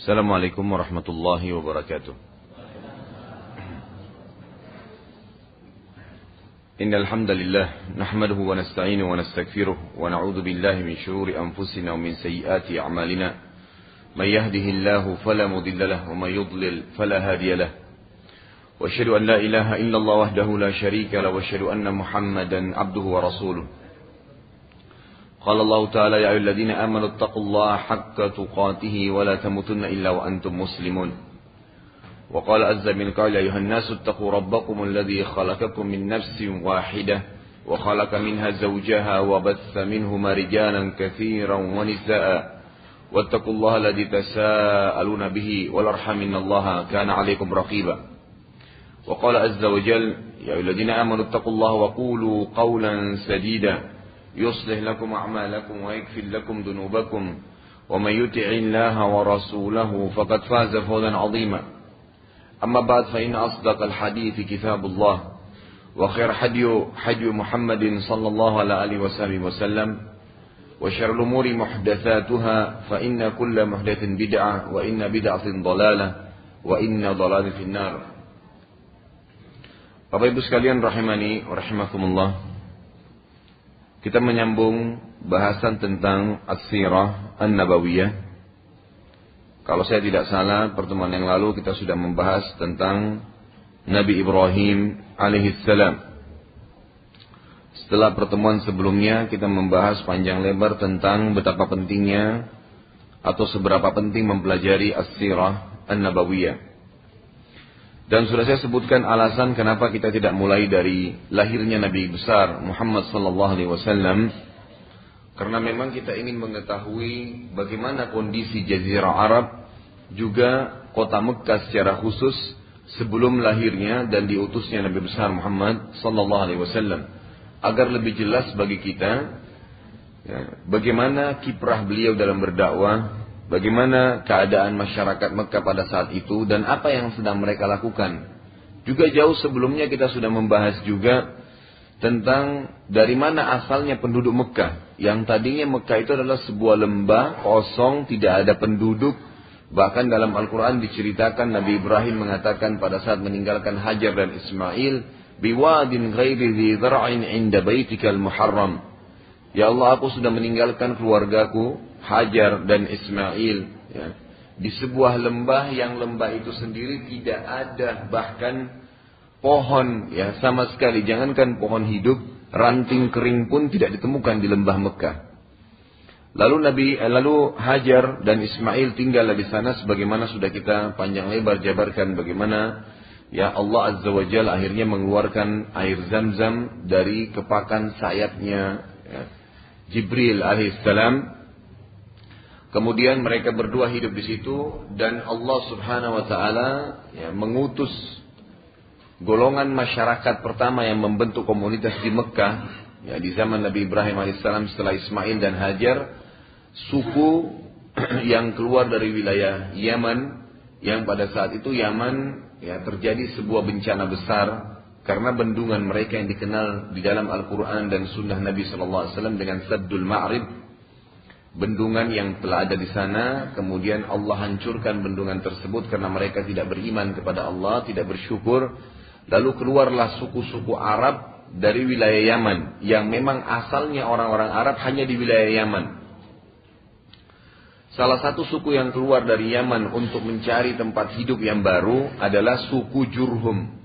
السلام عليكم ورحمة الله وبركاته. إن الحمد لله نحمده ونستعينه ونستغفره ونعوذ بالله من شرور أنفسنا ومن سيئات أعمالنا. من يهده الله فلا مضل له ومن يضلل فلا هادي له. وأشهد أن لا إله إلا الله وحده لا شريك له وأشهد أن محمدا عبده ورسوله. قال الله تعالى يا أيها الذين آمنوا اتقوا الله حق تقاته ولا تموتن إلا وأنتم مسلمون. وقال عز من قال يا أيها الناس اتقوا ربكم الذي خلقكم من نفس واحدة وخلق منها زوجها وبث منهما رجالا كثيرا ونساء. واتقوا الله الذي تساءلون به والارحم إن الله كان عليكم رقيبا. وقال عز وجل يا أيها الذين آمنوا اتقوا الله وقولوا قولا سديدا. يصلح لكم أعمالكم ويكفر لكم ذنوبكم. ومن يطع الله ورسوله فقد فاز فوزا عظيما. أما بعد فإن أصدق الحديث كتاب الله وخير حدي حدي محمد صلى الله وآله وصحبه وسلم وشر الأمور محدثاتها فإن كل محدث بدعة وإن بدعة ضلالة وإن ضلالة في النار. Bapak Ibu sekalian rahimani rahimakumullah. Kita menyambung bahasan tentang As-Sirah An-Nabawiyah. Kalau saya tidak salah, pertemuan yang lalu kita sudah membahas tentang Nabi Ibrahim alaihissalam. Setelah pertemuan sebelumnya kita membahas panjang lebar tentang betapa pentingnya atau seberapa penting mempelajari As-Sirah An-Nabawiyah. Dan sudah saya sebutkan alasan kenapa kita tidak mulai dari lahirnya Nabi besar Muhammad sallallahu alaihi wasallam. Karena memang kita ingin mengetahui bagaimana kondisi jazirah Arab juga kota Mekah secara khusus sebelum lahirnya dan diutusnya Nabi besar Muhammad sallallahu alaihi wasallam. Agar lebih jelas bagi kita ya, bagaimana kiprah beliau dalam berdakwah Bagaimana keadaan masyarakat Mekah pada saat itu dan apa yang sedang mereka lakukan. Juga jauh sebelumnya kita sudah membahas juga tentang dari mana asalnya penduduk Mekah. Yang tadinya Mekah itu adalah sebuah lembah kosong, tidak ada penduduk. Bahkan dalam Al-Quran diceritakan Nabi Ibrahim mengatakan pada saat meninggalkan Hajar dan Ismail, biwadin ghairi dhi inda baitikal muharram. Ya Allah aku sudah meninggalkan keluargaku Hajar dan Ismail ya, di sebuah lembah yang lembah itu sendiri tidak ada bahkan pohon ya sama sekali. Jangankan pohon hidup ranting kering pun tidak ditemukan di lembah Mekah. Lalu Nabi eh, lalu Hajar dan Ismail tinggal di sana sebagaimana sudah kita panjang lebar jabarkan bagaimana ya Allah Azza wa Jalla akhirnya mengeluarkan air Zam-Zam dari kepakan sayapnya ya, Jibril alaihissalam Kemudian mereka berdua hidup di situ dan Allah Subhanahu wa taala ya, mengutus golongan masyarakat pertama yang membentuk komunitas di Mekah ya di zaman Nabi Ibrahim alaihissalam setelah Ismail dan Hajar suku yang keluar dari wilayah Yaman yang pada saat itu Yaman ya terjadi sebuah bencana besar karena bendungan mereka yang dikenal di dalam Al-Quran dan Sunnah Nabi Sallallahu Alaihi Wasallam dengan Saddul Ma'rib bendungan yang telah ada di sana, kemudian Allah hancurkan bendungan tersebut karena mereka tidak beriman kepada Allah, tidak bersyukur. Lalu keluarlah suku-suku Arab dari wilayah Yaman yang memang asalnya orang-orang Arab hanya di wilayah Yaman. Salah satu suku yang keluar dari Yaman untuk mencari tempat hidup yang baru adalah suku Jurhum.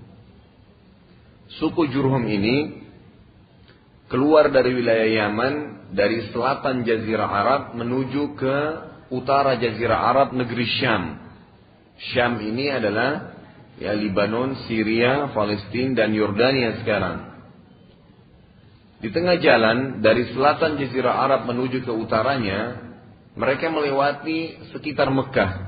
Suku Jurhum ini keluar dari wilayah Yaman dari selatan Jazirah Arab menuju ke utara Jazirah Arab negeri Syam. Syam ini adalah ya Libanon, Syria, Palestina dan Yordania sekarang. Di tengah jalan dari selatan Jazirah Arab menuju ke utaranya, mereka melewati sekitar Mekah.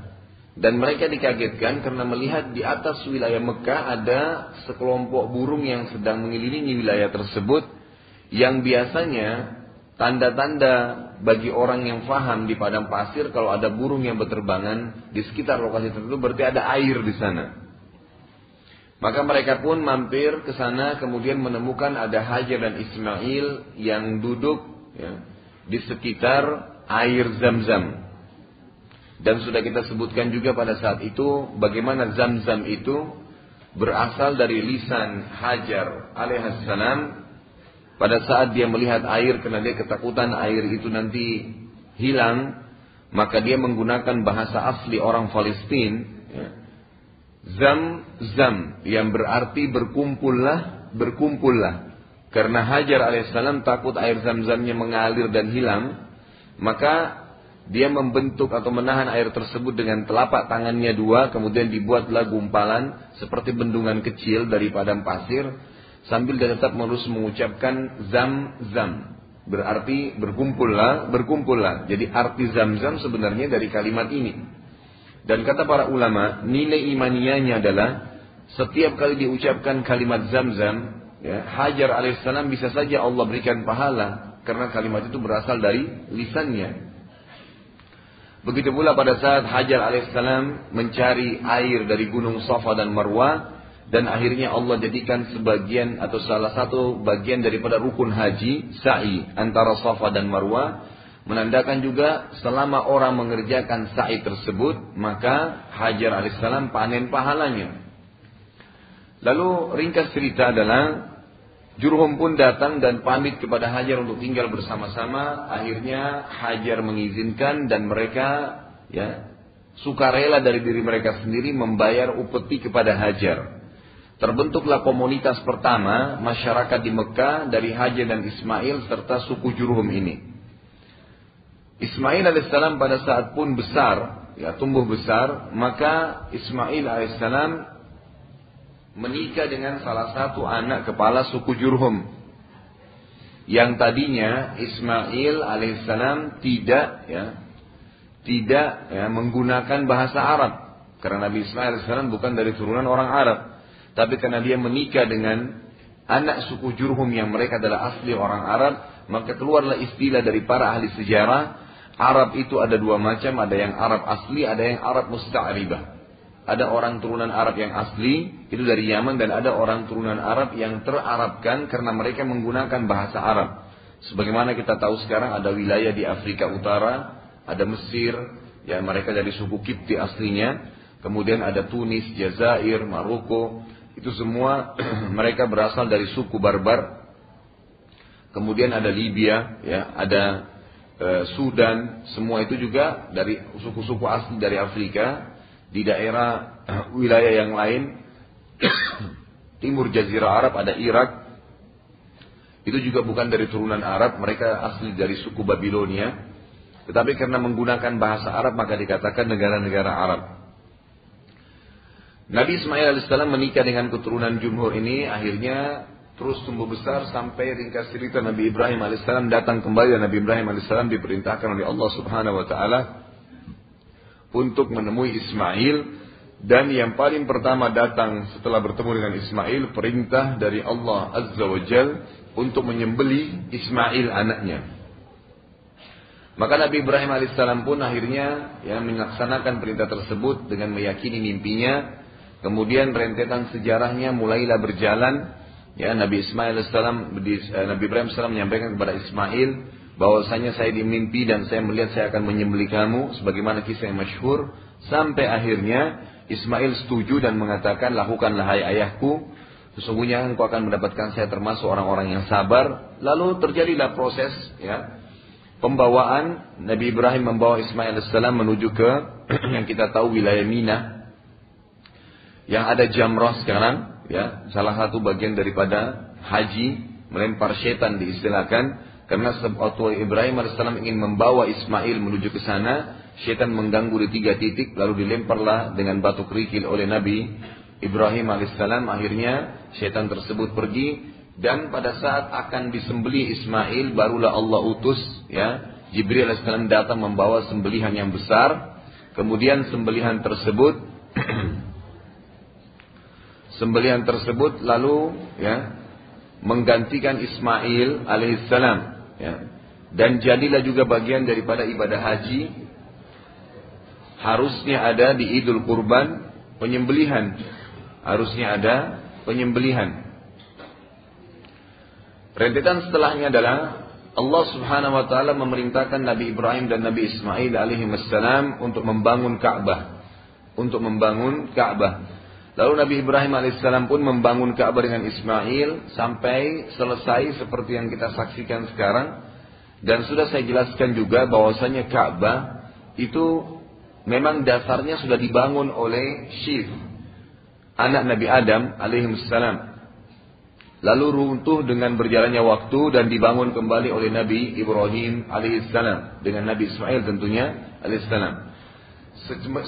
Dan mereka dikagetkan karena melihat di atas wilayah Mekah ada sekelompok burung yang sedang mengelilingi wilayah tersebut yang biasanya tanda-tanda bagi orang yang faham di padang pasir kalau ada burung yang berterbangan di sekitar lokasi tertentu berarti ada air di sana. Maka mereka pun mampir ke sana kemudian menemukan ada Hajar dan Ismail yang duduk ya, di sekitar air zam-zam. Dan sudah kita sebutkan juga pada saat itu bagaimana zam-zam itu berasal dari lisan Hajar alaihissalam pada saat dia melihat air karena dia ketakutan air itu nanti hilang maka dia menggunakan bahasa asli orang Palestina ya. zam zam yang berarti berkumpullah berkumpullah karena Hajar alaihissalam takut air zam-zamnya mengalir dan hilang maka dia membentuk atau menahan air tersebut dengan telapak tangannya dua, kemudian dibuatlah gumpalan seperti bendungan kecil dari padang pasir, sambil dia tetap terus mengucapkan zam-zam. Berarti berkumpullah, berkumpullah. Jadi arti zam-zam sebenarnya dari kalimat ini. Dan kata para ulama, nilai imanianya adalah setiap kali diucapkan kalimat zam-zam, ya, Hajar alaihissalam bisa saja Allah berikan pahala karena kalimat itu berasal dari lisannya. Begitu pula pada saat Hajar alaihissalam mencari air dari gunung Safa dan Marwah dan akhirnya Allah jadikan sebagian atau salah satu bagian daripada rukun haji sa'i antara Safa dan Marwah menandakan juga selama orang mengerjakan sa'i tersebut maka Hajar alaihissalam panen pahalanya. Lalu ringkas cerita adalah Jurhum pun datang dan pamit kepada Hajar untuk tinggal bersama-sama. Akhirnya Hajar mengizinkan dan mereka ya sukarela dari diri mereka sendiri membayar upeti kepada Hajar. Terbentuklah komunitas pertama masyarakat di Mekah dari Hajar dan Ismail serta suku Jurhum ini. Ismail alaihissalam pada saat pun besar, ya tumbuh besar, maka Ismail alaihissalam menikah dengan salah satu anak kepala suku Jurhum. Yang tadinya Ismail alaihissalam tidak ya tidak ya, menggunakan bahasa Arab. Karena Nabi Ismail alaihissalam bukan dari turunan orang Arab, tapi karena dia menikah dengan anak suku Jurhum yang mereka adalah asli orang Arab, maka keluarlah istilah dari para ahli sejarah. Arab itu ada dua macam, ada yang Arab asli, ada yang Arab musta'ribah ada orang turunan Arab yang asli itu dari Yaman dan ada orang turunan Arab yang terarabkan karena mereka menggunakan bahasa Arab. Sebagaimana kita tahu sekarang ada wilayah di Afrika Utara, ada Mesir, ya mereka dari suku Kipti aslinya, kemudian ada Tunis, Jazair, Maroko, itu semua mereka berasal dari suku Barbar. Kemudian ada Libya, ya, ada e, Sudan, semua itu juga dari suku-suku asli dari Afrika di daerah wilayah yang lain timur jazirah Arab ada Irak. Itu juga bukan dari turunan Arab mereka asli dari suku Babilonia. Tetapi karena menggunakan bahasa Arab maka dikatakan negara-negara Arab. Nabi Ismail alaihissalam menikah dengan keturunan Jumhur ini akhirnya terus tumbuh besar sampai ringkas cerita Nabi Ibrahim alaihissalam datang kembali. Dan Nabi Ibrahim alaihissalam diperintahkan oleh Allah subhanahu wa taala untuk menemui Ismail dan yang paling pertama datang setelah bertemu dengan Ismail perintah dari Allah Azza wa Jal untuk menyembeli Ismail anaknya. Maka Nabi Ibrahim alaihissalam pun akhirnya ya melaksanakan perintah tersebut dengan meyakini mimpinya. Kemudian rentetan sejarahnya mulailah berjalan. Ya Nabi Ismail alaihissalam eh, Nabi Ibrahim alaihissalam menyampaikan kepada Ismail bahwasanya saya dimimpi dan saya melihat saya akan menyembeli kamu sebagaimana kisah yang masyhur. Sampai akhirnya Ismail setuju dan mengatakan lakukanlah hai ayahku. Sesungguhnya engkau akan mendapatkan saya termasuk orang-orang yang sabar. Lalu terjadilah proses ya pembawaan. Nabi Ibrahim membawa Ismail as menuju ke yang kita tahu wilayah Mina. Yang ada jamrah sekarang ya salah satu bagian daripada haji melempar setan diistilahkan karena waktu Ibrahim AS ingin membawa Ismail menuju ke sana, syaitan mengganggu di tiga titik, lalu dilemparlah dengan batu kerikil oleh Nabi Ibrahim AS. Akhirnya syaitan tersebut pergi dan pada saat akan disembeli Ismail, barulah Allah utus ya Jibril AS datang membawa sembelihan yang besar. Kemudian sembelihan tersebut sembelihan tersebut lalu ya menggantikan Ismail alaihissalam Ya. Dan jadilah juga bagian daripada ibadah haji. Harusnya ada di Idul Kurban penyembelihan. Harusnya ada penyembelihan. Rentetan setelahnya adalah Allah Subhanahu wa taala memerintahkan Nabi Ibrahim dan Nabi Ismail alaihi wassalam untuk membangun Ka'bah. Untuk membangun Ka'bah. Lalu Nabi Ibrahim alaihissalam pun membangun Ka'bah dengan Ismail sampai selesai seperti yang kita saksikan sekarang. Dan sudah saya jelaskan juga bahwasanya Ka'bah itu memang dasarnya sudah dibangun oleh Syif, anak Nabi Adam alaihissalam. Lalu runtuh dengan berjalannya waktu dan dibangun kembali oleh Nabi Ibrahim alaihissalam dengan Nabi Ismail tentunya alaihissalam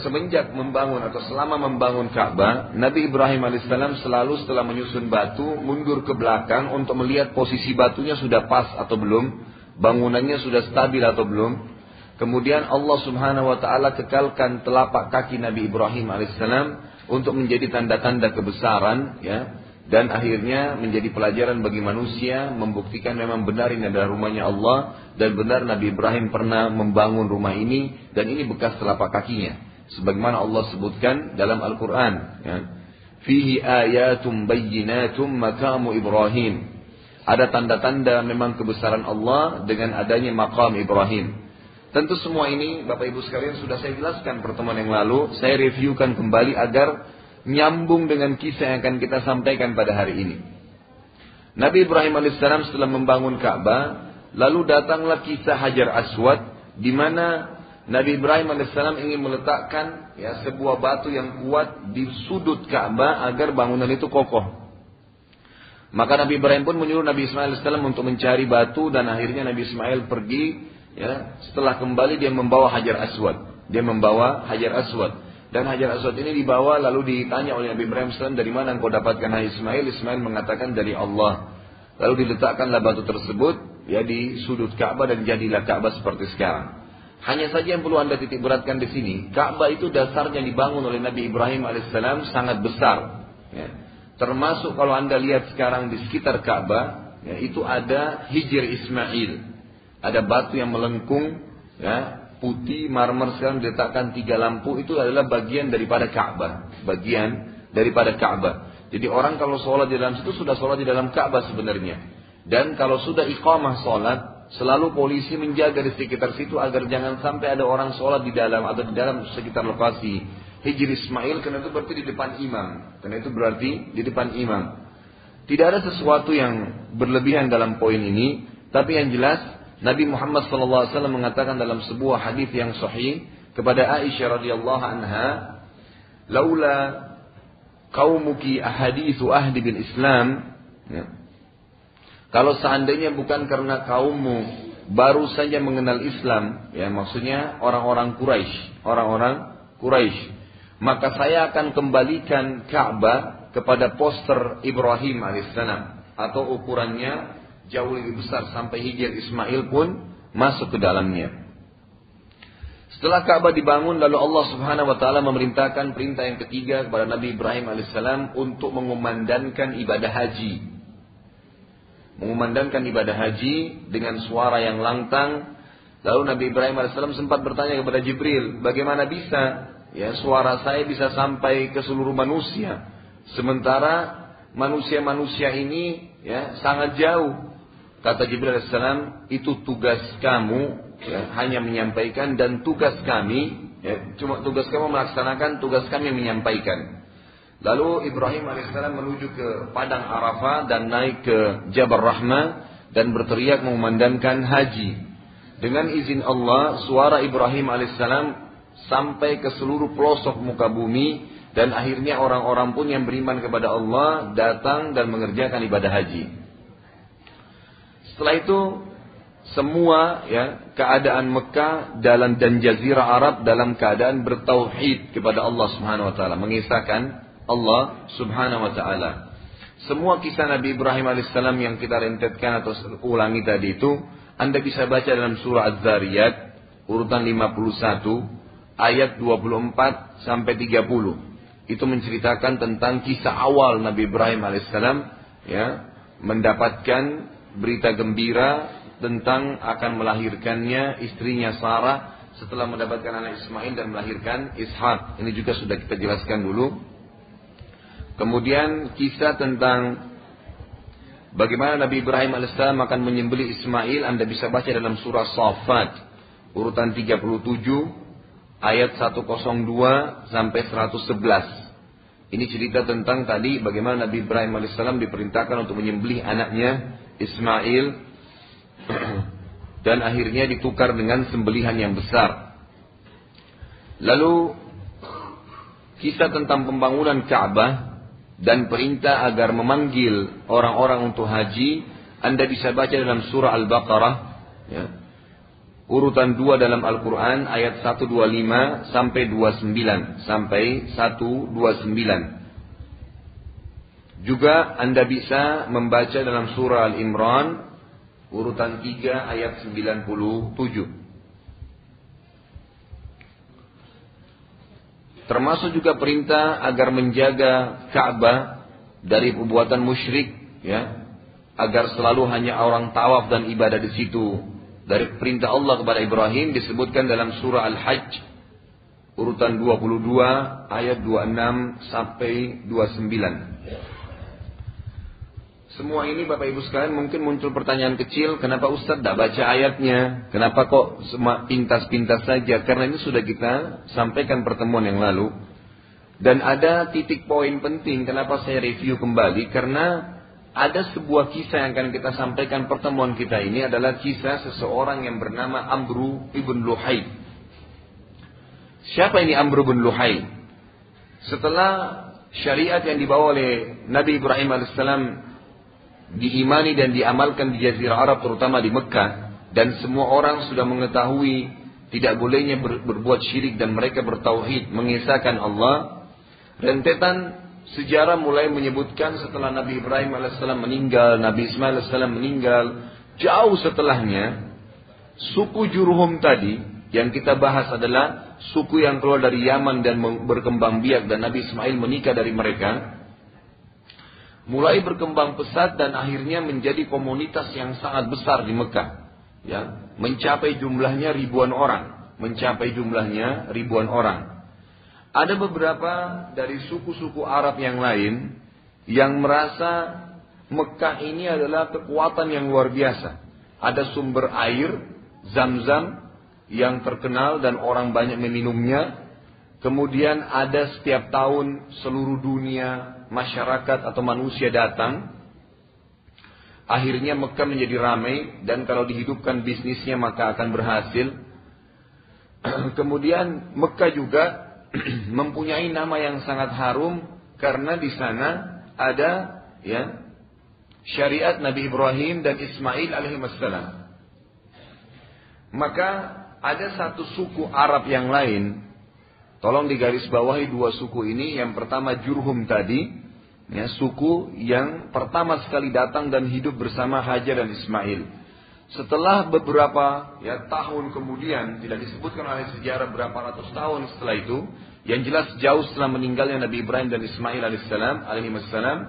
semenjak membangun atau selama membangun Ka'bah, Nabi Ibrahim alaihissalam selalu setelah menyusun batu mundur ke belakang untuk melihat posisi batunya sudah pas atau belum, bangunannya sudah stabil atau belum. Kemudian Allah Subhanahu wa taala kekalkan telapak kaki Nabi Ibrahim alaihissalam untuk menjadi tanda-tanda kebesaran ya dan akhirnya menjadi pelajaran bagi manusia membuktikan memang benar ini adalah rumahnya Allah dan benar Nabi Ibrahim pernah membangun rumah ini dan ini bekas telapak kakinya. Sebagaimana Allah sebutkan dalam Al-Qur'an ya. Fihi ayatum bayyinatum makamu Ibrahim. Ada tanda-tanda memang kebesaran Allah dengan adanya makam Ibrahim. Tentu semua ini Bapak Ibu sekalian sudah saya jelaskan pertemuan yang lalu. Saya reviewkan kembali agar nyambung dengan kisah yang akan kita sampaikan pada hari ini. Nabi Ibrahim alaihissalam setelah membangun Ka'bah, lalu datanglah kisah Hajar Aswad, di mana Nabi Ibrahim alaihissalam ingin meletakkan ya sebuah batu yang kuat di sudut Ka'bah agar bangunan itu kokoh. Maka Nabi Ibrahim pun menyuruh Nabi Ismail alaihissalam untuk mencari batu dan akhirnya Nabi Ismail pergi ya setelah kembali dia membawa Hajar Aswad. Dia membawa Hajar Aswad. Dan Hajar Aswad ini dibawa lalu ditanya oleh Nabi Ibrahim SAW dari mana engkau dapatkan hai Ismail. Ismail mengatakan dari Allah. Lalu diletakkanlah batu tersebut ya di sudut Ka'bah dan jadilah Ka'bah seperti sekarang. Hanya saja yang perlu anda titik beratkan di sini, Ka'bah itu dasarnya dibangun oleh Nabi Ibrahim alaihissalam sangat besar. Ya. Termasuk kalau anda lihat sekarang di sekitar Ka'bah, ya, itu ada hijir Ismail, ada batu yang melengkung, ya, putih marmer sekarang diletakkan tiga lampu itu adalah bagian daripada Ka'bah, bagian daripada Ka'bah. Jadi orang kalau sholat di dalam situ sudah sholat di dalam Ka'bah sebenarnya. Dan kalau sudah iqamah sholat, selalu polisi menjaga di sekitar situ agar jangan sampai ada orang sholat di dalam atau di dalam sekitar lokasi Hijri Ismail karena itu berarti di depan imam. Karena itu berarti di depan imam. Tidak ada sesuatu yang berlebihan dalam poin ini, tapi yang jelas Nabi Muhammad SAW mengatakan dalam sebuah hadis yang sahih kepada Aisyah radhiyallahu anha, "Laula qaumuki ahadithu ahdi bil Islam." Ya. Kalau seandainya bukan karena kaummu baru saja mengenal Islam, ya maksudnya orang-orang Quraisy, orang-orang Quraisy, maka saya akan kembalikan Ka'bah kepada poster Ibrahim alaihissalam atau ukurannya jauh lebih besar sampai Hijr Ismail pun masuk ke dalamnya. Setelah Ka'bah dibangun lalu Allah Subhanahu wa taala memerintahkan perintah yang ketiga kepada Nabi Ibrahim alaihissalam untuk mengumandangkan ibadah haji. Mengumandangkan ibadah haji dengan suara yang lantang. Lalu Nabi Ibrahim alaihissalam sempat bertanya kepada Jibril, bagaimana bisa ya suara saya bisa sampai ke seluruh manusia sementara manusia-manusia ini ya sangat jauh Kata Jibril AS, itu tugas kamu ya, hanya menyampaikan dan tugas kami, ya, cuma tugas kamu melaksanakan, tugas kami menyampaikan. Lalu Ibrahim AS menuju ke Padang Arafah dan naik ke Jabal Rahmah dan berteriak mengumandangkan haji. Dengan izin Allah, suara Ibrahim AS sampai ke seluruh pelosok muka bumi dan akhirnya orang-orang pun yang beriman kepada Allah datang dan mengerjakan ibadah haji. Setelah itu semua ya keadaan Mekah dalam dan jazirah Arab dalam keadaan bertauhid kepada Allah Subhanahu wa taala, mengisahkan Allah Subhanahu wa taala. Semua kisah Nabi Ibrahim alaihissalam yang kita rentetkan atau ulangi tadi itu Anda bisa baca dalam surah Az-Zariyat urutan 51 ayat 24 sampai 30. Itu menceritakan tentang kisah awal Nabi Ibrahim alaihissalam ya mendapatkan berita gembira tentang akan melahirkannya istrinya Sarah setelah mendapatkan anak Ismail dan melahirkan Ishak. Ini juga sudah kita jelaskan dulu. Kemudian kisah tentang bagaimana Nabi Ibrahim alaihissalam akan menyembeli Ismail, Anda bisa baca dalam surah Safat urutan 37 ayat 102 sampai 111. Ini cerita tentang tadi bagaimana Nabi Ibrahim alaihissalam diperintahkan untuk menyembelih anaknya Ismail dan akhirnya ditukar dengan sembelihan yang besar. Lalu kisah tentang pembangunan Ka'bah dan perintah agar memanggil orang-orang untuk haji, Anda bisa baca dalam surah Al-Baqarah, ya. urutan 2 dalam Al-Quran ayat 125 sampai 29 sampai 129. Juga Anda bisa membaca dalam surah Al-Imran urutan 3 ayat 97. Termasuk juga perintah agar menjaga Ka'bah dari perbuatan musyrik, ya, agar selalu hanya orang tawaf dan ibadah di situ. Dari perintah Allah kepada Ibrahim disebutkan dalam surah Al-Hajj urutan 22 ayat 26 sampai 29. Semua ini Bapak Ibu sekalian mungkin muncul pertanyaan kecil, kenapa Ustadz tidak baca ayatnya? Kenapa kok pintas-pintas saja? Karena ini sudah kita sampaikan pertemuan yang lalu. Dan ada titik poin penting kenapa saya review kembali karena ada sebuah kisah yang akan kita sampaikan pertemuan kita ini adalah kisah seseorang yang bernama Amru ibn Luhai. Siapa ini Amru ibn Luhai? Setelah syariat yang dibawa oleh Nabi Ibrahim alaihissalam diimani dan diamalkan di Jazirah Arab terutama di Mekah dan semua orang sudah mengetahui tidak bolehnya ber, berbuat syirik dan mereka bertauhid mengisahkan Allah. Rentetan sejarah mulai menyebutkan setelah Nabi Ibrahim alaihissalam meninggal Nabi Ismail alaihissalam meninggal jauh setelahnya suku Jurhum tadi yang kita bahas adalah suku yang keluar dari Yaman dan berkembang biak dan Nabi Ismail menikah dari mereka mulai berkembang pesat dan akhirnya menjadi komunitas yang sangat besar di Mekah. Ya, mencapai jumlahnya ribuan orang, mencapai jumlahnya ribuan orang. Ada beberapa dari suku-suku Arab yang lain yang merasa Mekah ini adalah kekuatan yang luar biasa. Ada sumber air, zam-zam, yang terkenal dan orang banyak meminumnya. Kemudian ada setiap tahun seluruh dunia masyarakat atau manusia datang, akhirnya Mekah menjadi ramai dan kalau dihidupkan bisnisnya maka akan berhasil. Kemudian Mekah juga mempunyai nama yang sangat harum karena di sana ada ya syariat Nabi Ibrahim dan Ismail alaihissalam. Maka ada satu suku Arab yang lain Tolong digarisbawahi dua suku ini. Yang pertama Jurhum tadi, ya, suku yang pertama sekali datang dan hidup bersama Hajar dan Ismail. Setelah beberapa ya, tahun kemudian, tidak disebutkan oleh sejarah berapa ratus tahun setelah itu, yang jelas jauh setelah meninggalnya Nabi Ibrahim dan Ismail alaihissalam, alaihissalam,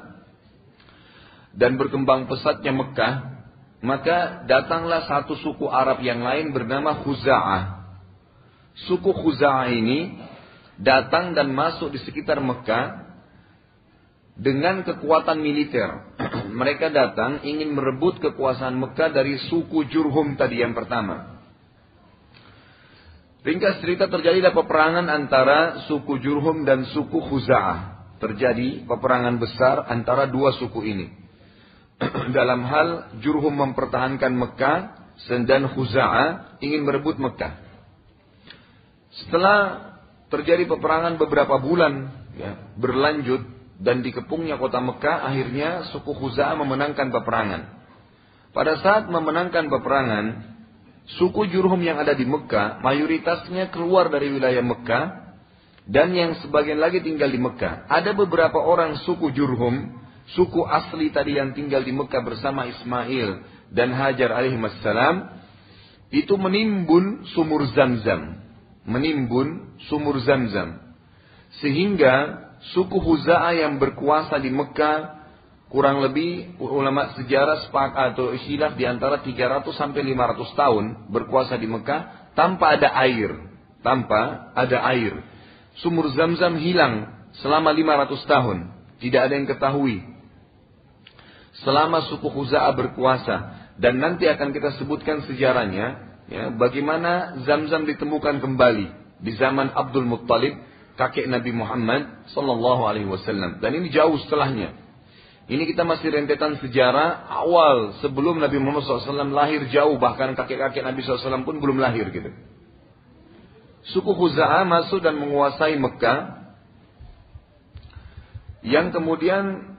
dan berkembang pesatnya Mekah, maka datanglah satu suku Arab yang lain bernama Khuza'ah. Suku Khuza'ah ini datang dan masuk di sekitar Mekah dengan kekuatan militer. Mereka datang ingin merebut kekuasaan Mekah dari suku Jurhum tadi yang pertama. Ringkas cerita terjadilah peperangan antara suku Jurhum dan suku Khuza'ah. Terjadi peperangan besar antara dua suku ini. Dalam hal Jurhum mempertahankan Mekah dan Khuza'ah ingin merebut Mekah. Setelah terjadi peperangan beberapa bulan ya, berlanjut dan dikepungnya kota Mekah akhirnya suku Khuza'ah memenangkan peperangan. Pada saat memenangkan peperangan, suku Jurhum yang ada di Mekah mayoritasnya keluar dari wilayah Mekah dan yang sebagian lagi tinggal di Mekah. Ada beberapa orang suku Jurhum, suku asli tadi yang tinggal di Mekah bersama Ismail dan Hajar alaihissalam itu menimbun sumur Zamzam menimbun sumur Zamzam. Sehingga suku Huza'ah yang berkuasa di Mekah kurang lebih ulama sejarah sepakat atau istilah di antara 300 sampai 500 tahun berkuasa di Mekah tanpa ada air, tanpa ada air. Sumur Zamzam hilang selama 500 tahun, tidak ada yang ketahui. selama suku Khuza'ah berkuasa dan nanti akan kita sebutkan sejarahnya ya, bagaimana Zamzam ditemukan kembali di zaman Abdul Muttalib kakek Nabi Muhammad sallallahu alaihi wasallam dan ini jauh setelahnya ini kita masih rentetan sejarah awal sebelum Nabi Muhammad SAW lahir jauh bahkan kakek-kakek Nabi SAW pun belum lahir gitu. Suku Khuza'ah masuk dan menguasai Mekah yang kemudian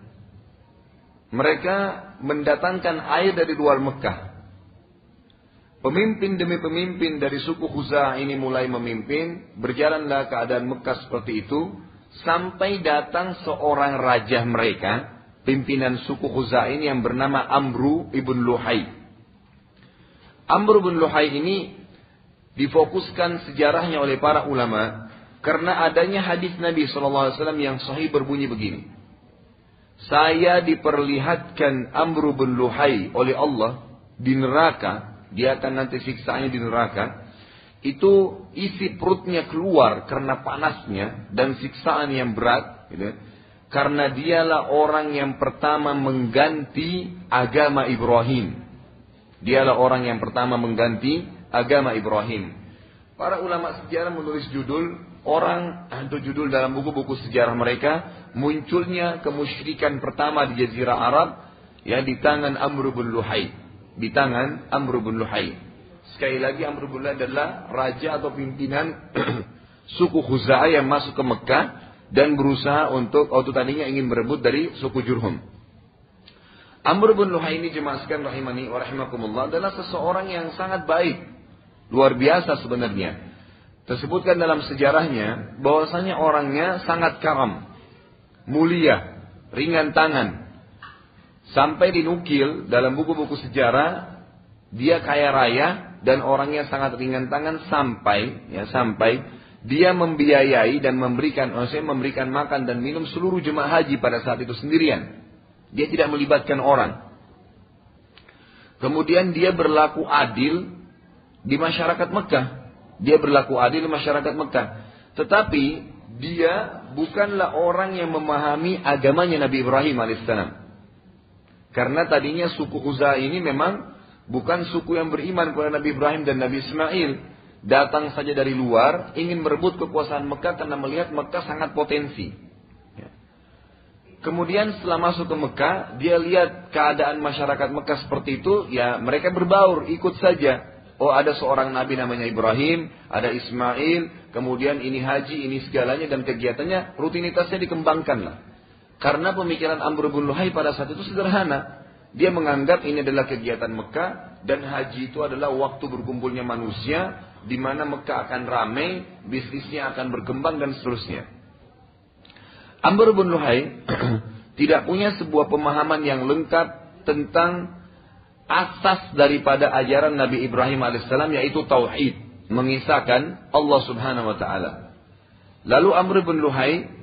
mereka mendatangkan air dari luar Mekah. Pemimpin demi pemimpin dari suku Khuza'ah ini mulai memimpin, berjalanlah keadaan Mekah seperti itu, sampai datang seorang raja mereka, pimpinan suku Khuza'ah ini yang bernama Amru ibn Luhai. Amru ibn Luhai ini difokuskan sejarahnya oleh para ulama karena adanya hadis Nabi SAW yang sahih berbunyi begini. Saya diperlihatkan Amru bin Luhai oleh Allah di neraka. Dia akan nanti siksaannya di neraka. Itu isi perutnya keluar karena panasnya dan siksaan yang berat. Gitu. Karena dialah orang yang pertama mengganti agama Ibrahim. Dialah orang yang pertama mengganti agama Ibrahim. Para ulama sejarah menulis judul orang atau judul dalam buku-buku sejarah mereka munculnya kemusyrikan pertama di jazirah Arab ya di tangan Amr bin Luhai di tangan Amr bin Luhai. Sekali lagi Amr bin Luhai adalah raja atau pimpinan suku Khuza'ah yang masuk ke Mekah dan berusaha untuk waktu tadinya ingin merebut dari suku Jurhum. Amr bin Luhai ini jemaskan rahimani wa rahimakumullah adalah seseorang yang sangat baik. Luar biasa sebenarnya. Tersebutkan dalam sejarahnya bahwasanya orangnya sangat karam, mulia, ringan tangan. Sampai dinukil dalam buku-buku sejarah dia kaya raya dan orangnya sangat ringan tangan sampai ya sampai dia membiayai dan memberikan maksudnya memberikan makan dan minum seluruh jemaah haji pada saat itu sendirian. Dia tidak melibatkan orang. Kemudian dia berlaku adil di masyarakat Mekah. Dia berlaku adil masyarakat Mekah. Tetapi dia bukanlah orang yang memahami agamanya Nabi Ibrahim alaihissalam. Karena tadinya suku Uza ini memang bukan suku yang beriman kepada Nabi Ibrahim dan Nabi Ismail. Datang saja dari luar, ingin merebut kekuasaan Mekah karena melihat Mekah sangat potensi. Ya. Kemudian setelah masuk ke Mekah, dia lihat keadaan masyarakat Mekah seperti itu, ya mereka berbaur, ikut saja. Oh ada seorang nabi namanya Ibrahim, ada Ismail, kemudian ini haji, ini segalanya dan kegiatannya rutinitasnya dikembangkanlah. Karena pemikiran Amr bin Luhai pada saat itu sederhana. Dia menganggap ini adalah kegiatan Mekah dan haji itu adalah waktu berkumpulnya manusia di mana Mekah akan ramai, bisnisnya akan berkembang dan seterusnya. Amr bin Luhai tidak punya sebuah pemahaman yang lengkap tentang asas daripada ajaran Nabi Ibrahim alaihissalam yaitu tauhid, mengisahkan Allah Subhanahu wa taala. Lalu Amr bin Luhai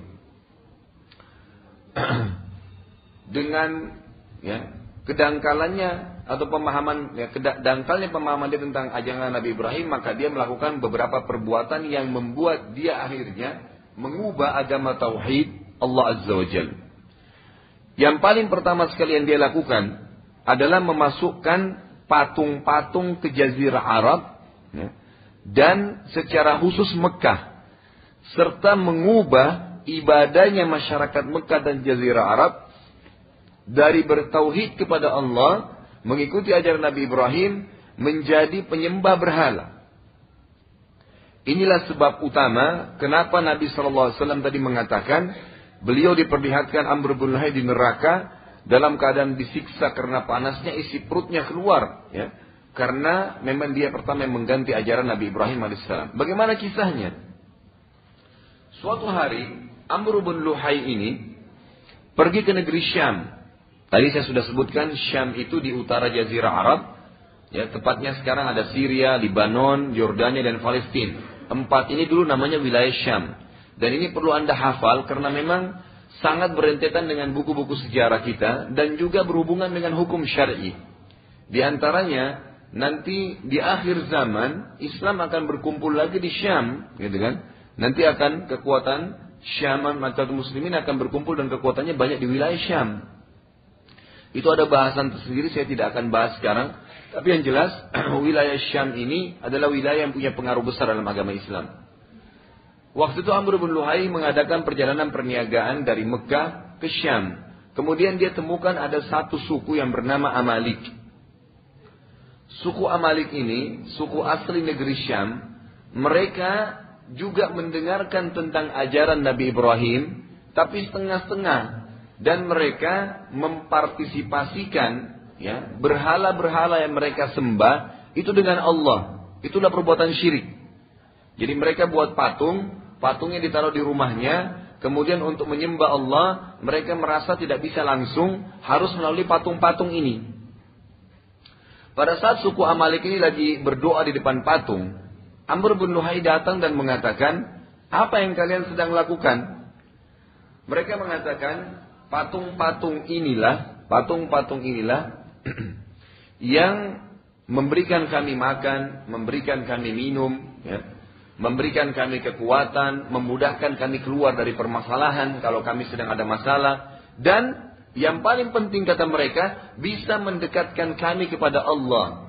dengan ya kedangkalannya atau pemahaman ya kedangkalnya pemahaman dia tentang ajaran Nabi Ibrahim maka dia melakukan beberapa perbuatan yang membuat dia akhirnya mengubah agama tauhid Allah Azza wa Jalla. Yang paling pertama sekali yang dia lakukan adalah memasukkan patung-patung ke Jazirah Arab ya, dan secara khusus Mekah serta mengubah ibadahnya masyarakat Mekah dan Jazirah Arab dari bertauhid kepada Allah mengikuti ajaran Nabi Ibrahim menjadi penyembah berhala. Inilah sebab utama kenapa Nabi SAW tadi mengatakan beliau diperlihatkan Amr bin Lahai di neraka dalam keadaan disiksa karena panasnya isi perutnya keluar ya karena memang dia pertama yang mengganti ajaran Nabi Ibrahim alaihissalam. Bagaimana kisahnya? Suatu hari Amr bin Luhai ini pergi ke negeri Syam. Tadi saya sudah sebutkan Syam itu di utara Jazirah Arab. Ya, tepatnya sekarang ada Syria, Lebanon, Yordania dan Palestina. Empat ini dulu namanya wilayah Syam. Dan ini perlu Anda hafal karena memang sangat berentetan dengan buku-buku sejarah kita dan juga berhubungan dengan hukum syar'i. Di antaranya nanti di akhir zaman Islam akan berkumpul lagi di Syam, gitu kan? Nanti akan kekuatan Syam atau muslimin akan berkumpul dan kekuatannya banyak di wilayah Syam. Itu ada bahasan tersendiri, saya tidak akan bahas sekarang. Tapi yang jelas, wilayah Syam ini adalah wilayah yang punya pengaruh besar dalam agama Islam. Waktu itu Amr bin Luhai mengadakan perjalanan perniagaan dari Mekah ke Syam. Kemudian dia temukan ada satu suku yang bernama Amalik. Suku Amalik ini, suku asli negeri Syam, mereka juga mendengarkan tentang ajaran Nabi Ibrahim, tapi setengah-setengah dan mereka mempartisipasikan ya berhala-berhala yang mereka sembah itu dengan Allah. Itulah perbuatan syirik. Jadi mereka buat patung, patungnya ditaruh di rumahnya, kemudian untuk menyembah Allah, mereka merasa tidak bisa langsung, harus melalui patung-patung ini. Pada saat suku Amalik ini lagi berdoa di depan patung, Amr bin Luhai datang dan mengatakan, apa yang kalian sedang lakukan? Mereka mengatakan, patung-patung inilah, patung-patung inilah yang memberikan kami makan, memberikan kami minum, ya, memberikan kami kekuatan, memudahkan kami keluar dari permasalahan kalau kami sedang ada masalah, dan yang paling penting kata mereka bisa mendekatkan kami kepada Allah.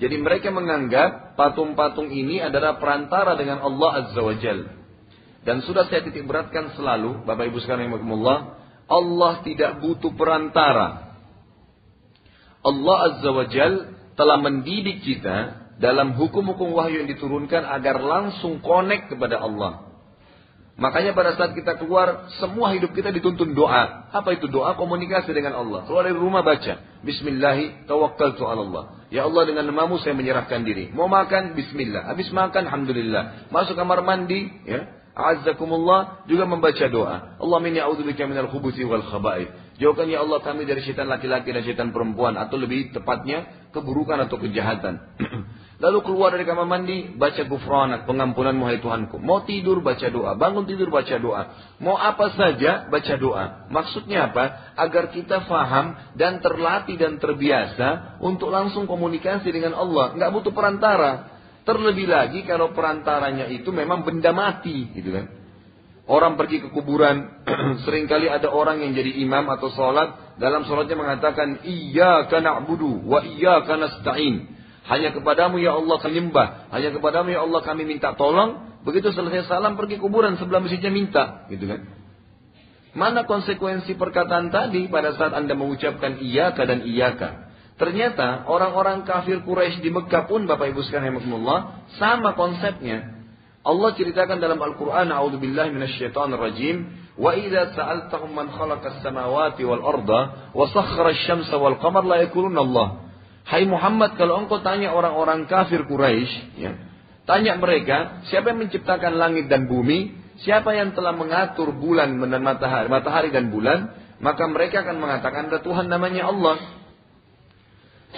Jadi mereka menganggap patung-patung ini adalah perantara dengan Allah Azza wa Jalla. Dan sudah saya titik beratkan selalu, Bapak Ibu sekalian yang Allah tidak butuh perantara. Allah Azza wa Jal telah mendidik kita dalam hukum-hukum wahyu yang diturunkan agar langsung connect kepada Allah. Makanya pada saat kita keluar, semua hidup kita dituntun doa. Apa itu doa? Komunikasi dengan Allah. Keluar dari rumah baca. Bismillahi tawakkaltu Allah. Ya Allah dengan namamu saya menyerahkan diri. Mau makan? Bismillah. Habis makan? Alhamdulillah. Masuk kamar mandi? Ya. Azzakumullah juga membaca doa. Allah minni a'udzubika minal khubuthi wal khaba'ith. Jauhkan ya Allah kami dari syaitan laki-laki dan syaitan perempuan atau lebih tepatnya keburukan atau kejahatan. Lalu keluar dari kamar mandi, baca gufranak, pengampunan hai Tuhanku. Mau tidur, baca doa. Bangun tidur, baca doa. Mau apa saja, baca doa. Maksudnya apa? Agar kita faham dan terlatih dan terbiasa untuk langsung komunikasi dengan Allah. Nggak butuh perantara. Terlebih lagi kalau perantaranya itu memang benda mati, gitu kan. Orang pergi ke kuburan, sering kali ada orang yang jadi imam atau sholat, dalam sholatnya mengatakan, Iya kana budu, wa iya kana stain. Hanya kepadamu ya Allah kami nyembah, hanya kepadamu ya Allah kami minta tolong. Begitu selesai salam pergi kuburan sebelah masjidnya minta, gitu kan. Mana konsekuensi perkataan tadi pada saat Anda mengucapkan iyaka dan iyaka? Ternyata orang-orang kafir Quraisy di Mekah pun Bapak Ibu sekalian rahimakumullah sama konsepnya. Allah ceritakan dalam Al-Qur'an a'udzubillahi minasyaitonir rajim khalaqas samawati wal arda wa sakhkhara asy-syamsa wal Hai Muhammad kalau engkau tanya orang-orang kafir Quraisy ya, tanya mereka siapa yang menciptakan langit dan bumi, siapa yang telah mengatur bulan dan matahari, matahari dan bulan, maka mereka akan mengatakan ada Tuhan namanya Allah.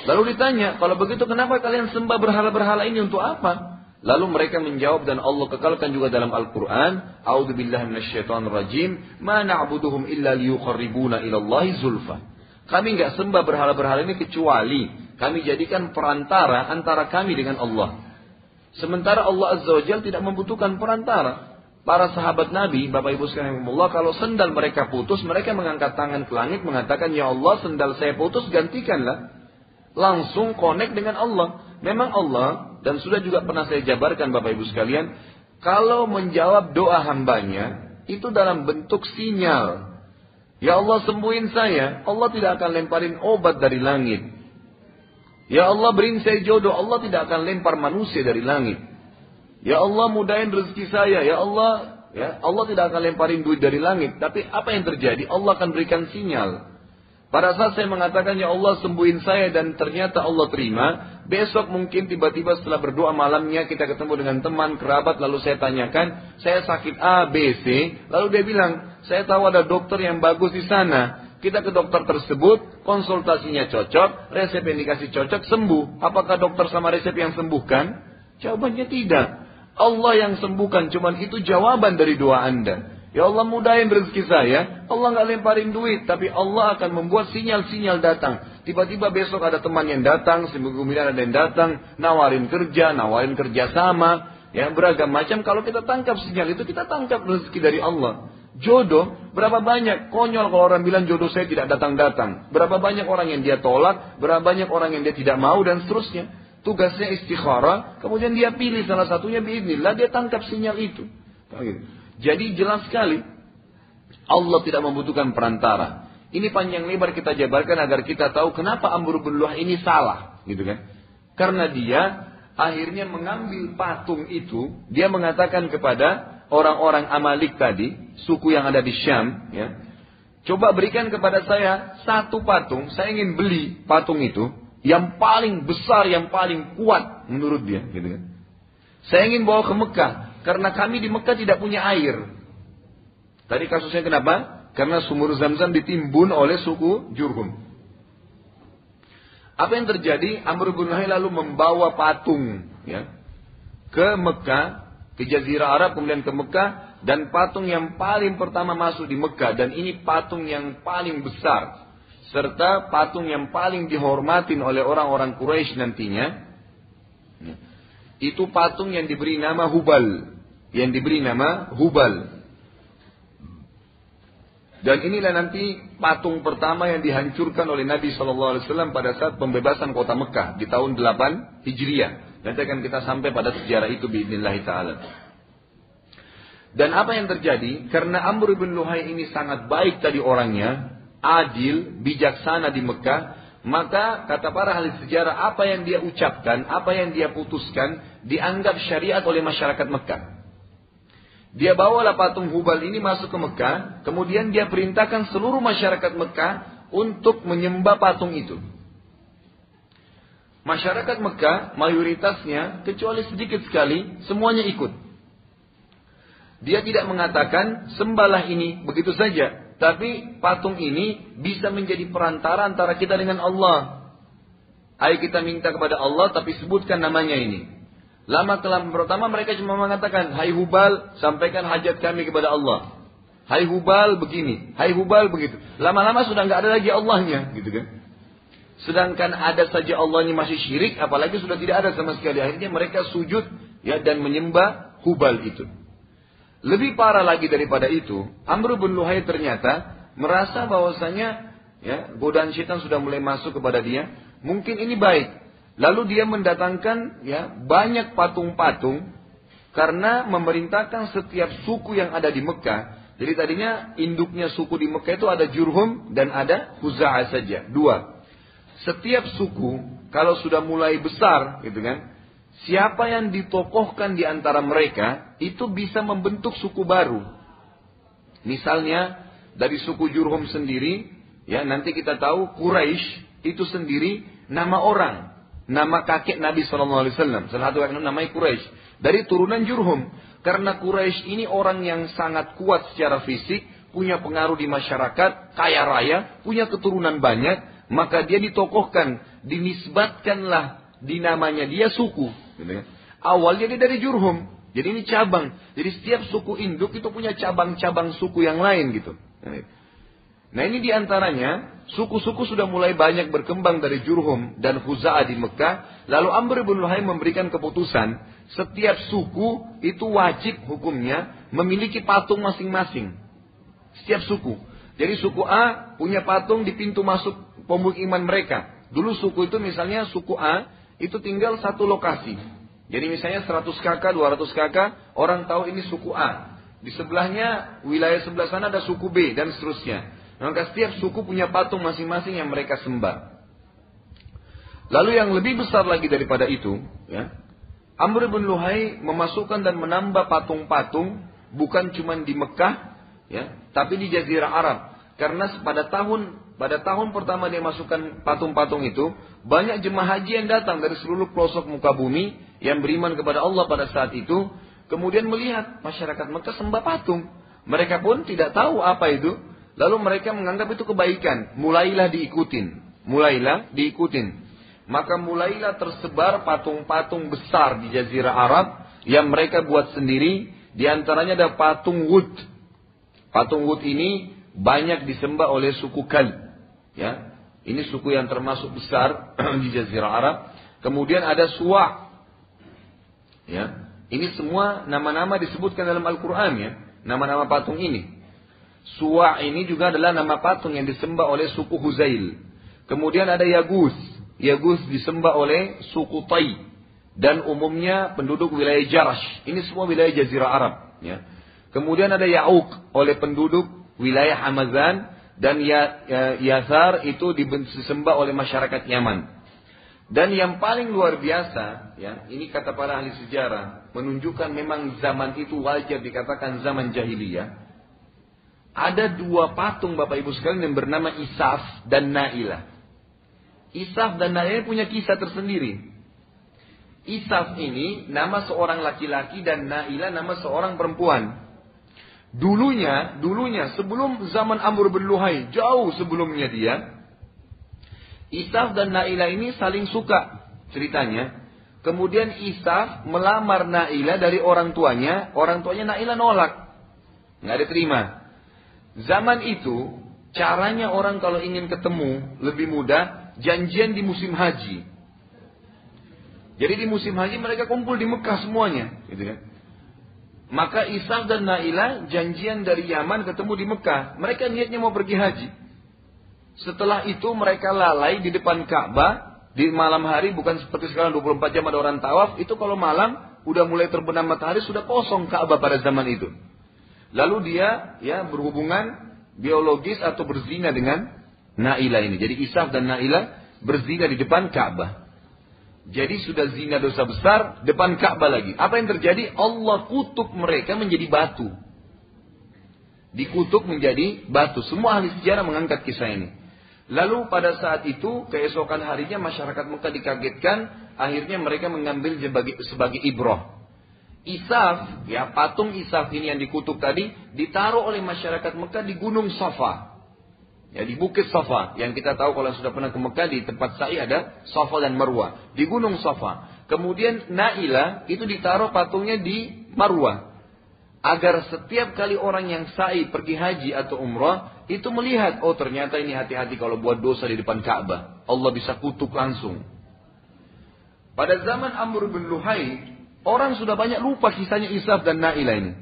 Lalu ditanya, kalau begitu kenapa kalian sembah berhala-berhala ini untuk apa? Lalu mereka menjawab dan Allah kekalkan juga dalam Al-Quran, A'udzubillahi minasyaitonirrajim, ma na'buduhum illa liyuqarribuna ilallahi zulfa. Kami nggak sembah berhala-berhala ini kecuali kami jadikan perantara antara kami dengan Allah. Sementara Allah Azza wa Jalla tidak membutuhkan perantara. Para sahabat Nabi, Bapak Ibu sekalian Allah, kalau sendal mereka putus, mereka mengangkat tangan ke langit mengatakan, Ya Allah, sendal saya putus, gantikanlah langsung connect dengan Allah. Memang Allah dan sudah juga pernah saya jabarkan Bapak Ibu sekalian, kalau menjawab doa hambanya itu dalam bentuk sinyal. Ya Allah sembuhin saya, Allah tidak akan lemparin obat dari langit. Ya Allah beriin saya jodoh, Allah tidak akan lempar manusia dari langit. Ya Allah mudahin rezeki saya, ya Allah, ya Allah tidak akan lemparin duit dari langit. Tapi apa yang terjadi? Allah akan berikan sinyal. Pada saat saya mengatakan ya Allah sembuhin saya dan ternyata Allah terima, besok mungkin tiba-tiba setelah berdoa malamnya kita ketemu dengan teman kerabat lalu saya tanyakan, saya sakit A, B, C, lalu dia bilang, saya tahu ada dokter yang bagus di sana. Kita ke dokter tersebut, konsultasinya cocok, resep yang dikasih cocok, sembuh. Apakah dokter sama resep yang sembuhkan? Jawabannya tidak. Allah yang sembuhkan, cuman itu jawaban dari doa Anda. Ya Allah mudahin rezeki saya. Allah nggak lemparin duit, tapi Allah akan membuat sinyal-sinyal datang. Tiba-tiba besok ada teman yang datang, seminggu kemudian ada yang datang, nawarin kerja, nawarin kerja sama, ya beragam macam. Kalau kita tangkap sinyal itu, kita tangkap rezeki dari Allah. Jodoh Berapa banyak konyol kalau orang bilang jodoh saya tidak datang-datang. Berapa banyak orang yang dia tolak, berapa banyak orang yang dia tidak mau dan seterusnya. Tugasnya istikharah, kemudian dia pilih salah satunya biidnillah, dia tangkap sinyal itu. Jadi jelas sekali, Allah tidak membutuhkan perantara. Ini panjang lebar kita jabarkan agar kita tahu kenapa Amr bin Luah ini salah, gitu kan? Karena dia akhirnya mengambil patung itu, dia mengatakan kepada orang-orang Amalik tadi, suku yang ada di Syam, ya. Coba berikan kepada saya satu patung, saya ingin beli patung itu yang paling besar, yang paling kuat menurut dia, gitu kan. Saya ingin bawa ke Mekah karena kami di Mekah tidak punya air. Tadi kasusnya kenapa? Karena sumur Zam-Zam ditimbun oleh suku Jurhum. Apa yang terjadi? Amr bin lalu membawa patung ya, ke Mekah ke Jazirah Arab kemudian ke Mekah dan patung yang paling pertama masuk di Mekah dan ini patung yang paling besar serta patung yang paling dihormatin oleh orang-orang Quraisy nantinya itu patung yang diberi nama Hubal yang diberi nama Hubal dan inilah nanti patung pertama yang dihancurkan oleh Nabi Wasallam pada saat pembebasan kota Mekah di tahun 8 Hijriah. Nanti akan kita sampai pada sejarah itu biidznillah taala. Dan apa yang terjadi? Karena Amr bin Luhai ini sangat baik tadi orangnya, adil, bijaksana di Mekah, maka kata para ahli sejarah apa yang dia ucapkan, apa yang dia putuskan dianggap syariat oleh masyarakat Mekah. Dia bawalah patung Hubal ini masuk ke Mekah, kemudian dia perintahkan seluruh masyarakat Mekah untuk menyembah patung itu. Masyarakat Mekah mayoritasnya kecuali sedikit sekali semuanya ikut. Dia tidak mengatakan sembahlah ini begitu saja, tapi patung ini bisa menjadi perantara antara kita dengan Allah. Ayo kita minta kepada Allah tapi sebutkan namanya ini. Lama kelam pertama mereka cuma mengatakan, Hai Hubal, sampaikan hajat kami kepada Allah. Hai Hubal begini, Hai Hubal begitu. Lama-lama sudah nggak ada lagi Allahnya, gitu kan? Sedangkan ada saja Allah ini masih syirik, apalagi sudah tidak ada sama sekali. Akhirnya mereka sujud ya dan menyembah Hubal itu. Lebih parah lagi daripada itu, Amr bin Luhai ternyata merasa bahwasanya ya godaan syaitan sudah mulai masuk kepada dia. Mungkin ini baik. Lalu dia mendatangkan ya banyak patung-patung karena memerintahkan setiap suku yang ada di Mekah. Jadi tadinya induknya suku di Mekah itu ada Jurhum dan ada Huza'ah saja, dua setiap suku kalau sudah mulai besar gitu kan siapa yang ditokohkan di antara mereka itu bisa membentuk suku baru. Misalnya dari suku Jurhum sendiri ya nanti kita tahu Quraisy itu sendiri nama orang nama kakek Nabi SAW salah satu yang namanya Quraisy. Dari turunan Jurhum karena Quraisy ini orang yang sangat kuat secara fisik punya pengaruh di masyarakat kaya raya punya keturunan banyak maka dia ditokohkan, dinisbatkanlah di namanya dia suku. Gitu kan? Awalnya dia dari Jurhum, jadi ini cabang. Jadi setiap suku induk itu punya cabang-cabang suku yang lain gitu. Nah ini di antaranya suku-suku sudah mulai banyak berkembang dari Jurhum dan Huza'ah di Mekah. Lalu Amr bin Luhai memberikan keputusan setiap suku itu wajib hukumnya memiliki patung masing-masing. Setiap suku. Jadi suku A punya patung di pintu masuk pemukiman mereka. Dulu suku itu misalnya suku A itu tinggal satu lokasi. Jadi misalnya 100 kakak, 200 kakak, orang tahu ini suku A. Di sebelahnya, wilayah sebelah sana ada suku B dan seterusnya. Maka setiap suku punya patung masing-masing yang mereka sembah. Lalu yang lebih besar lagi daripada itu, ya, Amr bin Luhai memasukkan dan menambah patung-patung bukan cuma di Mekah, ya, tapi di Jazirah Arab. Karena pada tahun pada tahun pertama dia masukkan patung-patung itu, banyak jemaah haji yang datang dari seluruh pelosok muka bumi yang beriman kepada Allah pada saat itu, kemudian melihat masyarakat Mekah sembah patung. Mereka pun tidak tahu apa itu, lalu mereka menganggap itu kebaikan. Mulailah diikutin, mulailah diikutin. Maka mulailah tersebar patung-patung besar di Jazirah Arab yang mereka buat sendiri. Di antaranya ada patung Wud. Patung Wud ini banyak disembah oleh suku Kal. Ya, ini suku yang termasuk besar di Jazirah Arab. Kemudian ada Suwa. Ya, ini semua nama-nama disebutkan dalam Al-Quran ya, nama-nama patung ini. Suwa ini juga adalah nama patung yang disembah oleh suku Huzail. Kemudian ada Yagus. Yagus disembah oleh suku Tai. Dan umumnya penduduk wilayah Jarash. Ini semua wilayah Jazirah Arab. Ya. Kemudian ada Ya'uk oleh penduduk wilayah Hamazan. Dan ya, ya, Yasar itu disembah oleh masyarakat Yaman. Dan yang paling luar biasa, ya, ini kata para ahli sejarah, menunjukkan memang zaman itu wajar dikatakan zaman jahiliyah. Ada dua patung Bapak Ibu sekalian yang bernama Isaf dan Naila. Isaf dan Naila punya kisah tersendiri. Isaf ini nama seorang laki-laki dan Naila nama seorang perempuan. Dulunya, dulunya sebelum zaman Amr bin Luhai, jauh sebelumnya dia, Isaf dan Naila ini saling suka ceritanya. Kemudian Isaf melamar Naila dari orang tuanya, orang tuanya Naila nolak. Nggak diterima. Zaman itu, caranya orang kalau ingin ketemu lebih mudah, janjian di musim haji. Jadi di musim haji mereka kumpul di Mekah semuanya, gitu kan. Maka Isaf dan Naila janjian dari Yaman ketemu di Mekah. Mereka niatnya mau pergi haji. Setelah itu mereka lalai di depan Ka'bah di malam hari bukan seperti sekarang 24 jam ada orang tawaf, itu kalau malam udah mulai terbenam matahari sudah kosong Ka'bah pada zaman itu. Lalu dia ya berhubungan biologis atau berzina dengan Naila ini. Jadi Isaf dan Naila berzina di depan Ka'bah. Jadi sudah zina dosa besar depan Ka'bah lagi. Apa yang terjadi? Allah kutuk mereka menjadi batu. Dikutuk menjadi batu. Semua ahli sejarah mengangkat kisah ini. Lalu pada saat itu keesokan harinya masyarakat Mekah dikagetkan, akhirnya mereka mengambil sebagai, sebagai ibroh. Isaf, ya patung Isaf ini yang dikutuk tadi ditaruh oleh masyarakat Mekah di Gunung Safa. Ya di Bukit Safa. Yang kita tahu kalau sudah pernah ke Mekah di tempat sa'i ada Safa dan Marwah. Di Gunung Safa. Kemudian Naila itu ditaruh patungnya di Marwah. Agar setiap kali orang yang sa'i pergi haji atau umrah itu melihat oh ternyata ini hati-hati kalau buat dosa di depan Ka'bah. Allah bisa kutuk langsung. Pada zaman Amr bin Luhai orang sudah banyak lupa kisahnya Isaf dan Naila ini.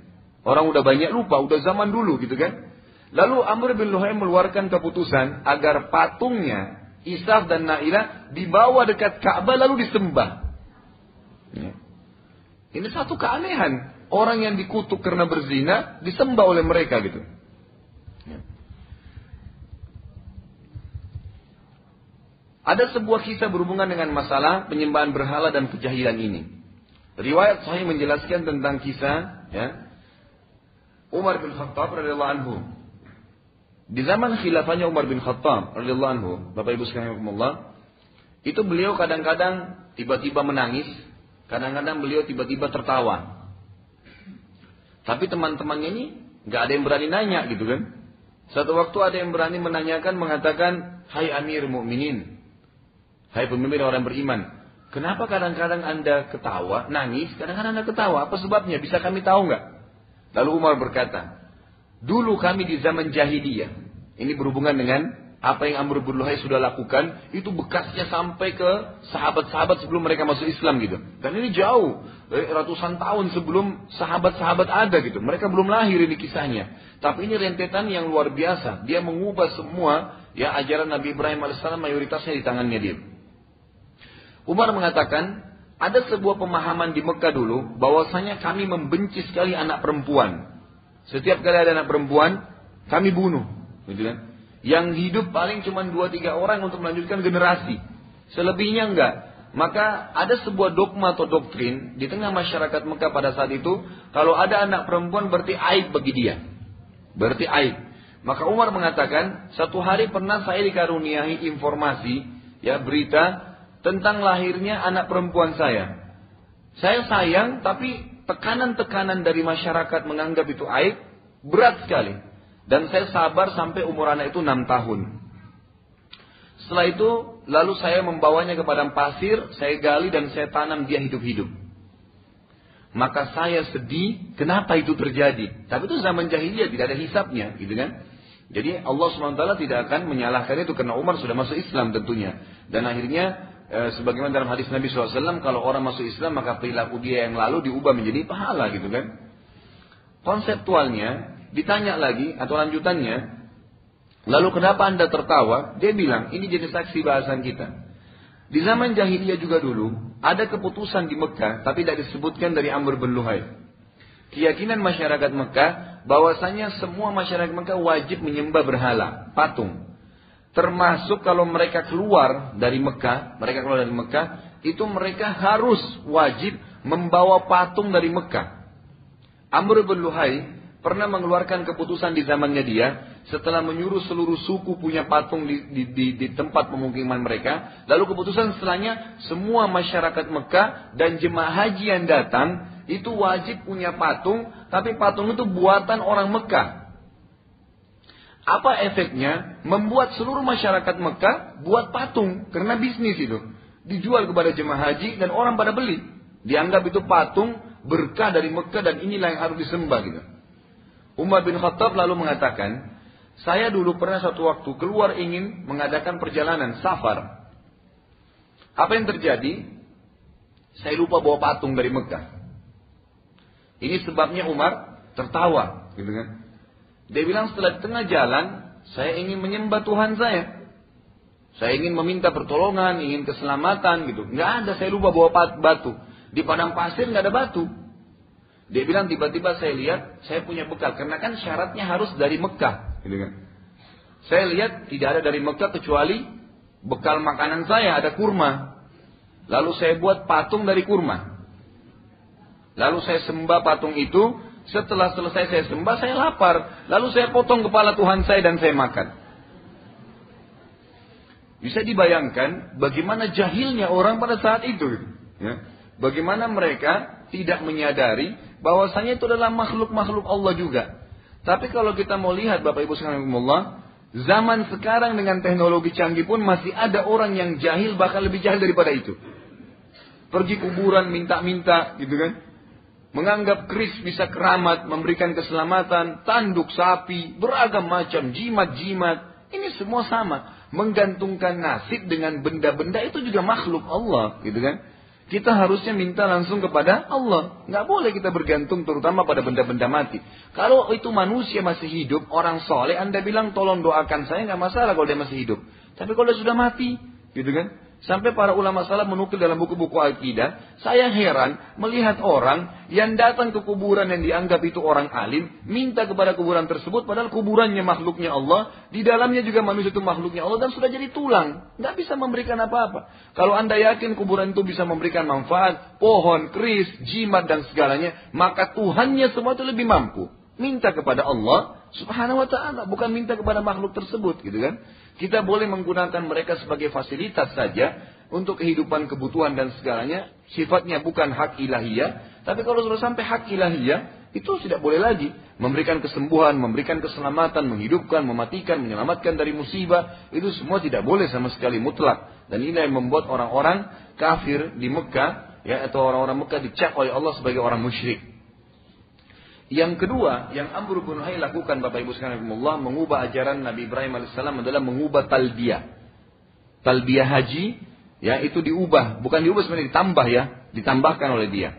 Orang udah banyak lupa udah zaman dulu gitu kan lalu Amr bin Luhai mengeluarkan keputusan agar patungnya Isaf dan Naila dibawa dekat Ka'bah lalu disembah ya. ini satu keanehan orang yang dikutuk karena berzina disembah oleh mereka gitu. Ya. Ada sebuah kisah berhubungan dengan masalah penyembahan berhala dan kejahilan ini. Riwayat Sahih menjelaskan tentang kisah ya, Umar bin Khattab radhiyallahu anhu. Di zaman khilafahnya Umar bin Khattab radhiyallahu anhu, Bapak Ibu sekalian itu beliau kadang-kadang tiba-tiba menangis, kadang-kadang beliau tiba-tiba tertawa. Tapi teman-temannya ini nggak ada yang berani nanya gitu kan. Satu waktu ada yang berani menanyakan mengatakan, Hai Amir Mukminin, Hai pemimpin orang beriman, kenapa kadang-kadang anda ketawa, nangis, kadang-kadang anda ketawa, apa sebabnya? Bisa kami tahu nggak? Lalu Umar berkata, dulu kami di zaman jahiliyah, ini berhubungan dengan apa yang Amr bin Luhai sudah lakukan itu bekasnya sampai ke sahabat-sahabat sebelum mereka masuk Islam gitu. Dan ini jauh, eh, ratusan tahun sebelum sahabat-sahabat ada gitu. Mereka belum lahir ini kisahnya. Tapi ini rentetan yang luar biasa. Dia mengubah semua ya ajaran Nabi Ibrahim alaihissalam mayoritasnya di tangannya dia. Umar mengatakan ada sebuah pemahaman di Mekah dulu bahwasanya kami membenci sekali anak perempuan. Setiap kali ada anak perempuan, kami bunuh, gitu kan? Yang hidup paling cuma dua tiga orang untuk melanjutkan generasi. Selebihnya enggak. Maka ada sebuah dogma atau doktrin di tengah masyarakat Mekah pada saat itu, kalau ada anak perempuan berarti aib bagi dia. Berarti aib. Maka Umar mengatakan, satu hari pernah saya dikaruniai informasi, ya berita tentang lahirnya anak perempuan saya. Saya sayang, tapi tekanan-tekanan dari masyarakat menganggap itu aib berat sekali. Dan saya sabar sampai umur anak itu enam tahun. Setelah itu, lalu saya membawanya ke padang pasir, saya gali dan saya tanam dia hidup-hidup. Maka saya sedih, kenapa itu terjadi? Tapi itu zaman jahiliyah, tidak ada hisapnya, gitu kan? Jadi Allah SWT tidak akan menyalahkan itu karena Umar sudah masuk Islam tentunya. Dan akhirnya e, sebagaimana dalam hadis Nabi SAW, kalau orang masuk Islam maka perilaku dia yang lalu diubah menjadi pahala gitu kan. Konseptualnya ditanya lagi atau lanjutannya, lalu kenapa anda tertawa? Dia bilang, ini jadi saksi bahasan kita. Di zaman jahiliyah juga dulu, ada keputusan di Mekah, tapi tidak disebutkan dari Amr bin Luhai. Keyakinan masyarakat Mekah, bahwasanya semua masyarakat Mekah wajib menyembah berhala, patung. Termasuk kalau mereka keluar dari Mekah, mereka keluar dari Mekah, itu mereka harus wajib membawa patung dari Mekah. Amr bin Luhai pernah mengeluarkan keputusan di zamannya dia setelah menyuruh seluruh suku punya patung di, di, di, di tempat pemukiman mereka. Lalu keputusan setelahnya semua masyarakat Mekah dan jemaah haji yang datang itu wajib punya patung, tapi patung itu buatan orang Mekah. Apa efeknya? Membuat seluruh masyarakat Mekah buat patung karena bisnis itu. Dijual kepada jemaah haji dan orang pada beli. Dianggap itu patung berkah dari Mekah dan inilah yang harus disembah gitu. Umar bin Khattab lalu mengatakan, saya dulu pernah satu waktu keluar ingin mengadakan perjalanan safar. Apa yang terjadi? Saya lupa bawa patung dari Mekah. Ini sebabnya Umar tertawa, gitu kan? Dia bilang setelah di tengah jalan, saya ingin menyembah Tuhan saya. Saya ingin meminta pertolongan, ingin keselamatan gitu. Nggak ada, saya lupa bawa batu. Di padang pasir nggak ada batu. Dia bilang tiba-tiba saya lihat saya punya bekal karena kan syaratnya harus dari Mekah, gitu kan. Saya lihat tidak ada dari Mekah kecuali bekal makanan saya ada kurma. Lalu saya buat patung dari kurma. Lalu saya sembah patung itu. Setelah selesai saya sembah, saya lapar. Lalu saya potong kepala Tuhan saya dan saya makan. Bisa dibayangkan bagaimana jahilnya orang pada saat itu. Ya. Bagaimana mereka tidak menyadari bahwasanya itu adalah makhluk-makhluk Allah juga. Tapi kalau kita mau lihat Bapak Ibu sekalian zaman sekarang dengan teknologi canggih pun masih ada orang yang jahil bahkan lebih jahil daripada itu. Pergi kuburan minta-minta gitu kan. Menganggap keris bisa keramat, memberikan keselamatan, tanduk sapi, beragam macam, jimat-jimat. Ini semua sama. Menggantungkan nasib dengan benda-benda itu juga makhluk Allah gitu kan. Kita harusnya minta langsung kepada Allah. Nggak boleh kita bergantung terutama pada benda-benda mati. Kalau itu manusia masih hidup, orang soleh, Anda bilang tolong doakan saya, nggak masalah kalau dia masih hidup. Tapi kalau dia sudah mati, gitu kan? Sampai para ulama salah menukil dalam buku-buku akidah, saya heran melihat orang yang datang ke kuburan yang dianggap itu orang alim, minta kepada kuburan tersebut, padahal kuburannya makhluknya Allah, di dalamnya juga manusia itu makhluknya Allah dan sudah jadi tulang, nggak bisa memberikan apa-apa. Kalau anda yakin kuburan itu bisa memberikan manfaat, pohon, keris, jimat dan segalanya, maka Tuhannya semua itu lebih mampu. Minta kepada Allah subhanahu wa ta'ala, bukan minta kepada makhluk tersebut gitu kan. Kita boleh menggunakan mereka sebagai fasilitas saja untuk kehidupan kebutuhan dan segalanya. Sifatnya bukan hak ilahiyah. Tapi kalau sudah sampai hak ilahiyah, itu tidak boleh lagi. Memberikan kesembuhan, memberikan keselamatan, menghidupkan, mematikan, menyelamatkan dari musibah. Itu semua tidak boleh sama sekali mutlak. Dan ini yang membuat orang-orang kafir di Mekah, ya atau orang-orang Mekah dicap oleh Allah sebagai orang musyrik. Yang kedua, yang Amr bin Hai lakukan Bapak Ibu sekalian Allah mengubah ajaran Nabi Ibrahim alaihissalam adalah mengubah talbiyah. Talbiyah haji, ya itu diubah, bukan diubah sebenarnya ditambah ya, ditambahkan oleh dia.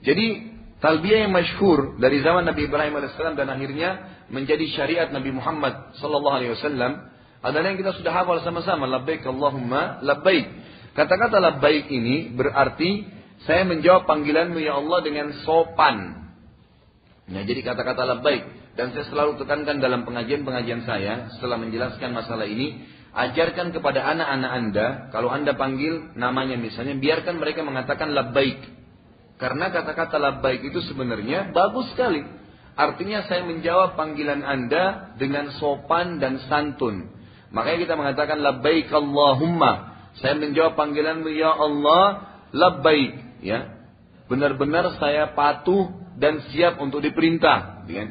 Jadi talbiyah yang masyhur dari zaman Nabi Ibrahim alaihissalam dan akhirnya menjadi syariat Nabi Muhammad sallallahu alaihi wasallam adalah yang kita sudah hafal sama-sama labbaik Allahumma labbaik. Kata-kata labbaik ini berarti saya menjawab panggilanmu ya Allah dengan sopan, Nah, jadi kata-kata labbaik dan saya selalu tekankan dalam pengajian-pengajian saya setelah menjelaskan masalah ini, ajarkan kepada anak-anak Anda kalau Anda panggil namanya misalnya biarkan mereka mengatakan labbaik. Karena kata-kata labbaik itu sebenarnya bagus sekali. Artinya saya menjawab panggilan Anda dengan sopan dan santun. Makanya kita mengatakan labbaik Allahumma. Saya menjawab panggilanmu ya Allah labbaik, ya. Benar-benar saya patuh dan siap untuk diperintah. Ya.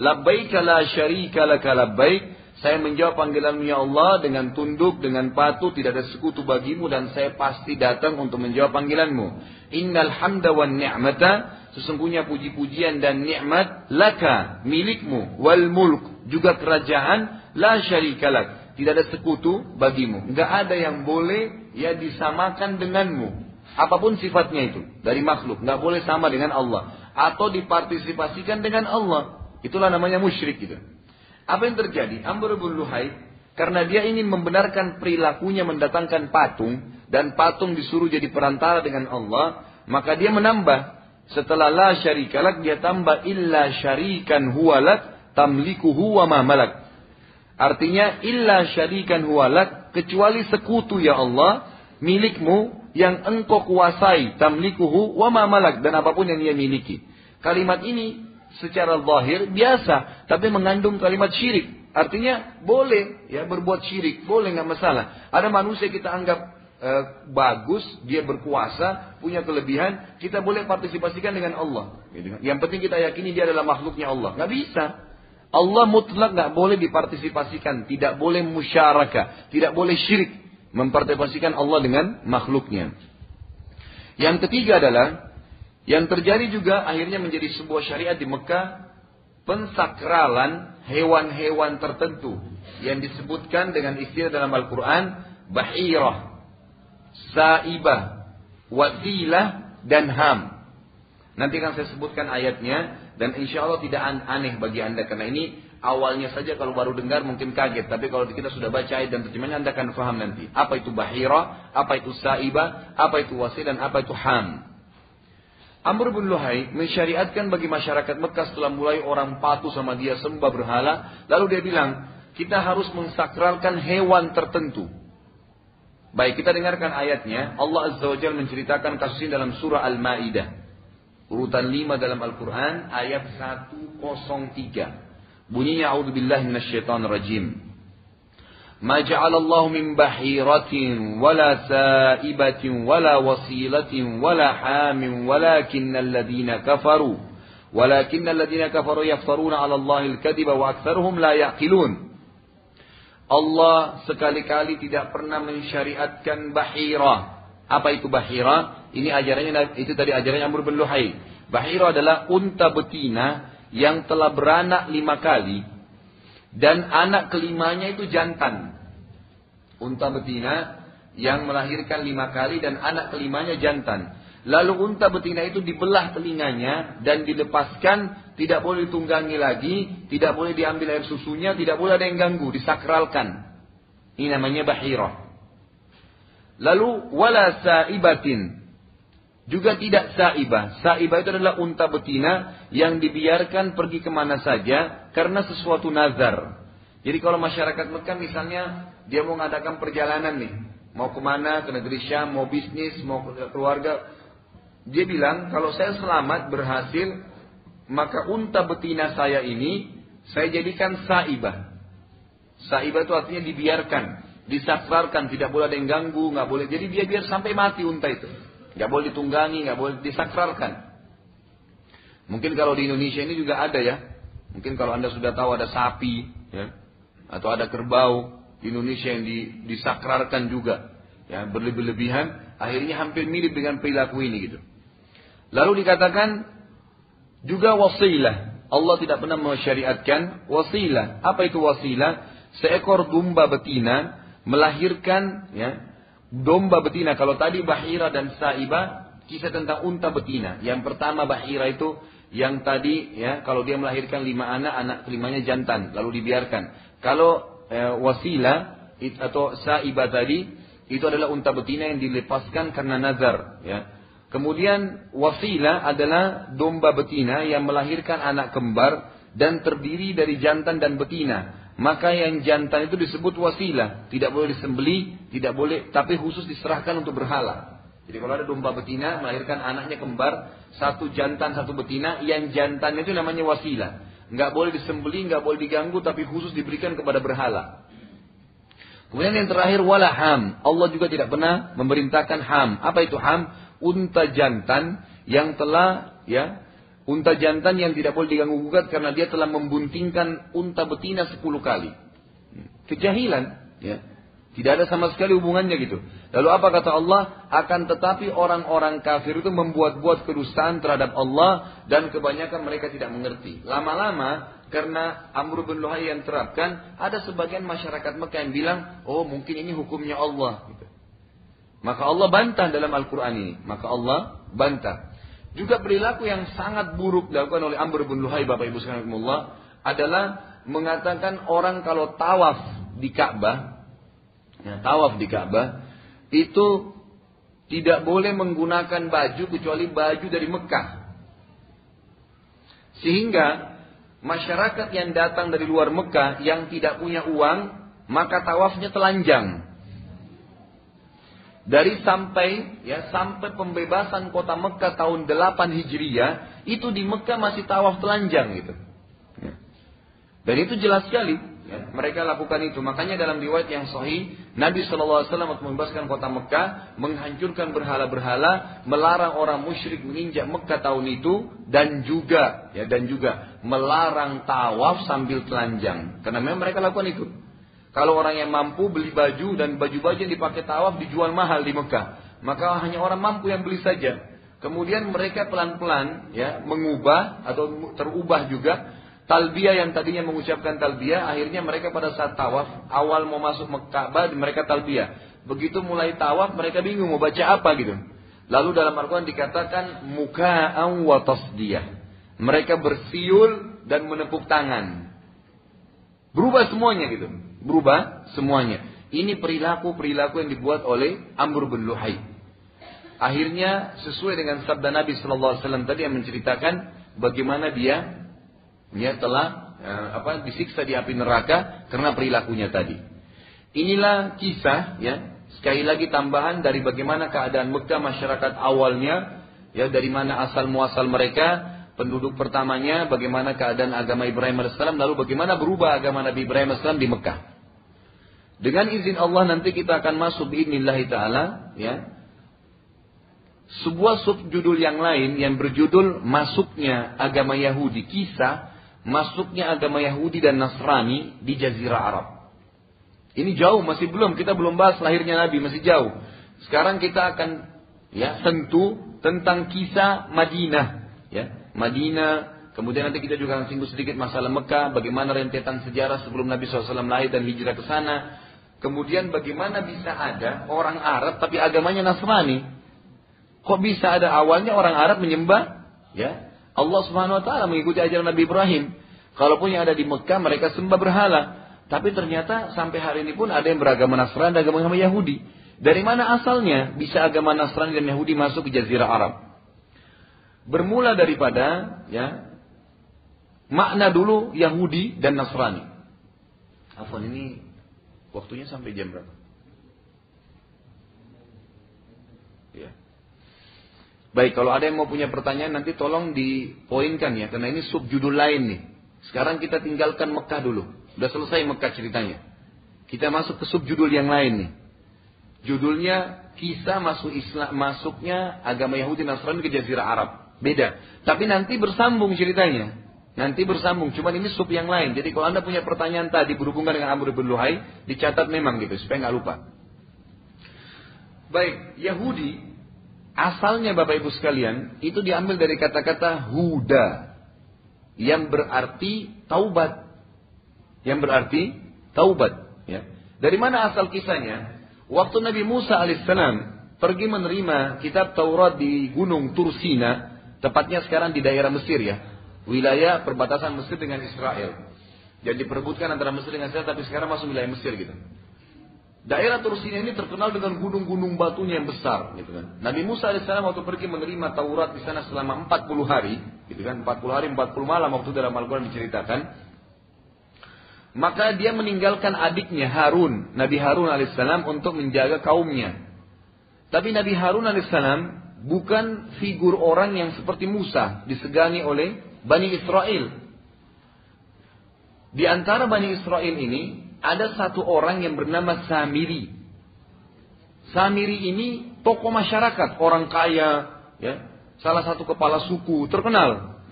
Labbaika la syarika laka labbaik. Saya menjawab panggilanmu ya Allah dengan tunduk, dengan patuh, tidak ada sekutu bagimu dan saya pasti datang untuk menjawab panggilanmu. Innal hamda wan ni'mata, sesungguhnya puji-pujian dan nikmat laka, milikmu, wal mulk, juga kerajaan, la syarikalak. Tidak ada sekutu bagimu. Enggak ada yang boleh ya disamakan denganmu. Apa pun sifatnya itu dari makhluk, nggak boleh sama dengan Allah atau dipartisipasikan dengan Allah. Itulah namanya musyrik gitu. Apa yang terjadi? Amr bin Luhai karena dia ingin membenarkan perilakunya mendatangkan patung dan patung disuruh jadi perantara dengan Allah, maka dia menambah setelah la syarikalak dia tambah illa syarikan huwalak tamlikuhu wa ma malak. Artinya illa syarikan huwalak kecuali sekutu ya Allah milikmu yang engkau kuasai tamlikuhu wa ma malak dan apa pun yang dia miliki. Kalimat ini secara zahir biasa tapi mengandung kalimat syirik. Artinya boleh ya berbuat syirik, boleh nggak masalah. Ada manusia kita anggap e, bagus, dia berkuasa, punya kelebihan, kita boleh partisipasikan dengan Allah. Gitu kan. Yang penting kita yakini dia adalah makhluknya Allah. Nggak bisa. Allah mutlak nggak boleh dipartisipasikan, tidak boleh musyarakah, tidak boleh syirik mempartisipasikan Allah dengan makhluknya. Yang ketiga adalah yang terjadi juga akhirnya menjadi sebuah syariat di Mekah pensakralan hewan-hewan tertentu yang disebutkan dengan istilah dalam Al-Quran bahirah, saibah, wasilah, dan ham. Nanti akan saya sebutkan ayatnya dan insya Allah tidak aneh bagi anda karena ini awalnya saja kalau baru dengar mungkin kaget tapi kalau kita sudah baca ayat dan terjemahnya anda akan faham nanti apa itu bahira, apa itu saibah, apa itu wasilah dan apa itu ham. Amr bin Luhai mensyariatkan bagi masyarakat Mekah setelah mulai orang patuh sama dia sembah berhala. Lalu dia bilang, kita harus mensakralkan hewan tertentu. Baik, kita dengarkan ayatnya. Allah Azza wa Jalla menceritakan kasus ini dalam surah Al-Ma'idah. Urutan 5 dalam Al-Quran, ayat 103. بني أعوذ بالله من الشيطان الرجيم ما جعل الله من بحيرة ولا سائبة ولا وصيلة ولا حام ولكن الذين كفروا ولكن الذين كفروا يفترون على الله الكذب وأكثرهم لا يعقلون Allah sekali-kali tidak pernah mensyariatkan bahira. Apa itu bahira? Ini ajarannya itu tadi ajarannya Amr bin Luhai. Bahira adalah unta betina yang telah beranak lima kali dan anak kelimanya itu jantan. Unta betina yang melahirkan lima kali dan anak kelimanya jantan. Lalu unta betina itu dibelah telinganya dan dilepaskan, tidak boleh ditunggangi lagi, tidak boleh diambil air susunya, tidak boleh ada yang ganggu, disakralkan. Ini namanya bahirah. Lalu wala saibatin. Juga tidak saibah. Saibah itu adalah unta betina yang dibiarkan pergi ke mana saja karena sesuatu nazar. Jadi kalau masyarakat Mekah misalnya dia mau mengadakan perjalanan nih, mau ke mana, ke negeri Syam, mau bisnis, mau ke keluarga, dia bilang kalau saya selamat berhasil, maka unta betina saya ini saya jadikan saibah. Saibah itu artinya dibiarkan, disakrarkan, tidak boleh ada yang ganggu, nggak boleh. Jadi dia biar sampai mati unta itu. Nggak boleh ditunggangi, nggak boleh disakrarkan. Mungkin kalau di Indonesia ini juga ada ya. Mungkin kalau anda sudah tahu ada sapi, ya, atau ada kerbau di Indonesia yang disakrarkan juga, ya berlebih-lebihan, akhirnya hampir mirip dengan perilaku ini gitu. Lalu dikatakan juga wasilah. Allah tidak pernah mensyariatkan wasilah. Apa itu wasilah? Seekor domba betina melahirkan ya domba betina. Kalau tadi Bahira dan Saiba, kisah tentang unta betina. Yang pertama Bahira itu yang tadi ya kalau dia melahirkan lima anak, anak kelimanya jantan, lalu dibiarkan. Kalau e, wasilah atau Saiba tadi itu adalah unta betina yang dilepaskan karena nazar. Ya. Kemudian wasilah adalah domba betina yang melahirkan anak kembar dan terdiri dari jantan dan betina maka yang jantan itu disebut wasilah, tidak boleh disembeli, tidak boleh, tapi khusus diserahkan untuk berhala. Jadi kalau ada domba betina melahirkan anaknya kembar, satu jantan satu betina, yang jantan itu namanya wasilah. Nggak boleh disembeli, nggak boleh diganggu, tapi khusus diberikan kepada berhala. Kemudian yang terakhir walaham. Allah juga tidak pernah memerintahkan ham. Apa itu ham? Unta jantan yang telah ya Unta jantan yang tidak boleh diganggu gugat karena dia telah membuntingkan unta betina sepuluh kali. Kejahilan, ya. Tidak ada sama sekali hubungannya gitu. Lalu apa kata Allah? Akan tetapi orang-orang kafir itu membuat-buat kedustaan terhadap Allah dan kebanyakan mereka tidak mengerti. Lama-lama karena Amr bin Luhai yang terapkan, ada sebagian masyarakat Mekah yang bilang, oh mungkin ini hukumnya Allah. Gitu. Maka Allah bantah dalam Al-Quran ini. Maka Allah bantah. Juga perilaku yang sangat buruk dilakukan oleh Amr bin Luhai Bapak Ibu sekalian adalah mengatakan orang kalau tawaf di Ka'bah, ya, tawaf di Ka'bah itu tidak boleh menggunakan baju kecuali baju dari Mekah. Sehingga masyarakat yang datang dari luar Mekah yang tidak punya uang, maka tawafnya telanjang. Dari sampai ya sampai pembebasan kota Mekah tahun 8 Hijriah, itu di Mekah masih tawaf telanjang gitu. Ya. Dan itu jelas sekali ya, mereka lakukan itu. Makanya dalam riwayat yang sahih, Nabi SAW untuk membebaskan kota Mekah, menghancurkan berhala-berhala, melarang orang musyrik menginjak Mekah tahun itu, dan juga ya dan juga melarang tawaf sambil telanjang. Karena memang mereka lakukan itu. Kalau orang yang mampu beli baju dan baju-baju yang dipakai tawaf dijual mahal di Mekah, maka hanya orang mampu yang beli saja. Kemudian mereka pelan-pelan ya mengubah atau terubah juga talbiyah yang tadinya mengucapkan talbiyah, akhirnya mereka pada saat tawaf awal mau masuk Mekah mereka talbiyah. Begitu mulai tawaf mereka bingung mau baca apa gitu. Lalu dalam Al-Quran dikatakan muka'an wa tasdiyah. Mereka bersiul dan menepuk tangan. Berubah semuanya gitu berubah semuanya. Ini perilaku-perilaku yang dibuat oleh Amr bin Luhai. Akhirnya sesuai dengan sabda Nabi Shallallahu Alaihi Wasallam tadi yang menceritakan bagaimana dia dia telah eh, apa disiksa di api neraka karena perilakunya tadi. Inilah kisah ya sekali lagi tambahan dari bagaimana keadaan Mekah masyarakat awalnya ya dari mana asal muasal mereka penduduk pertamanya bagaimana keadaan agama Ibrahim AS lalu bagaimana berubah agama Nabi Ibrahim AS di Mekah. Dengan izin Allah nanti kita akan masuk biidnillahi ta'ala ya. Sebuah subjudul yang lain yang berjudul masuknya agama Yahudi, kisah masuknya agama Yahudi dan Nasrani di jazirah Arab. Ini jauh masih belum kita belum bahas lahirnya Nabi masih jauh. Sekarang kita akan ya sentuh tentang kisah Madinah ya. Madinah Kemudian nanti kita juga akan singgung sedikit masalah Mekah, bagaimana rentetan sejarah sebelum Nabi SAW lahir dan hijrah ke sana. Kemudian bagaimana bisa ada orang Arab tapi agamanya Nasrani? Kok bisa ada awalnya orang Arab menyembah ya Allah Subhanahu wa taala mengikuti ajaran Nabi Ibrahim. Kalaupun yang ada di Mekah mereka sembah berhala, tapi ternyata sampai hari ini pun ada yang beragama Nasrani dan agama Yahudi. Dari mana asalnya bisa agama Nasrani dan Yahudi masuk ke jazirah Arab? Bermula daripada ya makna dulu Yahudi dan Nasrani. Afwan ini Waktunya sampai jam berapa? Ya. Baik, kalau ada yang mau punya pertanyaan nanti tolong dipoinkan ya, karena ini subjudul lain nih. Sekarang kita tinggalkan Mekah dulu. Sudah selesai Mekah ceritanya. Kita masuk ke subjudul yang lain nih. Judulnya kisah masuk Islam masuknya agama Yahudi Nasrani ke Jazirah Arab. Beda. Tapi nanti bersambung ceritanya. Nanti bersambung, cuma ini sub yang lain. Jadi kalau Anda punya pertanyaan tadi berhubungan dengan Amr bin Luhai, dicatat memang gitu, supaya nggak lupa. Baik, Yahudi, asalnya Bapak Ibu sekalian, itu diambil dari kata-kata Huda, yang berarti taubat. Yang berarti taubat. Ya. Dari mana asal kisahnya? Waktu Nabi Musa alaihissalam pergi menerima kitab Taurat di Gunung Tursina, tepatnya sekarang di daerah Mesir ya wilayah perbatasan Mesir dengan Israel. Jadi diperebutkan antara Mesir dengan Israel, tapi sekarang masuk wilayah Mesir gitu. Daerah Tursina ini terkenal dengan gunung-gunung batunya yang besar, gitu kan. Nabi Musa AS waktu pergi menerima Taurat di sana selama 40 hari, gitu kan, 40 hari 40 malam waktu dalam Al-Quran diceritakan. Maka dia meninggalkan adiknya Harun, Nabi Harun alaihissalam untuk menjaga kaumnya. Tapi Nabi Harun alaihissalam bukan figur orang yang seperti Musa disegani oleh Bani Israel. Di antara Bani Israel ini ada satu orang yang bernama Samiri. Samiri ini tokoh masyarakat, orang kaya, ya, salah satu kepala suku terkenal.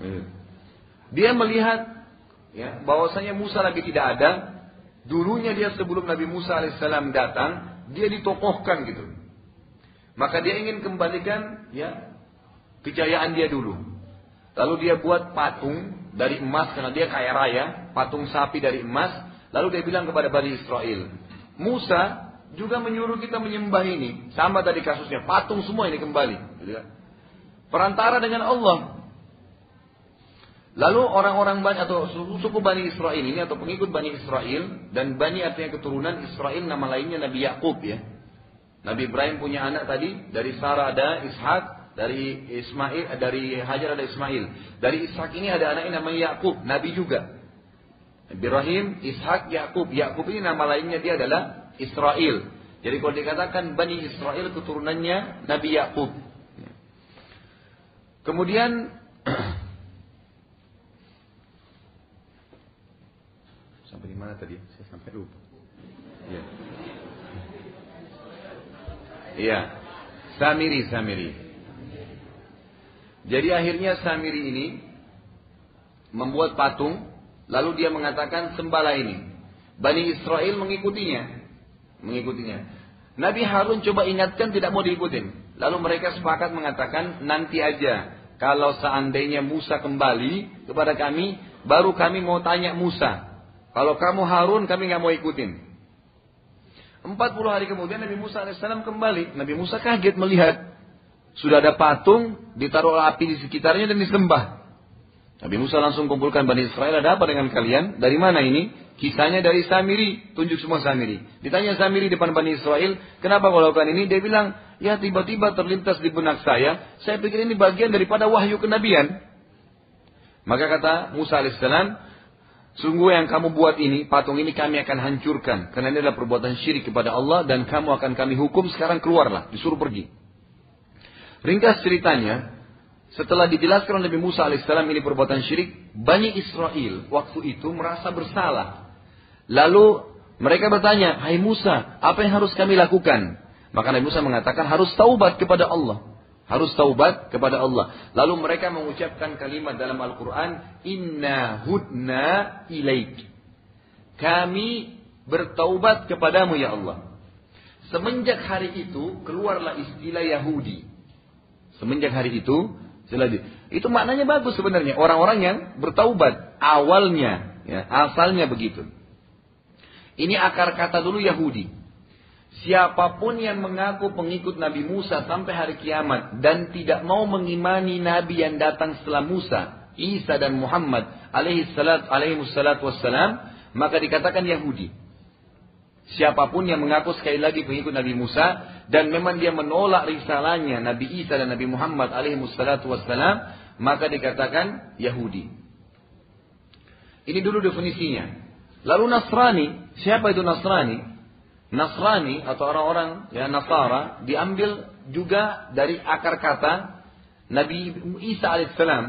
Dia melihat ya, bahwasanya Musa lagi tidak ada. Dulunya dia sebelum Nabi Musa alaihissalam datang, dia ditokohkan gitu. Maka dia ingin kembalikan ya kejayaan dia dulu. Lalu dia buat patung dari emas karena dia kaya raya, patung sapi dari emas. Lalu dia bilang kepada Bani Israel, Musa juga menyuruh kita menyembah ini. Sama tadi kasusnya, patung semua ini kembali. Gitu kan? perantara dengan Allah. Lalu orang-orang Bani atau suku Bani Israel ini atau pengikut Bani Israel dan Bani artinya keturunan Israel nama lainnya Nabi Yakub ya. Nabi Ibrahim punya anak tadi dari Sarah ada Ishak, dari Ismail dari Hajar ada Ismail. Dari Ishak ini ada anaknya namanya Yakub, Nabi juga. Ibrahim, Ishak, Yakub. Yakub ini nama lainnya dia adalah Israel. Jadi kalau dikatakan Bani Israel keturunannya Nabi Yakub. Kemudian sampai di mana tadi? Saya sampai lupa. Iya. Iya. Samiri, Samiri. Jadi akhirnya Samiri ini membuat patung Lalu dia mengatakan sembala ini. Bani Israel mengikutinya. Mengikutinya. Nabi Harun coba ingatkan tidak mau diikutin. Lalu mereka sepakat mengatakan nanti aja. Kalau seandainya Musa kembali kepada kami, baru kami mau tanya Musa. Kalau kamu Harun, kami nggak mau ikutin. 40 hari kemudian Nabi Musa AS kembali. Nabi Musa kaget melihat sudah ada patung, ditaruh api di sekitarnya dan disembah. Nabi Musa langsung kumpulkan Bani Israel, ada apa dengan kalian? Dari mana ini? Kisahnya dari Samiri, tunjuk semua Samiri. Ditanya Samiri depan Bani Israel, kenapa kau lakukan ini? Dia bilang, ya tiba-tiba terlintas di benak saya, saya pikir ini bagian daripada wahyu kenabian. Maka kata Musa alaihissalam, sungguh yang kamu buat ini, patung ini kami akan hancurkan. Karena ini adalah perbuatan syirik kepada Allah dan kamu akan kami hukum, sekarang keluarlah, disuruh pergi. Ringkas ceritanya, setelah dijelaskan oleh Nabi Musa alaihissalam ini perbuatan syirik, Bani Israel waktu itu merasa bersalah. Lalu mereka bertanya, Hai Musa, apa yang harus kami lakukan? Maka Nabi Musa mengatakan harus taubat kepada Allah. Harus taubat kepada Allah. Lalu mereka mengucapkan kalimat dalam Al-Quran, Inna hudna ilaik. Kami bertaubat kepadamu ya Allah. Semenjak hari itu keluarlah istilah Yahudi. Semenjak hari itu Selagi. Itu maknanya bagus sebenarnya. Orang-orang yang bertaubat. Awalnya. Ya, asalnya begitu. Ini akar kata dulu Yahudi. Siapa pun yang mengaku pengikut Nabi Musa sampai hari kiamat dan tidak mau mengimani Nabi yang datang setelah Musa, Isa dan Muhammad alaihi salat alaihi salatu wassalam, maka dikatakan Yahudi. Siapa pun yang mengaku sekali lagi pengikut Nabi Musa dan memang dia menolak risalahnya Nabi Isa dan Nabi Muhammad alaihi wassalatu wassalam, maka dikatakan Yahudi. Ini dulu definisinya. Lalu Nasrani, siapa itu Nasrani? Nasrani atau orang-orang ya Nasara diambil juga dari akar kata Nabi Isa alaihissalam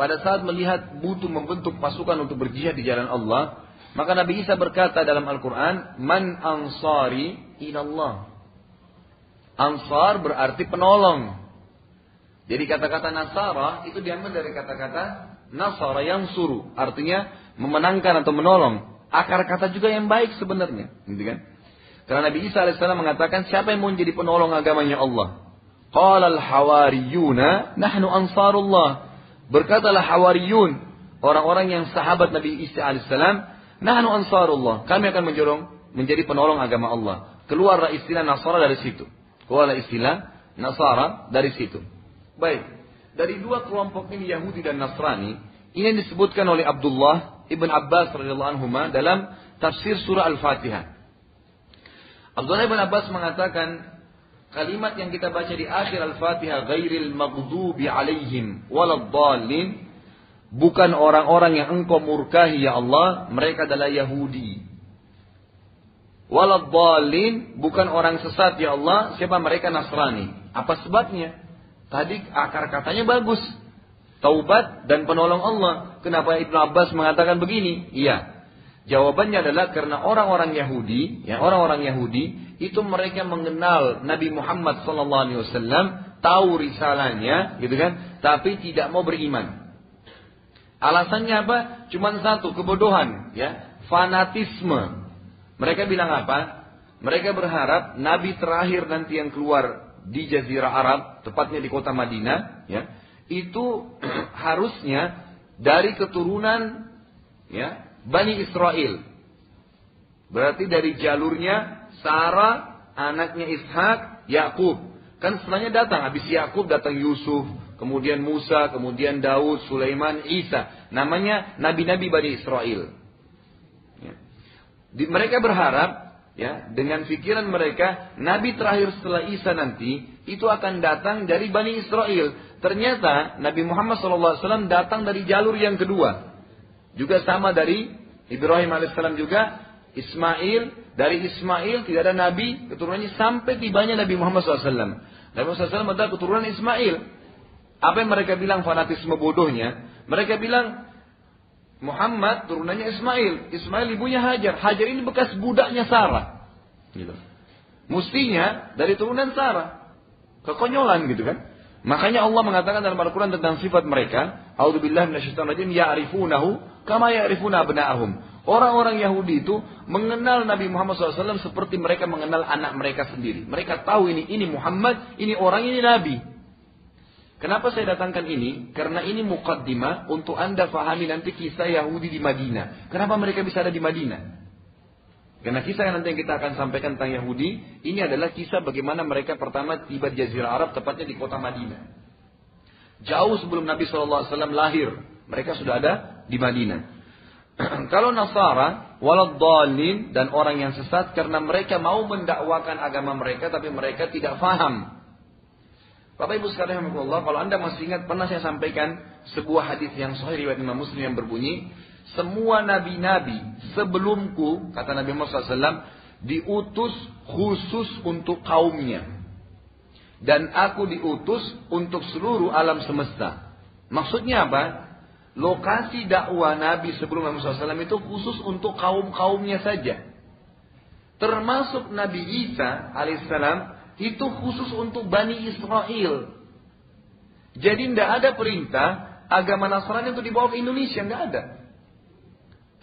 pada saat melihat butuh membentuk pasukan untuk berjihad di jalan Allah, maka Nabi Isa berkata dalam Al-Quran, Man ansari ilallah. Ansar berarti penolong. Jadi kata-kata Nasara itu diambil dari kata-kata Nasara yang suruh. Artinya memenangkan atau menolong. Akar kata juga yang baik sebenarnya. Gitu kan? Karena Nabi Isa AS mengatakan siapa yang mau menjadi penolong agamanya Allah. Qala al-hawariyuna nahnu ansarullah. Berkatalah hawariyun. Orang-orang yang sahabat Nabi Isa AS Nahnu ansarullah. Kami akan menjorong menjadi penolong agama Allah. Keluarlah istilah Nasara dari situ. Keluarlah istilah Nasara dari situ. Baik. Dari dua kelompok ini Yahudi dan Nasrani, ini disebutkan oleh Abdullah ibn Abbas radhiyallahu anhu dalam tafsir surah Al-Fatihah. Abdullah ibn Abbas mengatakan kalimat yang kita baca di akhir Al-Fatihah ghairil maghdubi alaihim waladdallin bukan orang-orang yang engkau murkahi ya Allah, mereka adalah Yahudi. Waladhalin bukan orang sesat ya Allah, siapa mereka Nasrani. Apa sebabnya? Tadi akar katanya bagus. Taubat dan penolong Allah. Kenapa Ibnu Abbas mengatakan begini? Iya. Jawabannya adalah karena orang-orang Yahudi, ya orang-orang Yahudi itu mereka mengenal Nabi Muhammad SAW, tahu risalahnya, gitu kan? Tapi tidak mau beriman. Alasannya apa? Cuma satu, kebodohan, ya, fanatisme. Mereka bilang apa? Mereka berharap nabi terakhir nanti yang keluar di jazirah Arab, tepatnya di kota Madinah, ya, itu harusnya dari keturunan ya, Bani Israel. Berarti dari jalurnya Sarah, anaknya Ishak, Yakub. Kan setelahnya datang, habis Yakub datang Yusuf, kemudian Musa, kemudian Daud, Sulaiman, Isa. Namanya nabi-nabi Bani Israel. Di, mereka berharap ya dengan pikiran mereka nabi terakhir setelah Isa nanti itu akan datang dari Bani Israel. Ternyata Nabi Muhammad SAW datang dari jalur yang kedua. Juga sama dari Ibrahim alaihissalam juga Ismail dari Ismail tidak ada nabi keturunannya sampai tibanya Nabi Muhammad SAW. Nabi Muhammad SAW adalah keturunan Ismail. Apa yang mereka bilang fanatisme bodohnya? Mereka bilang Muhammad turunannya Ismail. Ismail ibunya Hajar. Hajar ini bekas budaknya Sarah. Gitu. Mustinya dari turunan Sarah. Kekonyolan gitu kan. Makanya Allah mengatakan dalam Al-Quran tentang sifat mereka. A'udzubillah minasyaitonirrajim. Ya'rifunahu kama ya'rifuna abna'ahum. Orang-orang Yahudi itu mengenal Nabi Muhammad SAW seperti mereka mengenal anak mereka sendiri. Mereka tahu ini, ini Muhammad, ini orang, ini Nabi. Kenapa saya datangkan ini? Karena ini mukaddimah untuk anda fahami nanti kisah Yahudi di Madinah. Kenapa mereka bisa ada di Madinah? Karena kisah yang nanti kita akan sampaikan tentang Yahudi, ini adalah kisah bagaimana mereka pertama tiba di Jazirah Arab, tepatnya di kota Madinah. Jauh sebelum Nabi SAW lahir, mereka sudah ada di Madinah. Kalau Nasara, waladhalin dan orang yang sesat karena mereka mau mendakwakan agama mereka tapi mereka tidak faham. Bapak Ibu sekalian Allah, kalau Anda masih ingat pernah saya sampaikan sebuah hadis yang sahih riwayat Imam Muslim yang berbunyi, semua nabi-nabi sebelumku kata Nabi Muhammad SAW diutus khusus untuk kaumnya dan aku diutus untuk seluruh alam semesta. Maksudnya apa? lokasi dakwah Nabi sebelum Nabi SAW itu khusus untuk kaum-kaumnya saja. Termasuk Nabi Isa alaihissalam itu khusus untuk Bani Israel. Jadi tidak ada perintah agama Nasrani itu dibawa ke Indonesia, nggak ada.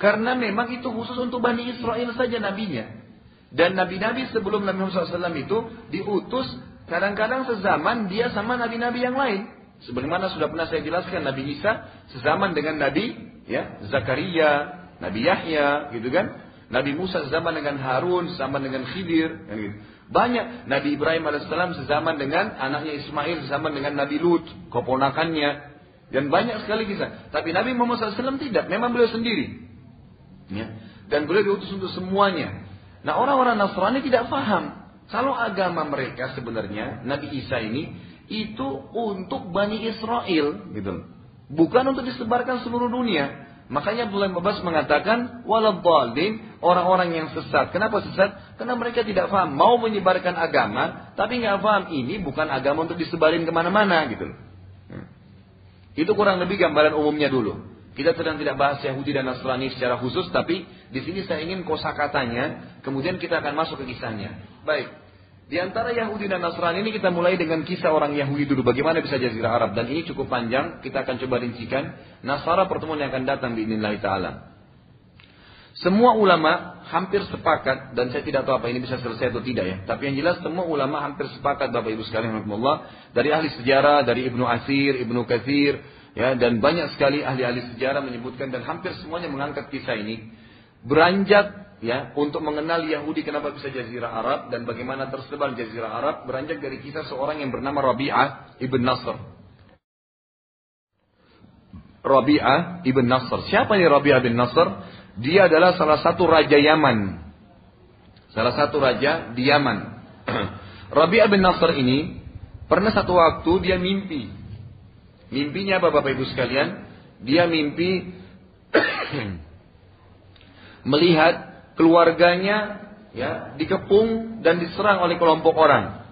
Karena memang itu khusus untuk Bani Israel saja nabinya. Dan nabi-nabi sebelum Nabi Muhammad SAW itu diutus kadang-kadang sezaman dia sama nabi-nabi yang lain. Sebagaimana sudah pernah saya jelaskan Nabi Isa sezaman dengan Nabi ya Zakaria, Nabi Yahya, gitu kan? Nabi Musa sezaman dengan Harun, sezaman dengan Khidir, kan gitu. Banyak Nabi Ibrahim alaihissalam sezaman dengan anaknya Ismail, sezaman dengan Nabi Lut, keponakannya, dan banyak sekali kisah. Tapi Nabi Muhammad SAW tidak, memang beliau sendiri. Ya. Dan beliau diutus untuk semuanya. Nah orang-orang Nasrani tidak paham. Kalau agama mereka sebenarnya, Nabi Isa ini itu untuk Bani Israel gitu. Bukan untuk disebarkan seluruh dunia. Makanya Abdullah bin Abbas mengatakan waladhdallin orang-orang yang sesat. Kenapa sesat? Karena mereka tidak paham mau menyebarkan agama, tapi nggak paham ini bukan agama untuk disebarin ke mana-mana gitu. Hmm. Itu kurang lebih gambaran umumnya dulu. Kita sedang tidak bahas Yahudi dan Nasrani secara khusus, tapi di sini saya ingin kosakatanya, kemudian kita akan masuk ke kisahnya. Baik, di antara Yahudi dan Nasrani ini kita mulai dengan kisah orang Yahudi dulu. Bagaimana bisa jazirah Arab. Dan ini cukup panjang. Kita akan coba rincikan. Nasara pertemuan yang akan datang di inilah ta'ala. Semua ulama hampir sepakat. Dan saya tidak tahu apa ini bisa selesai atau tidak ya. Tapi yang jelas semua ulama hampir sepakat Bapak Ibu sekalian. Dari ahli sejarah. Dari Ibnu Asir, Ibnu Kathir. Ya, dan banyak sekali ahli-ahli sejarah menyebutkan. Dan hampir semuanya mengangkat kisah ini. Beranjak ya untuk mengenal Yahudi kenapa bisa jazirah Arab dan bagaimana tersebar jazirah Arab beranjak dari kisah seorang yang bernama Rabi'ah ibn Nasr. Rabi'ah ibn Nasr. Siapa ini Rabi'ah ibn Nasr? Dia adalah salah satu raja Yaman. Salah satu raja di Yaman. Rabi'ah bin Nasr ini pernah satu waktu dia mimpi. Mimpinya apa Bapak Ibu sekalian? Dia mimpi melihat keluarganya ya dikepung dan diserang oleh kelompok orang.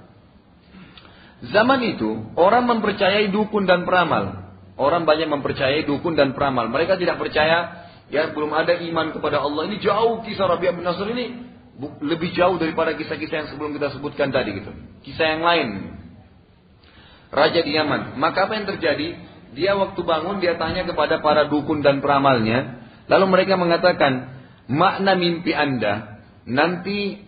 Zaman itu orang mempercayai dukun dan peramal. Orang banyak mempercayai dukun dan peramal. Mereka tidak percaya ya belum ada iman kepada Allah. Ini jauh kisah Rabi'ah bin Nasr ini lebih jauh daripada kisah-kisah yang sebelum kita sebutkan tadi gitu. Kisah yang lain. Raja di Yaman. Maka apa yang terjadi? Dia waktu bangun dia tanya kepada para dukun dan peramalnya. Lalu mereka mengatakan, makna mimpi Anda nanti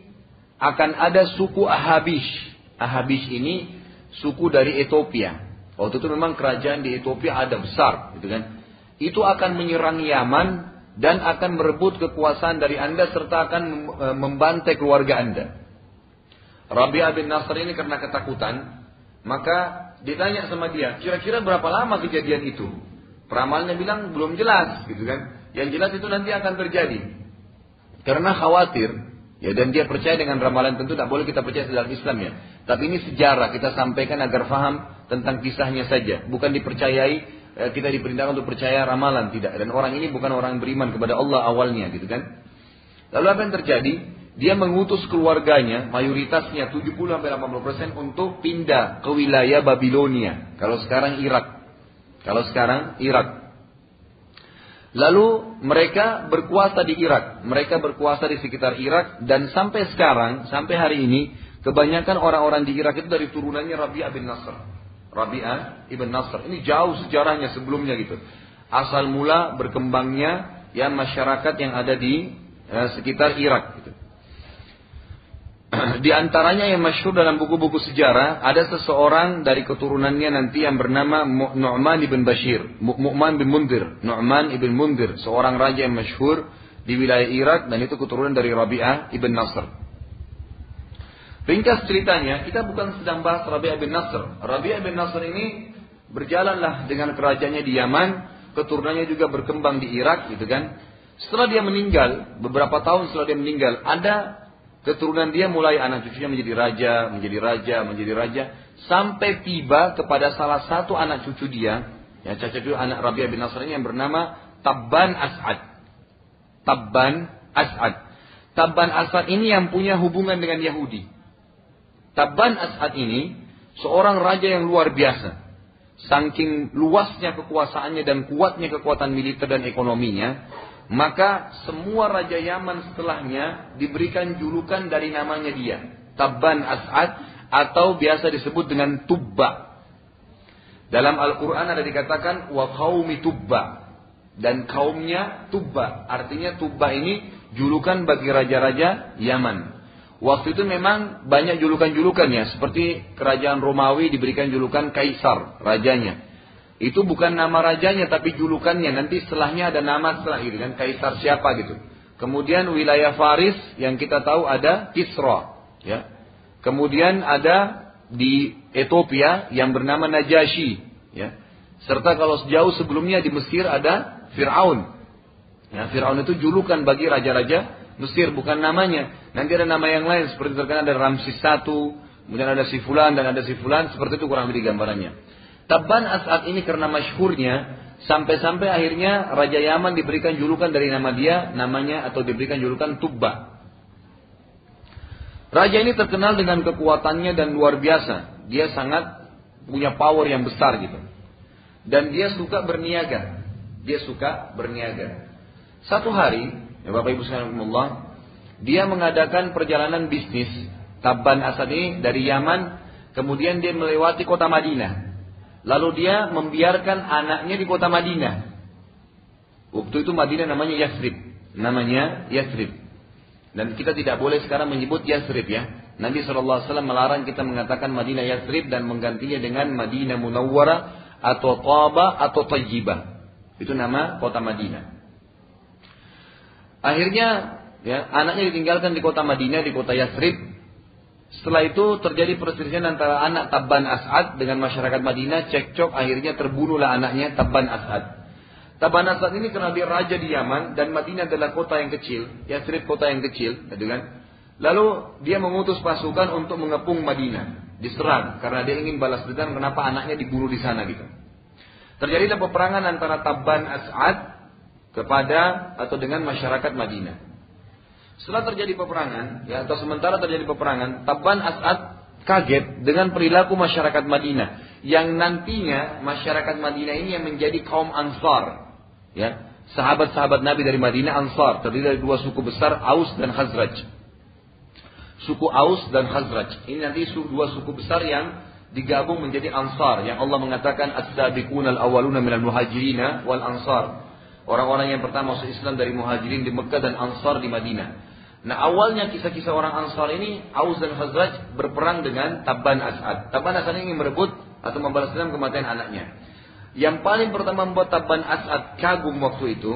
akan ada suku Ahabish. Ahabish ini suku dari Ethiopia. Waktu itu memang kerajaan di Ethiopia ada besar, gitu kan? Itu akan menyerang Yaman dan akan merebut kekuasaan dari Anda serta akan e, membantai keluarga Anda. Rabi'ah bin Nasr ini karena ketakutan, maka ditanya sama dia, kira-kira berapa lama kejadian itu? Peramalnya bilang belum jelas, gitu kan? Yang jelas itu nanti akan terjadi. Karena khawatir, ya dan dia percaya dengan ramalan tentu tidak boleh kita percaya dalam Islam ya. Tapi ini sejarah kita sampaikan agar faham tentang kisahnya saja, bukan dipercayai eh, kita diperintahkan untuk percaya ramalan tidak. Dan orang ini bukan orang beriman kepada Allah awalnya, gitu kan? Lalu apa yang terjadi? Dia mengutus keluarganya, mayoritasnya 70-80% untuk pindah ke wilayah Babilonia. Kalau sekarang Irak. Kalau sekarang Irak. Lalu mereka berkuasa di Irak. Mereka berkuasa di sekitar Irak. Dan sampai sekarang, sampai hari ini, kebanyakan orang-orang di Irak itu dari turunannya Rabi'ah bin Nasr. Rabi'ah ibn Nasr. Ini jauh sejarahnya sebelumnya gitu. Asal mula berkembangnya ya masyarakat yang ada di ya, sekitar Irak. Gitu. Di antaranya yang masyhur dalam buku-buku sejarah ada seseorang dari keturunannya nanti yang bernama Nu'man ibn Bashir, Nu'man bin Mundir, Nu'man ibn Mundir, seorang raja yang masyhur di wilayah Irak dan itu keturunan dari Rabi'ah ibn Nasr. Ringkas ceritanya, kita bukan sedang bahas Rabi'ah bin Nasr. Rabi'ah bin Nasr ini berjalanlah dengan kerajaannya di Yaman, keturunannya juga berkembang di Irak gitu kan. Setelah dia meninggal, beberapa tahun setelah dia meninggal, ada keturunan dia mulai anak cucunya menjadi raja, menjadi raja, menjadi raja, sampai tiba kepada salah satu anak cucu dia, yang cacat cucu anak Rabi'ah bin Nasr yang bernama Tabban As'ad. Tabban As'ad. Tabban As'ad ini yang punya hubungan dengan Yahudi. Tabban As'ad ini seorang raja yang luar biasa. Saking luasnya kekuasaannya dan kuatnya kekuatan militer dan ekonominya, maka semua raja Yaman setelahnya diberikan julukan dari namanya dia. Tabban As'ad atau biasa disebut dengan Tubba. Dalam Al-Quran ada dikatakan wa qaumi Tubba. Dan kaumnya Tubba. Artinya Tubba ini julukan bagi raja-raja Yaman. Waktu itu memang banyak julukan-julukan ya. Seperti kerajaan Romawi diberikan julukan Kaisar, rajanya. Itu bukan nama rajanya tapi julukannya. Nanti setelahnya ada nama setelah itu kan kaisar siapa gitu. Kemudian wilayah Faris yang kita tahu ada Kisra, ya. Kemudian ada di Ethiopia yang bernama Najasyi, ya. Serta kalau sejauh sebelumnya di Mesir ada Fir'aun. Ya, Fir'aun itu julukan bagi raja-raja Mesir, bukan namanya. Nanti ada nama yang lain, seperti terkenal ada Ramses I, kemudian ada si Fulan dan ada si Fulan, seperti itu kurang lebih gambarannya. Tabban As'ad ini karena masyhurnya sampai-sampai akhirnya Raja Yaman diberikan julukan dari nama dia namanya atau diberikan julukan Tubba. Raja ini terkenal dengan kekuatannya dan luar biasa. Dia sangat punya power yang besar gitu. Dan dia suka berniaga. Dia suka berniaga. Satu hari, ya Bapak Ibu sekalian dia mengadakan perjalanan bisnis Tabban Asad ini dari Yaman, kemudian dia melewati kota Madinah. Lalu dia membiarkan anaknya di kota Madinah. Waktu itu Madinah namanya Yasrib. Namanya Yasrib. Dan kita tidak boleh sekarang menyebut Yasrib ya. Nabi SAW melarang kita mengatakan Madinah Yasrib dan menggantinya dengan Madinah Munawwara atau Taba atau Tayyibah. Itu nama kota Madinah. Akhirnya ya, anaknya ditinggalkan di kota Madinah, di kota Yasrib. Setelah itu terjadi perselisihan antara anak Tabban As'ad dengan masyarakat Madinah, cekcok akhirnya terbunuhlah anaknya Tabban As'ad. Tabban As'ad ini karena dia raja di Yaman dan Madinah adalah kota yang kecil, Yasrib kota yang kecil, gitu kan? Lalu dia mengutus pasukan untuk mengepung Madinah, diserang karena dia ingin balas dendam kenapa anaknya dibunuh di sana gitu. Terjadilah peperangan antara Tabban As'ad kepada atau dengan masyarakat Madinah. Setelah terjadi peperangan, ya atau sementara terjadi peperangan, Taban As'ad kaget dengan perilaku masyarakat Madinah yang nantinya masyarakat Madinah ini yang menjadi kaum Ansar, ya sahabat-sahabat Nabi dari Madinah Ansar terdiri dari dua suku besar Aus dan Khazraj. Suku Aus dan Khazraj ini nanti dua suku besar yang digabung menjadi Ansar yang Allah mengatakan as-sabiquna al-awwaluna minal muhajirina wal ansar. Orang-orang yang pertama masuk Islam dari muhajirin di Mekah dan Ansar di Madinah. Nah awalnya kisah-kisah orang Ansar ini Aus dan Khazraj berperang dengan Taban As'ad. Taban As'ad ini merebut atau membalas dendam kematian anaknya. Yang paling pertama membuat Taban As'ad kagum waktu itu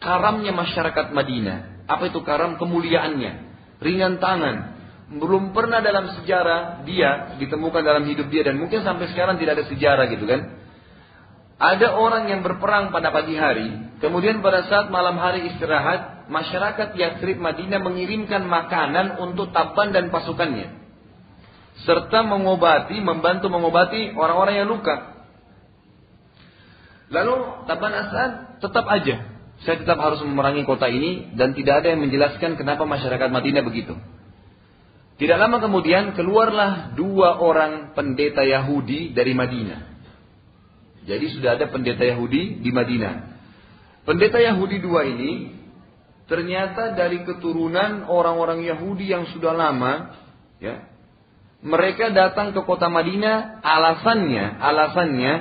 karamnya masyarakat Madinah. Apa itu karam? Kemuliaannya, ringan tangan, belum pernah dalam sejarah dia ditemukan dalam hidup dia dan mungkin sampai sekarang tidak ada sejarah gitu kan. Ada orang yang berperang pada pagi hari, kemudian pada saat malam hari istirahat, masyarakat Yathrib Madinah mengirimkan makanan untuk Taban dan pasukannya. Serta mengobati, membantu mengobati orang-orang yang luka. Lalu Taban Asad tetap aja, saya tetap harus memerangi kota ini dan tidak ada yang menjelaskan kenapa masyarakat Madinah begitu. Tidak lama kemudian keluarlah dua orang pendeta Yahudi dari Madinah. Jadi sudah ada pendeta Yahudi di Madinah. Pendeta Yahudi dua ini ternyata dari keturunan orang-orang Yahudi yang sudah lama, ya. Mereka datang ke kota Madinah, alasannya, alasannya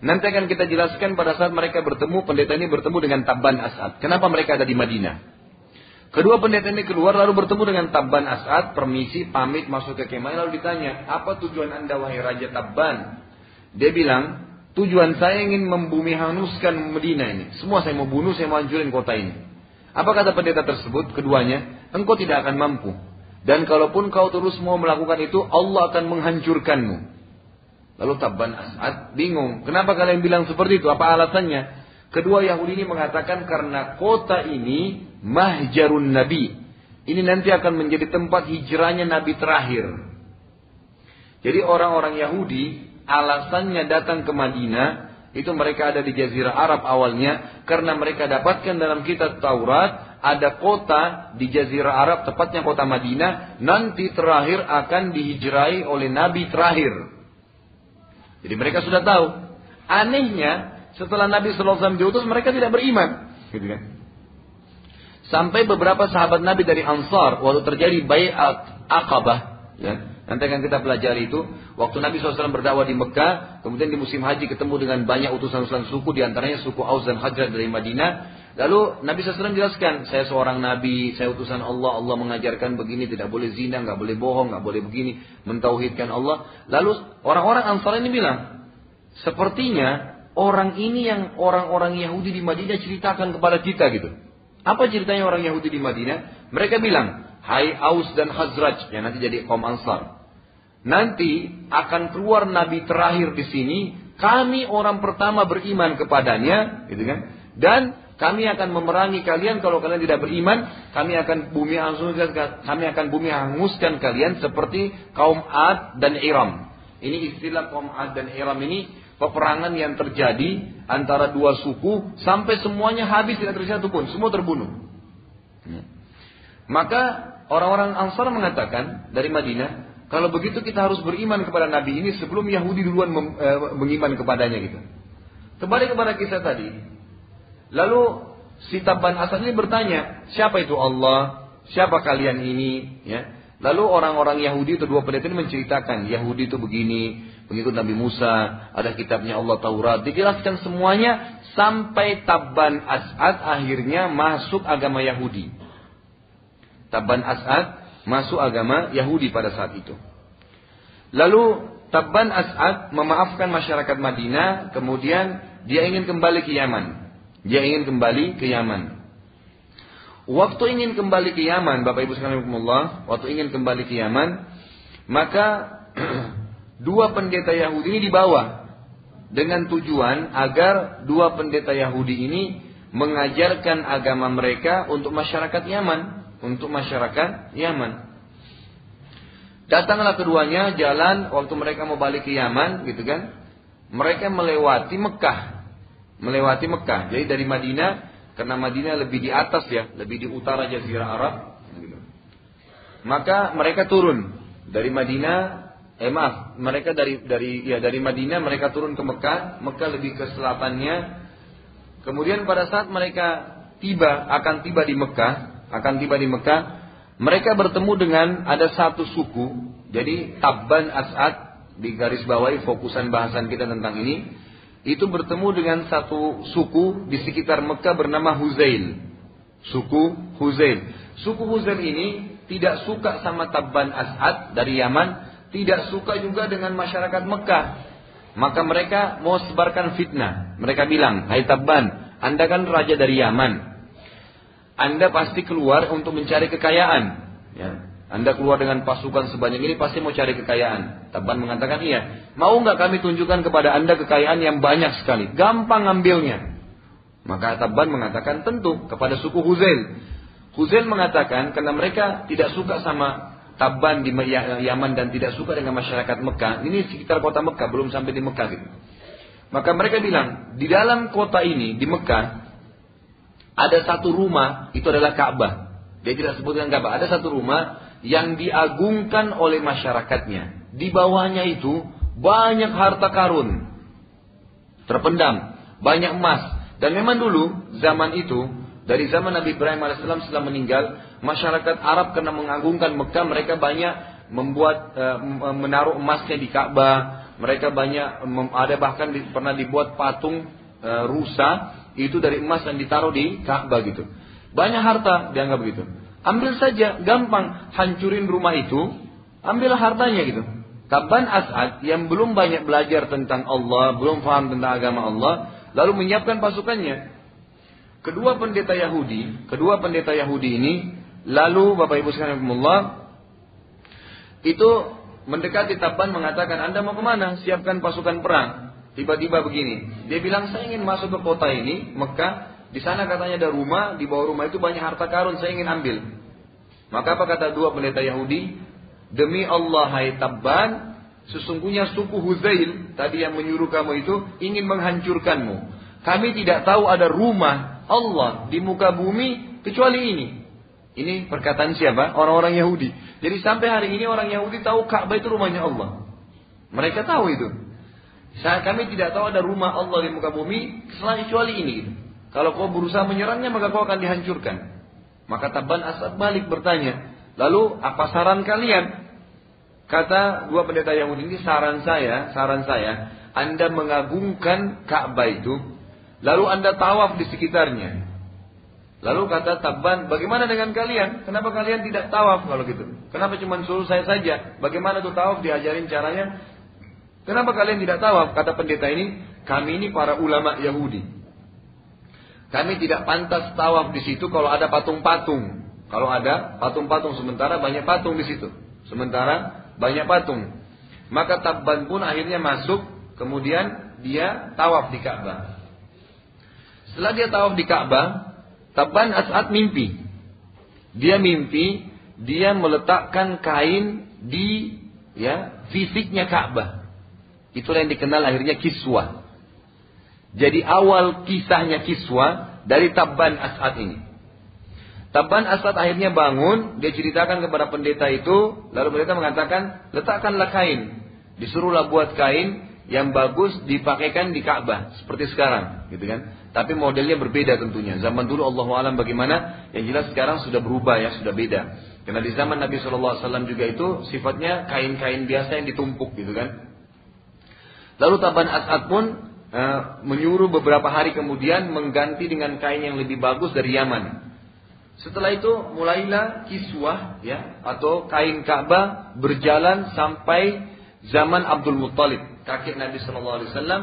nanti akan kita jelaskan pada saat mereka bertemu, pendeta ini bertemu dengan Taban As'ad. Kenapa mereka ada di Madinah? Kedua pendeta ini keluar lalu bertemu dengan Taban As'ad, permisi, pamit masuk ke kemah lalu ditanya, apa tujuan anda wahai Raja Taban? Dia bilang, Tujuan saya ingin membumi hanguskan Medina ini. Semua saya mau bunuh, saya mau hancurin kota ini. Apa kata pendeta tersebut? Keduanya, engkau tidak akan mampu. Dan kalaupun kau terus mau melakukan itu, Allah akan menghancurkanmu. Lalu Tabban As'ad bingung. Kenapa kalian bilang seperti itu? Apa alasannya? Kedua Yahudi ini mengatakan karena kota ini mahjarun Nabi. Ini nanti akan menjadi tempat hijrahnya Nabi terakhir. Jadi orang-orang Yahudi alasannya datang ke Madinah itu mereka ada di Jazirah Arab awalnya karena mereka dapatkan dalam kitab Taurat ada kota di Jazirah Arab tepatnya kota Madinah nanti terakhir akan dihijrai oleh Nabi terakhir. Jadi mereka sudah tahu. Anehnya setelah Nabi SAW diutus mereka tidak beriman, gitu kan? Sampai beberapa sahabat Nabi dari Ansar waktu terjadi Bayat Aqabah, ya, Nanti akan kita pelajari itu. Waktu Nabi SAW berdakwah di Mekah, kemudian di musim haji ketemu dengan banyak utusan-utusan suku, di antaranya suku Aus dan Hajrat dari Madinah. Lalu Nabi SAW jelaskan, saya seorang Nabi, saya utusan Allah, Allah mengajarkan begini, tidak boleh zina, nggak boleh bohong, nggak boleh begini, mentauhidkan Allah. Lalu orang-orang Ansar ini bilang, sepertinya orang ini yang orang-orang Yahudi di Madinah ceritakan kepada kita gitu. Apa ceritanya orang Yahudi di Madinah? Mereka bilang, Hai Aus dan Hazraj, yang nanti jadi kaum Ansar nanti akan keluar nabi terakhir di sini, kami orang pertama beriman kepadanya, gitu kan? Dan kami akan memerangi kalian kalau kalian tidak beriman, kami akan bumi hanguskan kami akan bumi hanguskan kalian seperti kaum Ad dan Iram. Ini istilah kaum Ad dan Iram ini peperangan yang terjadi antara dua suku sampai semuanya habis tidak tersisa satu pun, semua terbunuh. Maka orang-orang Ansar mengatakan dari Madinah, kalau begitu kita harus beriman kepada Nabi ini sebelum Yahudi duluan mem, e, mengiman kepadanya gitu. Kembali kepada kisah tadi. Lalu si Taban Asad ini bertanya, siapa itu Allah? Siapa kalian ini? Ya. Lalu orang-orang Yahudi itu dua pendeta ini menceritakan, Yahudi itu begini, begitu Nabi Musa, ada kitabnya Allah Taurat, dijelaskan semuanya sampai Taban As'ad akhirnya masuk agama Yahudi. Taban As'ad masuk agama Yahudi pada saat itu. Lalu Tabban As'ad memaafkan masyarakat Madinah, kemudian dia ingin kembali ke Yaman. Dia ingin kembali ke Yaman. Waktu ingin kembali ke Yaman, Bapak Ibu sekalian waktu ingin kembali ke Yaman, maka dua pendeta Yahudi ini dibawa dengan tujuan agar dua pendeta Yahudi ini mengajarkan agama mereka untuk masyarakat Yaman untuk masyarakat Yaman. Datanglah keduanya jalan waktu mereka mau balik ke Yaman gitu kan. Mereka melewati Mekah. Melewati Mekah. Jadi dari Madinah karena Madinah lebih di atas ya, lebih di utara jazirah Arab gitu. Maka mereka turun dari Madinah eh maaf, mereka dari dari ya dari Madinah mereka turun ke Mekah, Mekah lebih ke selatannya. Kemudian pada saat mereka tiba akan tiba di Mekah, akan tiba di Mekah, mereka bertemu dengan ada satu suku, jadi Tabban As'ad di garis bawahi fokusan bahasan kita tentang ini, itu bertemu dengan satu suku di sekitar Mekah bernama Huzail. Suku Huzail. Suku Huzail ini tidak suka sama Tabban As'ad dari Yaman, tidak suka juga dengan masyarakat Mekah. Maka mereka mau sebarkan fitnah. Mereka bilang, Hai Tabban, Anda kan raja dari Yaman. Anda pasti keluar untuk mencari kekayaan. Ya. Anda keluar dengan pasukan sebanyak ini pasti mau cari kekayaan. Taban mengatakan iya. Mau nggak kami tunjukkan kepada Anda kekayaan yang banyak sekali. Gampang ngambilnya. Maka Taban mengatakan tentu kepada suku Huzail. Huzail mengatakan karena mereka tidak suka sama Taban di ya-, Yaman dan tidak suka dengan masyarakat Mekah. Ini sekitar kota Mekah, belum sampai di Mekah gitu. Maka mereka bilang, di dalam kota ini, di Mekah, ada satu rumah, itu adalah Ka'bah. Dia tidak sebutkan Ka'bah. Ada satu rumah yang diagungkan oleh masyarakatnya. Di bawahnya itu banyak harta karun. Terpendam. Banyak emas. Dan memang dulu zaman itu dari zaman Nabi Ibrahim AS setelah meninggal, masyarakat Arab karena mengagungkan Mekah, mereka banyak membuat uh, menaruh emasnya di Ka'bah. Mereka banyak ada bahkan pernah dibuat patung uh, rusa itu dari emas yang ditaruh di Ka'bah gitu. Banyak harta dianggap begitu. Ambil saja, gampang. Hancurin rumah itu, ambil hartanya gitu. Kapan As'ad yang belum banyak belajar tentang Allah, belum paham tentang agama Allah, lalu menyiapkan pasukannya. Kedua pendeta Yahudi, kedua pendeta Yahudi ini, lalu Bapak Ibu sekalian itu mendekati Taban mengatakan, Anda mau ke mana? Siapkan pasukan perang. Tiba-tiba begini, dia bilang saya ingin masuk ke kota ini, Mekah, di sana katanya ada rumah, di bawah rumah itu banyak harta karun, saya ingin ambil. Maka apa kata dua pendeta Yahudi? Demi Allah hai Tabban, sesungguhnya suku Huzail tadi yang menyuruh kamu itu ingin menghancurkanmu. Kami tidak tahu ada rumah Allah di muka bumi kecuali ini. Ini perkataan siapa? Orang-orang Yahudi. Jadi sampai hari ini orang Yahudi tahu Ka'bah itu rumahnya Allah. Mereka tahu itu. Saat kami tidak tahu ada rumah Allah di muka bumi selain kecuali ini. Gitu. Kalau kau berusaha menyerangnya maka kau akan dihancurkan. Maka Taban Asad balik bertanya, lalu apa saran kalian? Kata dua pendeta Yahudi ini saran saya, saran saya, Anda mengagungkan Ka'bah itu, lalu Anda tawaf di sekitarnya. Lalu kata Taban, bagaimana dengan kalian? Kenapa kalian tidak tawaf kalau gitu? Kenapa cuma suruh saya saja? Bagaimana tuh tawaf diajarin caranya? Kenapa kalian tidak tawaf? Kata pendeta ini, kami ini para ulama Yahudi. Kami tidak pantas tawaf di situ kalau ada patung-patung. Kalau ada patung-patung sementara banyak patung di situ. Sementara banyak patung. Maka Tabban pun akhirnya masuk, kemudian dia tawaf di Ka'bah. Setelah dia tawaf di Ka'bah, Tabban As'ad mimpi. Dia mimpi, dia meletakkan kain di ya fisiknya Ka'bah. Itulah yang dikenal akhirnya kiswah. Jadi awal kisahnya kiswa dari Tabban As'ad ini. Tabban As'ad akhirnya bangun, dia ceritakan kepada pendeta itu, lalu pendeta mengatakan, letakkanlah kain. Disuruhlah buat kain yang bagus dipakaikan di Ka'bah seperti sekarang, gitu kan? Tapi modelnya berbeda tentunya. Zaman dulu Allah alam bagaimana? Yang jelas sekarang sudah berubah ya, sudah beda. Karena di zaman Nabi SAW juga itu sifatnya kain-kain biasa yang ditumpuk gitu kan. Lalu Taban As'ad pun Eh, menyuruh beberapa hari kemudian mengganti dengan kain yang lebih bagus dari Yaman. Setelah itu mulailah kiswah ya atau kain Ka'bah berjalan sampai zaman Abdul Muttalib, kakek Nabi Shallallahu Alaihi Wasallam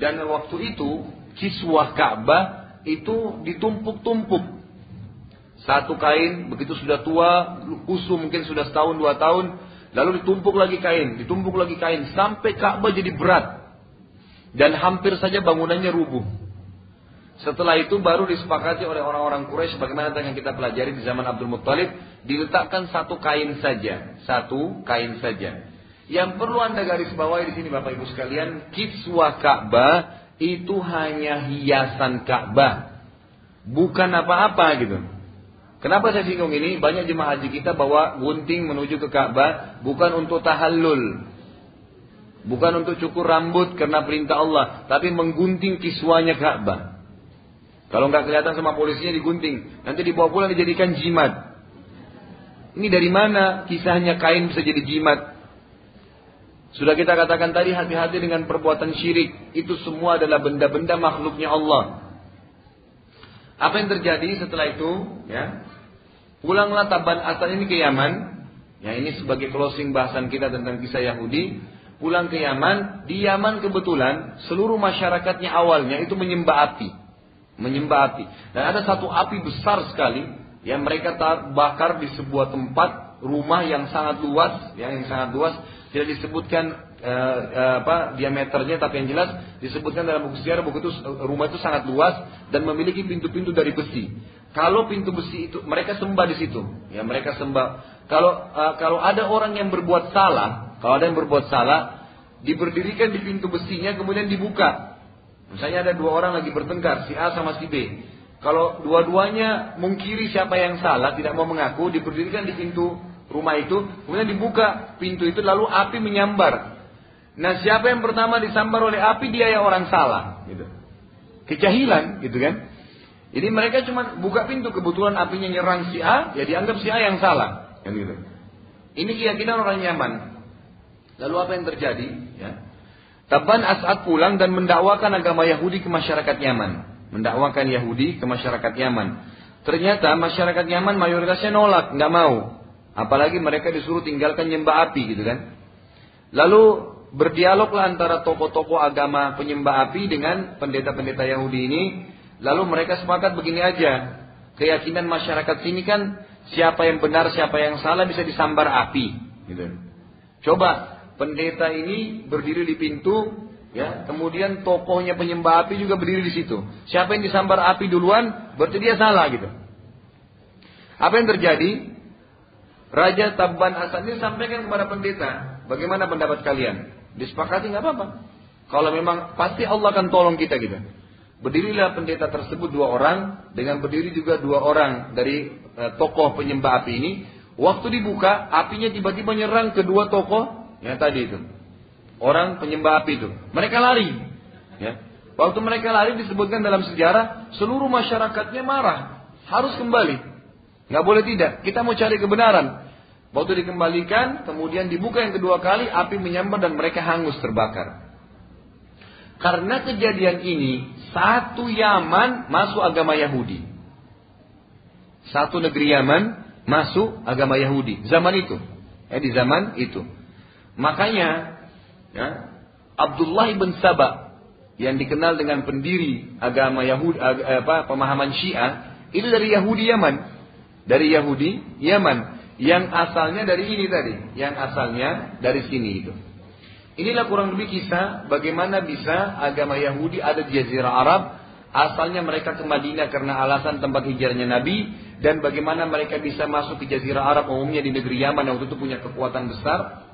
dan waktu itu kiswah Ka'bah itu ditumpuk-tumpuk. Satu kain begitu sudah tua, usuh mungkin sudah setahun dua tahun, lalu ditumpuk lagi kain, ditumpuk lagi kain sampai Ka'bah jadi berat dan hampir saja bangunannya rubuh. Setelah itu baru disepakati oleh orang-orang Quraisy bagaimana yang kita pelajari di zaman Abdul Muttalib diletakkan satu kain saja, satu kain saja. Yang perlu Anda garis bawahi di sini Bapak Ibu sekalian, kiswa Ka'bah itu hanya hiasan Ka'bah. Bukan apa-apa gitu. Kenapa saya singgung ini? Banyak jemaah haji kita bawa gunting menuju ke Ka'bah bukan untuk tahallul, Bukan untuk cukur rambut karena perintah Allah, tapi menggunting kiswanya Ka'bah. Kalau nggak kelihatan sama polisinya digunting, nanti dibawa pulang dijadikan jimat. Ini dari mana kisahnya kain bisa jadi jimat? Sudah kita katakan tadi hati-hati dengan perbuatan syirik. Itu semua adalah benda-benda makhluknya Allah. Apa yang terjadi setelah itu? Ya, pulanglah Taban Asal ini ke Yaman. Ya ini sebagai closing bahasan kita tentang kisah Yahudi pulang ke Yaman, di Yaman kebetulan seluruh masyarakatnya awalnya itu menyembah api. Menyembah api. Dan ada satu api besar sekali yang mereka bakar di sebuah tempat rumah yang sangat luas, ya, yang sangat luas, tidak disebutkan uh, uh, apa diameternya, tapi yang jelas disebutkan dalam buku sejarah buku itu rumah itu sangat luas dan memiliki pintu-pintu dari besi. Kalau pintu besi itu mereka sembah di situ, ya mereka sembah. Kalau uh, kalau ada orang yang berbuat salah, kalau ada yang berbuat salah, diberdirikan di pintu besinya kemudian dibuka. Misalnya ada dua orang lagi bertengkar, si A sama si B. Kalau dua-duanya mengkiri siapa yang salah, tidak mau mengaku, diberdirikan di pintu rumah itu, kemudian dibuka pintu itu, lalu api menyambar. Nah, siapa yang pertama disambar oleh api, dia yang orang salah. Gitu. Kejahilan, gitu kan. Jadi mereka cuma buka pintu, kebetulan apinya nyerang si A, ya dianggap si A yang salah. Kan gitu. Ini keyakinan orang nyaman. Lalu apa yang terjadi? Ya. Taban As'ad pulang dan mendakwakan agama Yahudi ke masyarakat Yaman mendakwakan Yahudi ke masyarakat Yaman. Ternyata masyarakat Yaman mayoritasnya nolak, nggak mau. Apalagi mereka disuruh tinggalkan nyembah api gitu kan. Lalu berdialoglah antara tokoh-tokoh agama penyembah api dengan pendeta-pendeta Yahudi ini. Lalu mereka sepakat begini aja. Keyakinan masyarakat sini kan siapa yang benar, siapa yang salah bisa disambar api. Gitu. Coba pendeta ini berdiri di pintu Ya, kemudian tokohnya penyembah api juga berdiri di situ. Siapa yang disambar api duluan, berarti dia salah gitu. Apa yang terjadi? Raja Tabban Hasan ini sampaikan kepada pendeta, bagaimana pendapat kalian? Disepakati nggak apa-apa. Kalau memang pasti Allah akan tolong kita gitu. Berdirilah pendeta tersebut dua orang, dengan berdiri juga dua orang dari e, tokoh penyembah api ini. Waktu dibuka, apinya tiba-tiba nyerang kedua tokoh yang tadi itu orang penyembah api itu. Mereka lari. Ya. Waktu mereka lari disebutkan dalam sejarah seluruh masyarakatnya marah, harus kembali. Nggak boleh tidak. Kita mau cari kebenaran. Waktu dikembalikan, kemudian dibuka yang kedua kali, api menyambar dan mereka hangus terbakar. Karena kejadian ini, satu Yaman masuk agama Yahudi. Satu negeri Yaman masuk agama Yahudi. Zaman itu. Eh, di zaman itu. Makanya ya, Abdullah bin Sabah yang dikenal dengan pendiri agama Yahudi apa pemahaman Syiah itu dari Yahudi Yaman dari Yahudi Yaman yang asalnya dari ini tadi yang asalnya dari sini itu inilah kurang lebih kisah bagaimana bisa agama Yahudi ada di Jazirah Arab asalnya mereka ke Madinah karena alasan tempat hijrahnya Nabi dan bagaimana mereka bisa masuk ke Jazirah Arab umumnya di negeri Yaman yang waktu itu punya kekuatan besar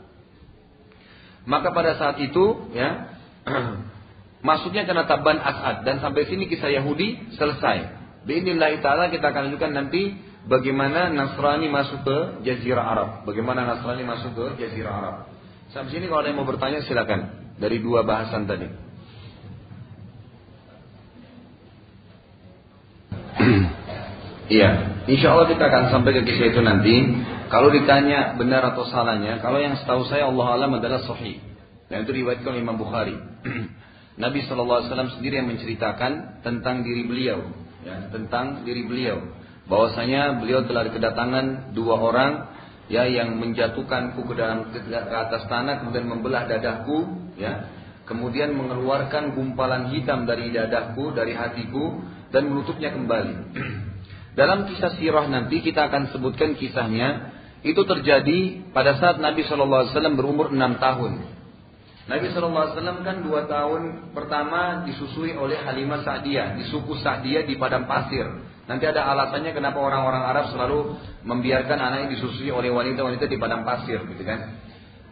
maka pada saat itu ya masuknya karena Taban As'ad dan sampai sini kisah Yahudi selesai. Bismillah taala kita akan lanjutkan nanti bagaimana Nasrani masuk ke Jazirah Arab. Bagaimana Nasrani masuk ke Jazirah Arab. Sampai sini kalau ada yang mau bertanya silakan dari dua bahasan tadi. Iya, insya Allah kita akan sampai ke kisah itu nanti. Kalau ditanya benar atau salahnya, kalau yang setahu saya Allah alam adalah sahih. Dan itu riwayatkan Imam Bukhari. Nabi SAW sendiri yang menceritakan tentang diri beliau, ya, tentang diri beliau, bahwasanya beliau telah kedatangan dua orang ya yang menjatuhkanku ke dalam ke, atas tanah kemudian membelah dadahku, ya, kemudian mengeluarkan gumpalan hitam dari dadahku, dari hatiku dan menutupnya kembali. Dalam kisah sirah nanti kita akan sebutkan kisahnya itu terjadi pada saat Nabi SAW berumur enam tahun. Nabi SAW kan dua tahun pertama disusui oleh Halimah Sa'diyah di suku Sa'diyah di padang pasir. Nanti ada alasannya kenapa orang-orang Arab selalu membiarkan anaknya disusui oleh wanita-wanita di padang pasir, gitu kan?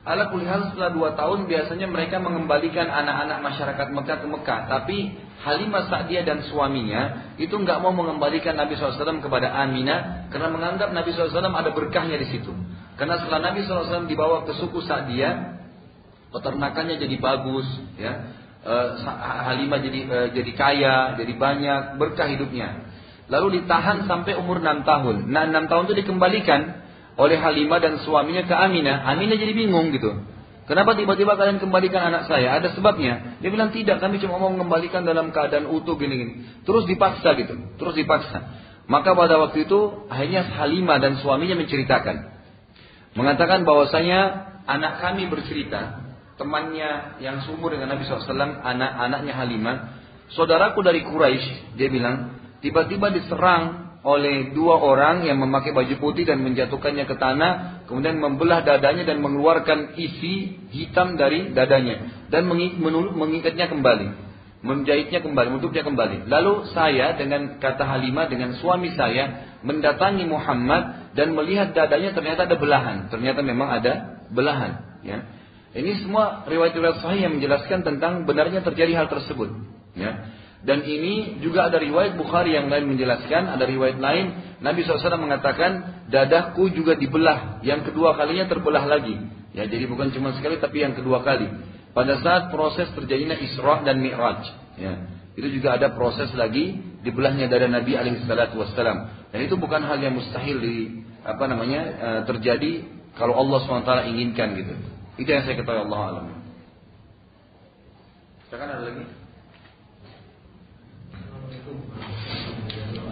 Ala kulihal setelah dua tahun biasanya mereka mengembalikan anak-anak masyarakat Mekah ke Mekah. Tapi Halimah Sa'diyah dan suaminya itu nggak mau mengembalikan Nabi SAW kepada Aminah karena menganggap Nabi SAW ada berkahnya di situ. Karena setelah Nabi SAW dibawa ke suku Sa'diyah, peternakannya jadi bagus, ya. E, Halimah jadi e, jadi kaya, jadi banyak, berkah hidupnya. Lalu ditahan sampai umur 6 tahun. Nah 6 tahun itu dikembalikan oleh Halimah dan suaminya ke Aminah. Aminah jadi bingung gitu. Kenapa tiba-tiba kalian kembalikan anak saya? Ada sebabnya. Dia bilang tidak, kami cuma mau mengembalikan dalam keadaan utuh gini-gini. Terus dipaksa gitu, terus dipaksa. Maka pada waktu itu akhirnya Halimah dan suaminya menceritakan. Mengatakan bahwasanya anak kami bercerita, temannya yang sumur dengan Nabi SAW, anak-anaknya Halimah, saudaraku dari Quraisy, dia bilang, tiba-tiba diserang oleh dua orang yang memakai baju putih dan menjatuhkannya ke tanah, kemudian membelah dadanya dan mengeluarkan isi hitam dari dadanya dan mengikatnya kembali, menjahitnya kembali, menutupnya kembali. Lalu saya dengan kata Halimah dengan suami saya mendatangi Muhammad dan melihat dadanya ternyata ada belahan, ternyata memang ada belahan. Ya. Ini semua riwayat-riwayat sahih yang menjelaskan tentang benarnya terjadi hal tersebut. Ya. Dan ini juga ada riwayat Bukhari yang lain menjelaskan, ada riwayat lain Nabi SAW mengatakan dadahku juga dibelah, yang kedua kalinya terbelah lagi. Ya, jadi bukan cuma sekali tapi yang kedua kali. Pada saat proses terjadinya Isra dan Mi'raj. Ya, itu juga ada proses lagi dibelahnya dada Nabi alaihissalatu wassalam. Dan itu bukan hal yang mustahil di apa namanya eh, terjadi kalau Allah swt inginkan gitu. Itu yang saya ketahui Allah alam. Sekarang ada lagi? Waalaikumsalam warahmatullahi merupakan keluarga yang harmonis tariknya gimana sebenarnya juga kan melahirkan Yakub kepada Ismail melahirkan dari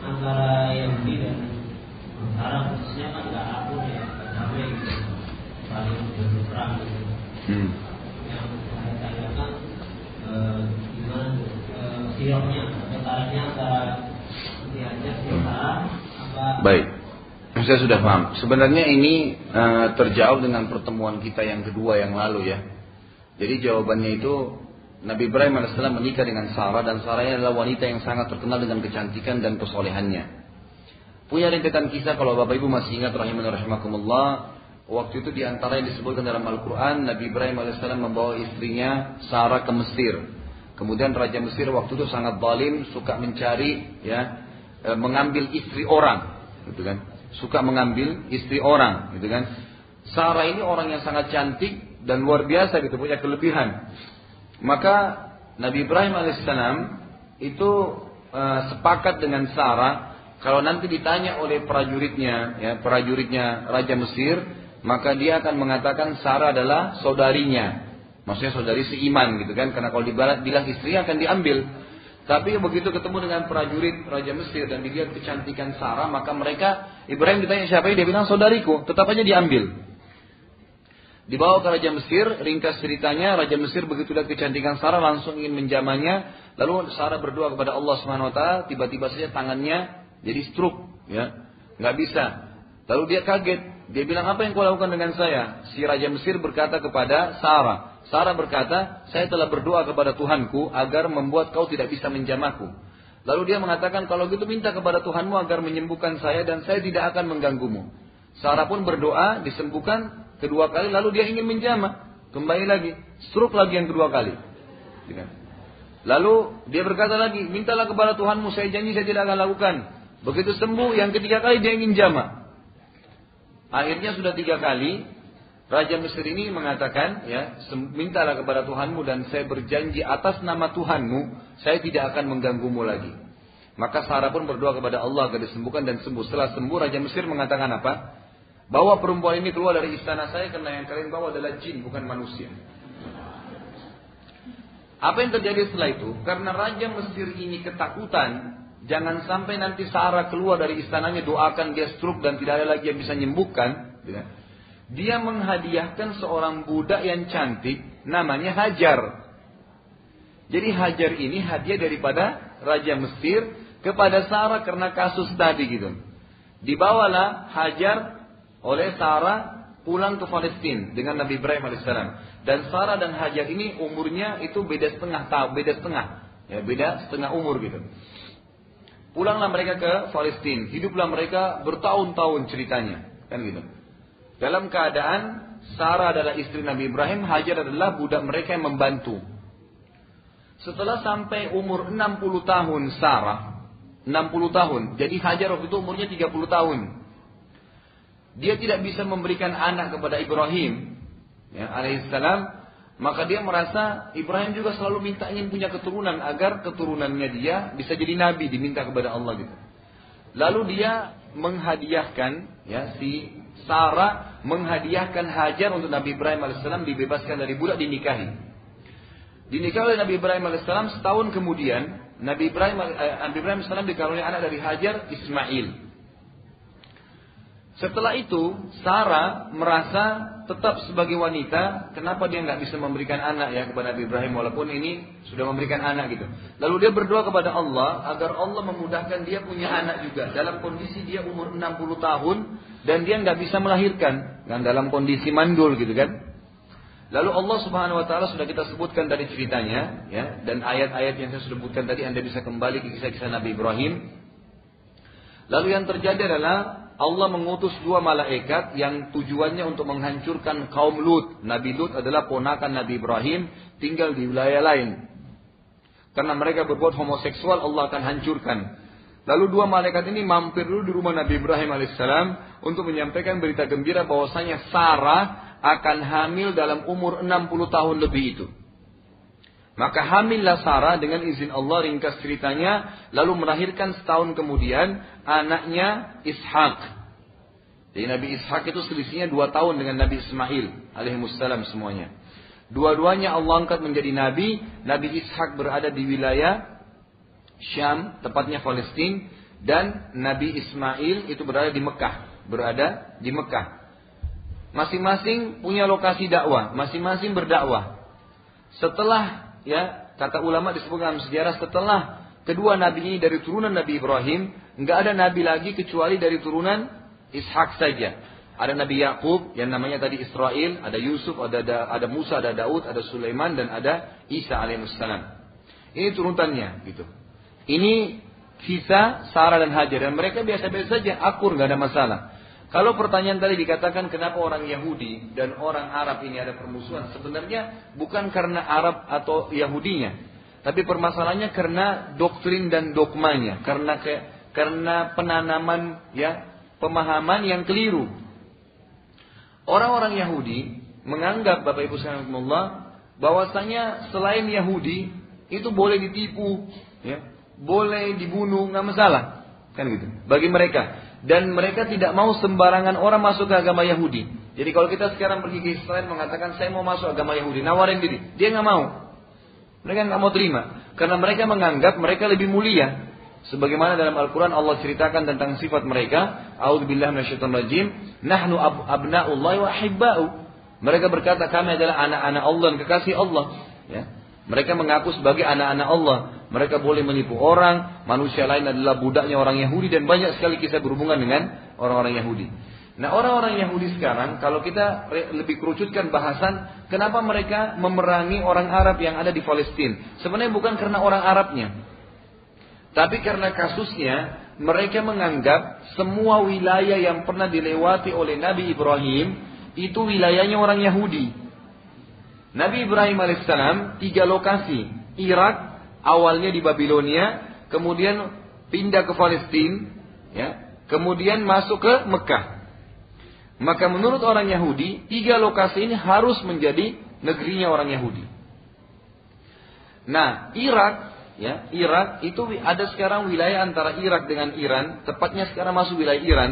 antara Yahudi dan Arab khususnya kan nggak aku ya sampai gitu saling berperang gitu hmm. yang saya tanyakan eh, gimana eh, sioknya atau tariknya antara lihatnya siok apa baik saya sudah paham. Sebenarnya ini uh, terjauh dengan pertemuan kita yang kedua yang lalu ya. Jadi jawabannya itu Nabi Ibrahim AS menikah dengan Sarah dan Sarah adalah wanita yang sangat terkenal dengan kecantikan dan kesolehannya. Punya rentetan kisah kalau Bapak Ibu masih ingat rahimah rahimakumullah. Waktu itu di antara yang disebutkan dalam Al-Quran, Nabi Ibrahim AS membawa istrinya Sarah ke Mesir. Kemudian Raja Mesir waktu itu sangat balim, suka mencari, ya, e, mengambil istri orang, gitu kan? Suka mengambil istri orang, gitu kan? Sarah ini orang yang sangat cantik dan luar biasa gitu, punya kelebihan. Maka Nabi Ibrahim alaihissalam itu uh, sepakat dengan Sarah kalau nanti ditanya oleh prajuritnya, ya prajuritnya Raja Mesir, maka dia akan mengatakan Sarah adalah saudarinya, maksudnya saudari seiman gitu kan, karena kalau dibilang istri akan diambil. Tapi begitu ketemu dengan prajurit Raja Mesir dan dilihat kecantikan Sarah, maka mereka Ibrahim ditanya siapa ini, dia bilang saudariku, tetap aja diambil. Dibawa ke Raja Mesir, ringkas ceritanya, Raja Mesir begitu lihat kecantikan Sarah langsung ingin menjamannya, lalu Sarah berdoa kepada Allah taala, tiba-tiba saja tangannya jadi stroke, ya. nggak bisa. Lalu dia kaget, dia bilang apa yang kau lakukan dengan saya? Si Raja Mesir berkata kepada Sarah, Sarah berkata, saya telah berdoa kepada Tuhanku agar membuat kau tidak bisa menjamahku. Lalu dia mengatakan, kalau gitu minta kepada Tuhanmu agar menyembuhkan saya dan saya tidak akan mengganggumu. Sarah pun berdoa, disembuhkan, kedua kali lalu dia ingin menjamah kembali lagi stroke lagi yang kedua kali gitu lalu dia berkata lagi mintalah kepada Tuhanmu saya janji saya tidak akan lakukan begitu sembuh yang ketiga kali dia ingin jama akhirnya sudah tiga kali Raja Mesir ini mengatakan, ya, mintalah kepada Tuhanmu dan saya berjanji atas nama Tuhanmu, saya tidak akan mengganggumu lagi. Maka Sarah pun berdoa kepada Allah agar disembuhkan dan sembuh. Setelah sembuh, Raja Mesir mengatakan apa? Bawa perempuan ini keluar dari istana saya karena yang kalian bawa adalah jin bukan manusia. Apa yang terjadi setelah itu? Karena Raja Mesir ini ketakutan, jangan sampai nanti Sarah keluar dari istananya doakan dia stroke dan tidak ada lagi yang bisa menyembuhkan. Ya. Dia menghadiahkan seorang budak yang cantik, namanya Hajar. Jadi Hajar ini hadiah daripada Raja Mesir kepada Sarah karena kasus tadi gitu. Dibawalah Hajar oleh Sarah pulang ke Palestina dengan Nabi Ibrahim alaihissalam. Dan Sarah dan Hajar ini umurnya itu beda setengah tahun, beda setengah, ya beda setengah umur gitu. Pulanglah mereka ke Palestina, hiduplah mereka bertahun-tahun ceritanya, kan gitu. Dalam keadaan Sarah adalah istri Nabi Ibrahim, Hajar adalah budak mereka yang membantu. Setelah sampai umur 60 tahun Sarah, 60 tahun. Jadi Hajar waktu itu umurnya 30 tahun dia tidak bisa memberikan anak kepada Ibrahim ya, alaihissalam maka dia merasa Ibrahim juga selalu minta ingin punya keturunan agar keturunannya dia bisa jadi nabi diminta kepada Allah gitu Lalu dia menghadiahkan ya si Sarah menghadiahkan Hajar untuk Nabi Ibrahim alaihissalam dibebaskan dari budak dinikahi. Dinikahi oleh Nabi Ibrahim alaihissalam setahun kemudian Nabi Ibrahim eh, Nabi Ibrahim alaihissalam dikaruniai anak dari Hajar Ismail. Setelah itu, Sarah merasa tetap sebagai wanita, kenapa dia nggak bisa memberikan anak ya kepada Nabi Ibrahim walaupun ini sudah memberikan anak gitu. Lalu dia berdoa kepada Allah agar Allah memudahkan dia punya anak juga dalam kondisi dia umur 60 tahun dan dia nggak bisa melahirkan dan dalam kondisi mandul gitu kan. Lalu Allah Subhanahu wa taala sudah kita sebutkan dari ceritanya ya dan ayat-ayat yang saya sebutkan tadi Anda bisa kembali ke kisah-kisah Nabi Ibrahim. Lalu yang terjadi adalah Allah mengutus dua malaikat yang tujuannya untuk menghancurkan kaum Lut. Nabi Lut adalah ponakan Nabi Ibrahim, tinggal di wilayah lain. Karena mereka berbuat homoseksual, Allah akan hancurkan. Lalu dua malaikat ini mampir dulu di rumah Nabi Ibrahim alaihissalam untuk menyampaikan berita gembira bahwasanya Sarah akan hamil dalam umur 60 tahun lebih itu. Maka hamillah Sarah dengan izin Allah ringkas ceritanya lalu melahirkan setahun kemudian anaknya Ishak. Jadi Nabi Ishak itu selisihnya dua tahun dengan Nabi Ismail alaihissalam semuanya. Dua-duanya Allah angkat menjadi nabi. Nabi Ishak berada di wilayah Syam, tepatnya Palestina, dan Nabi Ismail itu berada di Mekah, berada di Mekah. Masing-masing punya lokasi dakwah, masing-masing berdakwah. Setelah ya kata ulama disebutkan dalam sejarah setelah kedua nabi ini dari turunan Nabi Ibrahim, nggak ada nabi lagi kecuali dari turunan Ishak saja. Ada Nabi Yakub yang namanya tadi Israel, ada Yusuf, ada, ada Musa, ada Daud, ada Sulaiman dan ada Isa alaihissalam. Ini turunannya gitu. Ini kisah Sarah dan Hajar dan mereka biasa-biasa saja akur nggak ada masalah. Kalau pertanyaan tadi dikatakan kenapa orang Yahudi dan orang Arab ini ada permusuhan, sebenarnya bukan karena Arab atau Yahudinya, tapi permasalahannya karena doktrin dan dogmanya, karena ke, karena penanaman ya pemahaman yang keliru. Orang-orang Yahudi menganggap Bapak Ibu sekalian bahwasanya selain Yahudi itu boleh ditipu, ya, boleh dibunuh nggak masalah, kan gitu. Bagi mereka, dan mereka tidak mau sembarangan orang masuk ke agama Yahudi. Jadi kalau kita sekarang pergi ke Israel mengatakan saya mau masuk agama Yahudi, nawarin diri, dia nggak mau. Mereka nggak mau terima karena mereka menganggap mereka lebih mulia. Sebagaimana dalam Al-Quran Allah ceritakan tentang sifat mereka. A'udzubillah rajim. Nahnu ab abna'ullah wa ahibba'u. Mereka berkata kami adalah anak-anak Allah dan kekasih Allah. Ya. Mereka mengaku sebagai anak-anak Allah. Mereka boleh menipu orang, manusia lain adalah budaknya orang Yahudi dan banyak sekali kisah berhubungan dengan orang-orang Yahudi. Nah orang-orang Yahudi sekarang kalau kita lebih kerucutkan bahasan kenapa mereka memerangi orang Arab yang ada di Palestina. Sebenarnya bukan karena orang Arabnya. Tapi karena kasusnya mereka menganggap semua wilayah yang pernah dilewati oleh Nabi Ibrahim itu wilayahnya orang Yahudi. Nabi Ibrahim alaihissalam tiga lokasi. Irak, awalnya di Babilonia, kemudian pindah ke Palestina, ya, kemudian masuk ke Mekah. Maka menurut orang Yahudi, tiga lokasi ini harus menjadi negerinya orang Yahudi. Nah, Irak, ya, Irak itu ada sekarang wilayah antara Irak dengan Iran, tepatnya sekarang masuk wilayah Iran.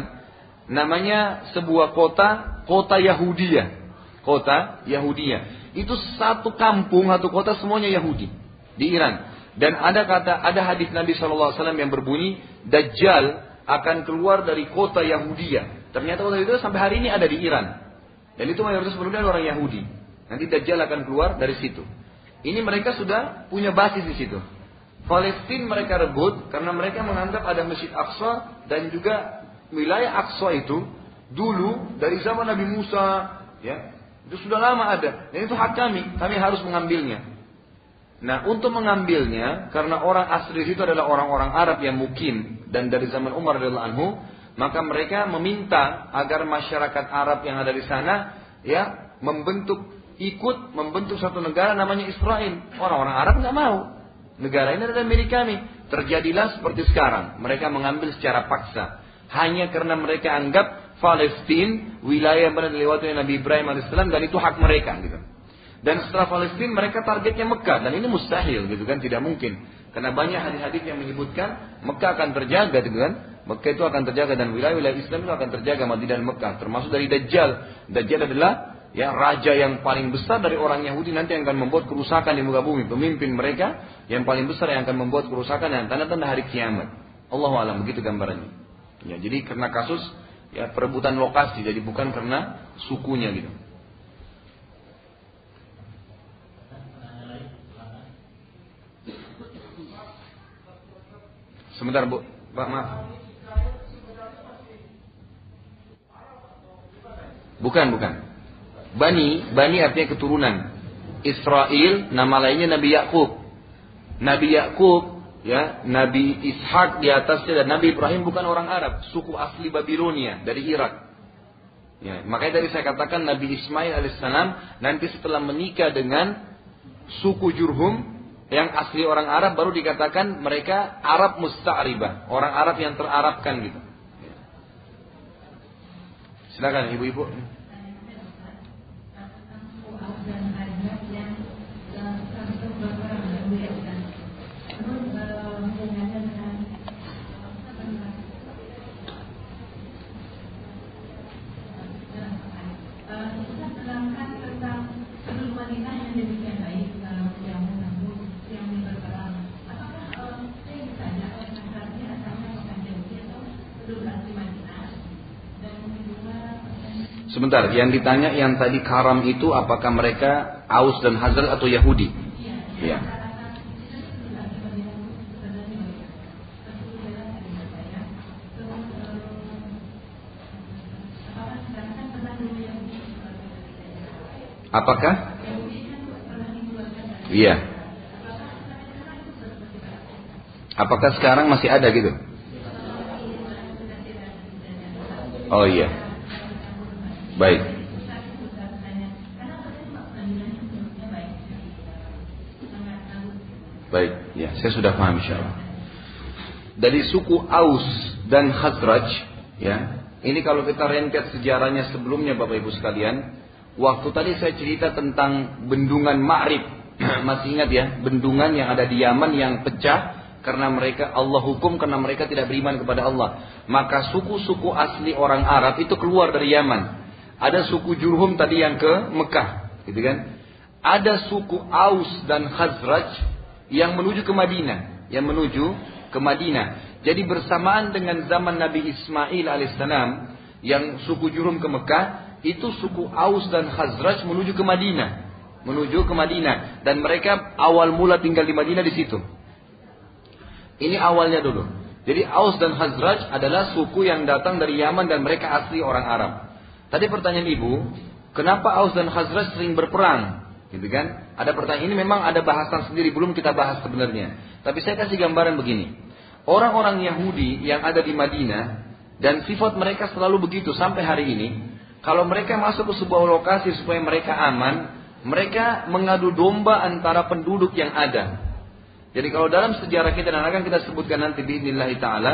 Namanya sebuah kota, kota Yahudiyah. Kota Yahudiyah itu satu kampung, satu kota semuanya Yahudi di Iran. Dan ada kata, ada hadis Nabi SAW yang berbunyi, Dajjal akan keluar dari kota Yahudiyah. Ternyata kota itu sampai hari ini ada di Iran. Dan itu mayoritas penduduknya orang Yahudi. Nanti Dajjal akan keluar dari situ. Ini mereka sudah punya basis di situ. Palestina mereka rebut karena mereka menganggap ada Masjid Aqsa dan juga wilayah Aqsa itu dulu dari zaman Nabi Musa ya itu sudah lama ada. Dan itu hak kami. Kami harus mengambilnya. Nah, untuk mengambilnya, karena orang asli itu adalah orang-orang Arab yang mukim dan dari zaman Umar radhiyallahu anhu, maka mereka meminta agar masyarakat Arab yang ada di sana ya membentuk ikut membentuk satu negara namanya Israel. Orang-orang Arab nggak mau. Negara ini adalah milik kami. Terjadilah seperti sekarang. Mereka mengambil secara paksa. Hanya karena mereka anggap Palestina, wilayah yang pernah dilewati Nabi Ibrahim alaihissalam dan itu hak mereka gitu. Dan setelah Palestina mereka targetnya Mekah dan ini mustahil gitu kan tidak mungkin. Karena banyak hadis-hadis yang menyebutkan Mekah akan terjaga dengan Mekah itu akan terjaga dan wilayah-wilayah Islam itu akan terjaga Madinah dan Mekah. Termasuk dari Dajjal. Dajjal adalah ya raja yang paling besar dari orang Yahudi nanti yang akan membuat kerusakan di muka bumi. Pemimpin mereka yang paling besar yang akan membuat kerusakan dan tanda-tanda hari kiamat. Allah alam begitu gambarannya. Ya, jadi karena kasus ya perebutan lokasi, jadi bukan karena sukunya gitu. Sebentar Bu, Pak maaf. Bukan, bukan. Bani, Bani artinya keturunan. Israel, nama lainnya Nabi Yakub. Nabi Yakub, ya, Nabi Ishak di atasnya dan Nabi Ibrahim bukan orang Arab, suku asli Babilonia dari Irak. Ya, makanya tadi saya katakan Nabi Ismail alaihissalam nanti setelah menikah dengan suku Jurhum yang asli orang Arab baru dikatakan mereka Arab musta'ribah, orang Arab yang terarabkan gitu. Silakan ibu-ibu. Sebentar, yang ditanya yang tadi karam itu apakah mereka Aus dan Hazrat atau Yahudi? Iya. Ya. Apakah? Iya. Apakah sekarang masih ada gitu? Oh iya. Baik. Baik, ya, saya sudah paham insyaallah. Dari suku Aus dan Khazraj, ya. Ini kalau kita rentet sejarahnya sebelumnya Bapak Ibu sekalian, waktu tadi saya cerita tentang bendungan Ma'rib. Masih ingat ya, bendungan yang ada di Yaman yang pecah karena mereka Allah hukum karena mereka tidak beriman kepada Allah. Maka suku-suku asli orang Arab itu keluar dari Yaman. Ada suku Jurhum tadi yang ke Mekah, gitu kan? Ada suku Aus dan Khazraj yang menuju ke Madinah, yang menuju ke Madinah. Jadi bersamaan dengan zaman Nabi Ismail alaihissalam yang suku Jurhum ke Mekah, itu suku Aus dan Khazraj menuju ke Madinah, menuju ke Madinah dan mereka awal mula tinggal di Madinah di situ. Ini awalnya dulu. Jadi Aus dan Khazraj adalah suku yang datang dari Yaman dan mereka asli orang Arab. Tadi pertanyaan ibu, kenapa Aus dan Khazraj sering berperang? Gitu kan? Ada pertanyaan ini memang ada bahasan sendiri belum kita bahas sebenarnya. Tapi saya kasih gambaran begini. Orang-orang Yahudi yang ada di Madinah dan sifat mereka selalu begitu sampai hari ini. Kalau mereka masuk ke sebuah lokasi supaya mereka aman, mereka mengadu domba antara penduduk yang ada. Jadi kalau dalam sejarah kita dan akan kita sebutkan nanti di Inillahi Ta'ala,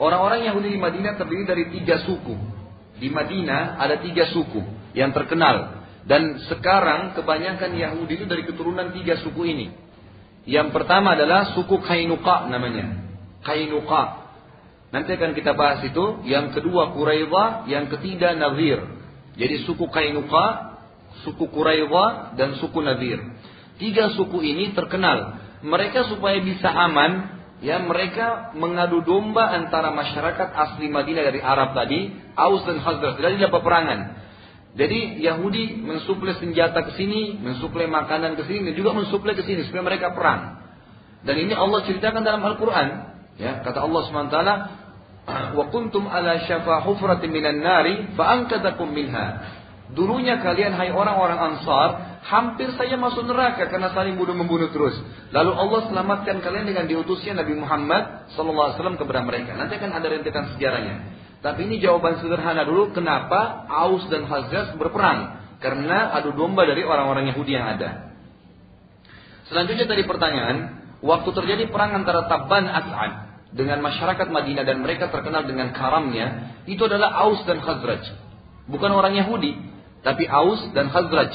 orang-orang Yahudi di Madinah terdiri dari tiga suku. Di Madinah ada tiga suku yang terkenal. Dan sekarang kebanyakan Yahudi itu dari keturunan tiga suku ini. Yang pertama adalah suku Kainuka namanya. Kainuka. Nanti akan kita bahas itu. Yang kedua Quraidah, yang ketiga Nazir. Jadi suku Kainuka, suku Quraidah, dan suku Nazir. Tiga suku ini terkenal. Mereka supaya bisa aman, ya mereka mengadu domba antara masyarakat asli Madinah dari Arab tadi, Aus dan Khazraj. Jadi ada peperangan. Jadi Yahudi mensuplai senjata ke sini, mensuplai makanan ke sini, dan juga mensuplai ke sini supaya mereka perang. Dan ini Allah ceritakan dalam Al-Quran. Ya, kata Allah SWT, wa kuntum ala syafa hufratin minan nari fa'ankatakum minha. Dulunya kalian hai orang-orang Ansar hampir saja masuk neraka karena saling bunuh membunuh terus. Lalu Allah selamatkan kalian dengan diutusnya Nabi Muhammad SAW kepada mereka. Nanti akan ada rentetan sejarahnya. Tapi ini jawaban sederhana dulu kenapa Aus dan Khazraj berperang. Karena adu domba dari orang-orang Yahudi yang ada. Selanjutnya tadi pertanyaan, waktu terjadi perang antara Tabban As'ad dengan masyarakat Madinah dan mereka terkenal dengan karamnya, itu adalah Aus dan Khazraj. Bukan orang Yahudi, tapi Aus dan Khazraj.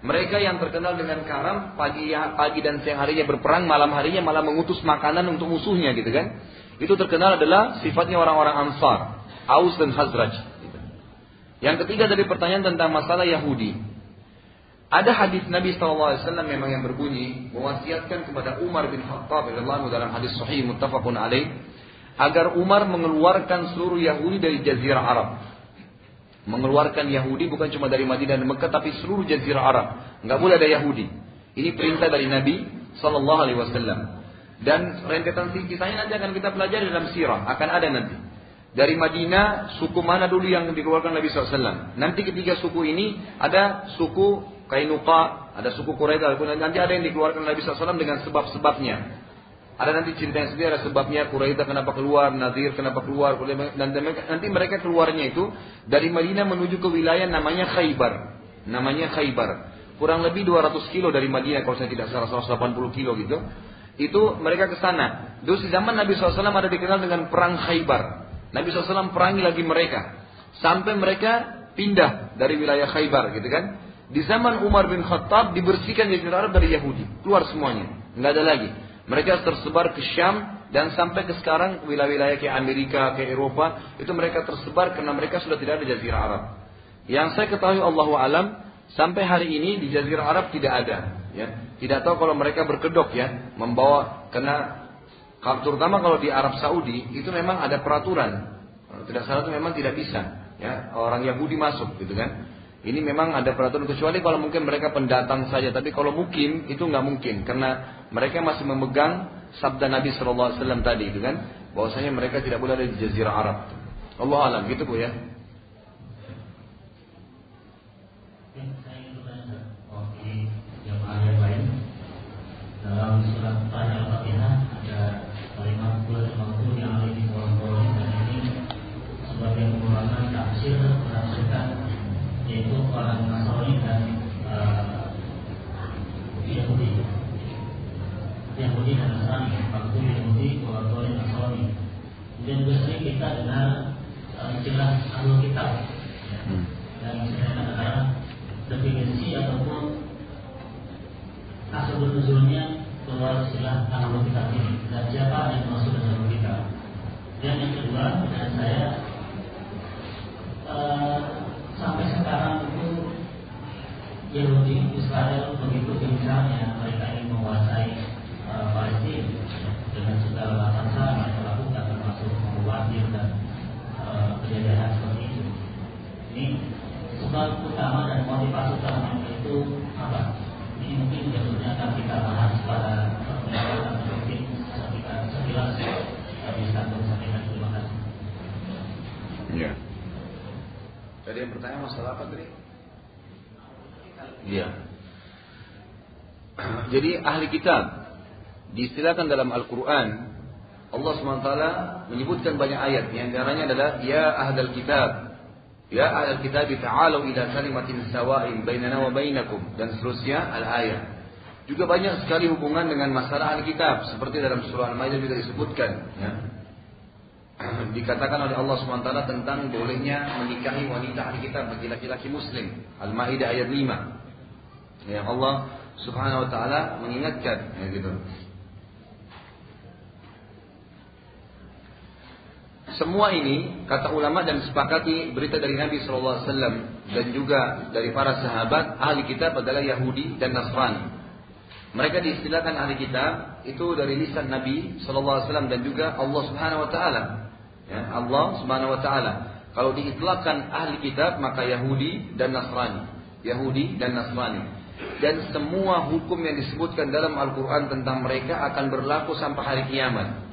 Mereka yang terkenal dengan karam pagi pagi dan siang harinya berperang, malam harinya malah mengutus makanan untuk musuhnya gitu kan. Itu terkenal adalah sifatnya orang-orang Ansar, Aus dan Khazraj. Yang ketiga dari pertanyaan tentang masalah Yahudi. Ada hadis Nabi SAW memang yang berbunyi mewasiatkan kepada Umar bin Khattab dalam hadis Sahih muttafaqun alaih agar Umar mengeluarkan seluruh Yahudi dari Jazirah Arab mengeluarkan Yahudi bukan cuma dari Madinah dan Mekah tapi seluruh jazirah Arab. Nggak boleh ada Yahudi. Ini perintah dari Nabi Sallallahu Alaihi Wasallam. Dan rentetan kisahnya nanti akan kita pelajari dalam sirah. Akan ada nanti. Dari Madinah, suku mana dulu yang dikeluarkan Nabi SAW. Nanti ketiga suku ini, ada suku Kainuqa, ada suku Quraisy, nanti ada yang dikeluarkan Nabi SAW dengan sebab-sebabnya. Ada nanti cerita yang sendiri ada sebabnya Quraisy kenapa keluar, Nadir kenapa keluar, dan nanti mereka keluarnya itu dari Madinah menuju ke wilayah namanya Khaybar. Namanya Khaybar. Kurang lebih 200 kilo dari Madinah kalau saya tidak salah 180 kilo gitu. Itu mereka ke sana. Dulu di zaman Nabi SAW ada dikenal dengan perang Khaybar. Nabi SAW perangi lagi mereka. Sampai mereka pindah dari wilayah Khaybar gitu kan. Di zaman Umar bin Khattab dibersihkan dari Arab dari Yahudi. Keluar semuanya. Nggak ada lagi. Mereka tersebar ke Syam dan sampai ke sekarang wilayah-wilayah kayak Amerika, kayak Eropa itu mereka tersebar karena mereka sudah tidak ada jazirah Arab. Yang saya ketahui Allah alam sampai hari ini di jazirah Arab tidak ada, ya. Tidak tahu kalau mereka berkedok ya, membawa karena terutama kalau di Arab Saudi itu memang ada peraturan. tidak salah itu memang tidak bisa, ya orang Yahudi masuk gitu kan. Ini memang ada peraturan kecuali kalau mungkin mereka pendatang saja, tapi kalau mungkin itu nggak mungkin karena mereka masih memegang sabda Nabi Shallallahu Alaihi Wasallam tadi itu kan, bahwasanya mereka tidak boleh ada di Jazirah Arab. Allah alam gitu bu ya. dalam surat Juga sering kita dengar uh, istilah ahlu kitab. Hmm. Dan sebenarnya adalah definisi ataupun asal nuzulnya keluar istilah ahlu kitab ini dan siapa yang masuk dalam kitab. Dan yang kedua, dan saya uh, sampai sekarang itu Yahudi Israel begitu gencarnya mereka ingin menguasai uh, Palestina dengan segala termasuk membuatir dan uh, penjajahan seperti itu. Ini sebab utama dan motivasi utama itu apa? Ini mungkin jadinya akan kita bahas pada pertemuan mungkin sekilas bisa sampaikan terima kasih. Yeah. Tadi yang pertanyaan masalah apa tadi? Iya. Jadi ahli kitab diistilahkan dalam Al-Quran Allah SWT menyebutkan banyak ayat Yang antaranya adalah Ya ahlal kitab Ya ahlal kitab ta'alu ila kalimatin sawa'in Bainana wa bainakum Dan seterusnya al-ayat Juga banyak sekali hubungan dengan masalah ahli kitab Seperti dalam surah Al-Maidah juga disebutkan ya dikatakan oleh Allah SWT tentang bolehnya menikahi wanita ahli kitab bagi laki-laki muslim. Al-Maidah ayat 5. Yang Allah Subhanahu wa taala mengingatkan ya gitu. Semua ini kata ulama dan sepakati berita dari Nabi SAW dan juga dari para sahabat ahli kitab adalah Yahudi dan Nasrani. Mereka diistilahkan ahli kitab itu dari lisan Nabi SAW dan juga Allah Subhanahu Wa Taala. Ya, Allah Subhanahu Wa Taala. Kalau diitlakkan ahli kitab maka Yahudi dan Nasrani. Yahudi dan Nasrani. Dan semua hukum yang disebutkan dalam Al-Quran tentang mereka akan berlaku sampai hari kiamat.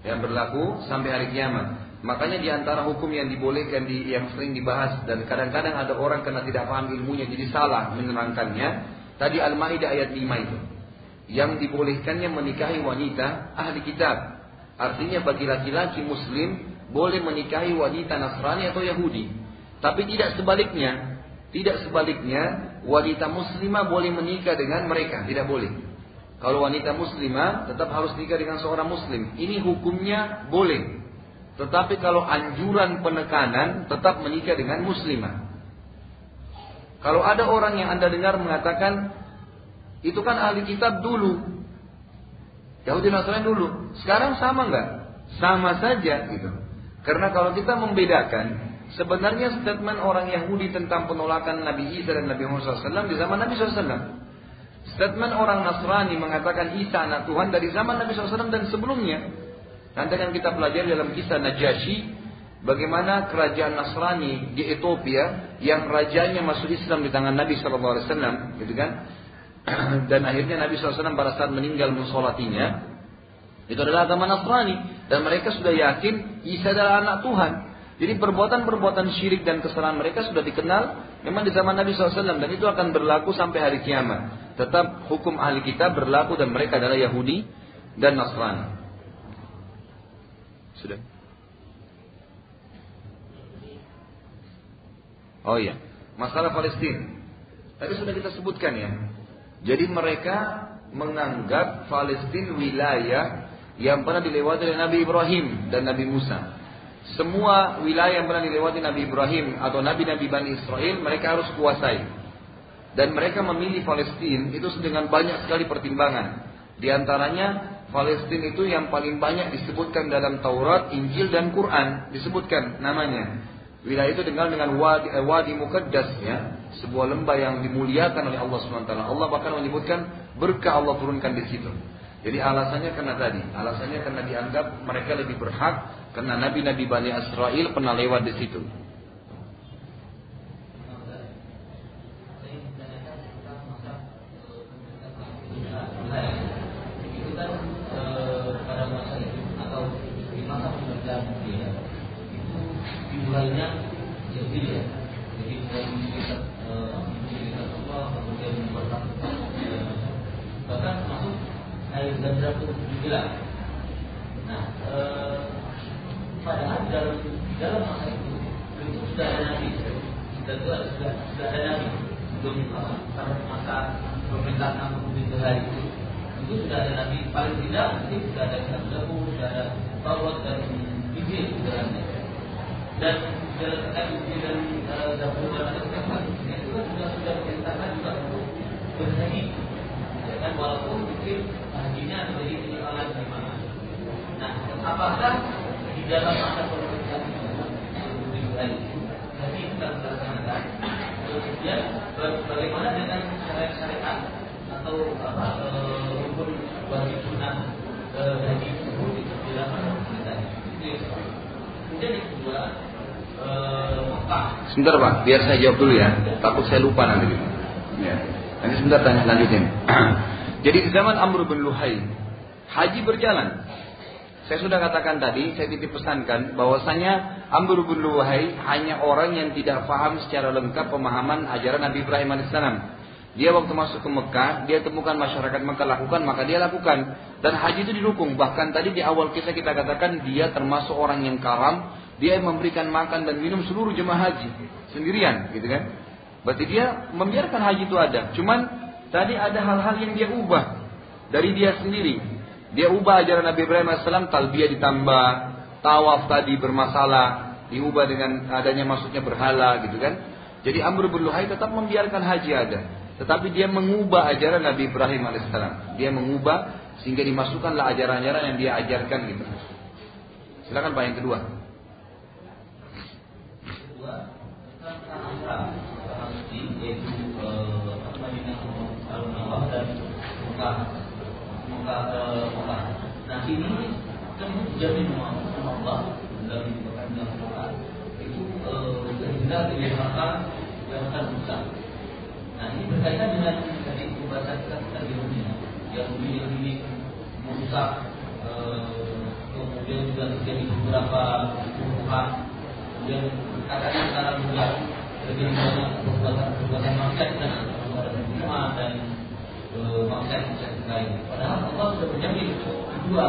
Yang berlaku sampai hari kiamat. Makanya di antara hukum yang dibolehkan di, yang sering dibahas dan kadang-kadang ada orang karena tidak paham ilmunya jadi salah menerangkannya Tadi Al-Maidah ayat 5 itu. Yang dibolehkannya menikahi wanita ahli kitab. Artinya bagi laki-laki muslim boleh menikahi wanita Nasrani atau Yahudi. Tapi tidak sebaliknya. Tidak sebaliknya wanita muslimah boleh menikah dengan mereka. Tidak boleh. Kalau wanita muslimah tetap harus nikah dengan seorang muslim. Ini hukumnya boleh. Tetapi kalau anjuran penekanan tetap menikah dengan muslimah. Kalau ada orang yang Anda dengar mengatakan itu kan ahli kitab dulu. Yahudi Nasrani dulu. Sekarang sama nggak? Sama saja gitu. Karena kalau kita membedakan sebenarnya statement orang Yahudi tentang penolakan Nabi Isa dan Nabi Muhammad SAW di zaman Nabi SAW. Statement orang Nasrani mengatakan Isa anak Tuhan dari zaman Nabi SAW dan sebelumnya. Nanti akan kita pelajari dalam kisah Najasyi bagaimana kerajaan Nasrani di Ethiopia yang rajanya masuk Islam di tangan Nabi SAW, gitu kan? Dan akhirnya Nabi SAW pada saat meninggal musolatinya itu adalah agama Nasrani dan mereka sudah yakin Isa adalah anak Tuhan. Jadi perbuatan-perbuatan syirik dan kesalahan mereka sudah dikenal memang di zaman Nabi SAW dan itu akan berlaku sampai hari kiamat. Tetap hukum ahli kita berlaku dan mereka adalah Yahudi dan Nasrani. Sudah. Oh iya, masalah Palestina. Tadi sudah kita sebutkan ya. Jadi mereka menganggap Palestina wilayah yang pernah dilewati oleh Nabi Ibrahim dan Nabi Musa. Semua wilayah yang pernah dilewati Nabi Ibrahim atau Nabi-Nabi Bani Israel mereka harus kuasai. Dan mereka memilih Palestina itu dengan banyak sekali pertimbangan. Di antaranya Palestina itu yang paling banyak disebutkan dalam Taurat, Injil dan Quran disebutkan namanya. Wilayah itu dikenal dengan Wadi, eh, Wadi Mukaddas ya, sebuah lembah yang dimuliakan oleh Allah SWT. Allah bahkan menyebutkan berkah Allah turunkan di situ. Jadi alasannya karena tadi, alasannya karena dianggap mereka lebih berhak karena nabi-nabi Bani Israel pernah lewat di situ. tidak nafsi keadaan lahu keadaan tawad dan izin dalamnya. Dan dilakukan izin dan dapur dan kesehatan itu kan sudah sudah perintahkan juga untuk berhaji ya kan walaupun mungkin hajinya menjadi alat di mana. Nah apakah di dalam masa pemerintahan itu haji kita laksanakan kemudian bagaimana dengan syariat syariat Sebentar Pak, biar saya jawab dulu ya. Takut saya lupa nanti. Ya. Nanti sebentar tanya lanjutin. Jadi di zaman Amr bin Luhai, haji berjalan. Saya sudah katakan tadi, saya titip pesankan bahwasanya Amr bin Luhai hanya orang yang tidak paham secara lengkap pemahaman ajaran Nabi Ibrahim alaihissalam. Dia waktu masuk ke Mekah, dia temukan masyarakat Mekah lakukan, maka dia lakukan. Dan haji itu didukung. Bahkan tadi di awal kisah kita katakan dia termasuk orang yang karam, dia memberikan makan dan minum seluruh jemaah haji sendirian, gitu kan? Berarti dia membiarkan haji itu ada. Cuman tadi ada hal-hal yang dia ubah dari dia sendiri. Dia ubah ajaran Nabi Ibrahim AS, talbiyah ditambah, tawaf tadi bermasalah, diubah dengan adanya masuknya berhala, gitu kan? Jadi Amr bin tetap membiarkan haji ada. Tetapi dia mengubah ajaran Nabi Ibrahim AS. Dia mengubah sehingga dimasukkanlah ajaran-ajaran yang dia ajarkan gitu. Silakan Pak yang kedua. Nah ini kan jadi Allah dalam itu diletakkan yang akan rusak. Nah ini berkaitan dengan tadi pembahasan kita tadi yang ini merusak kemudian juga terjadi beberapa kebutuhan kemudian antara mengganggu lebih banyak perbuatan-perbuatan maksiat dan perbuatan dan maksiat-maksiat lain. Padahal Allah sudah menjamin dua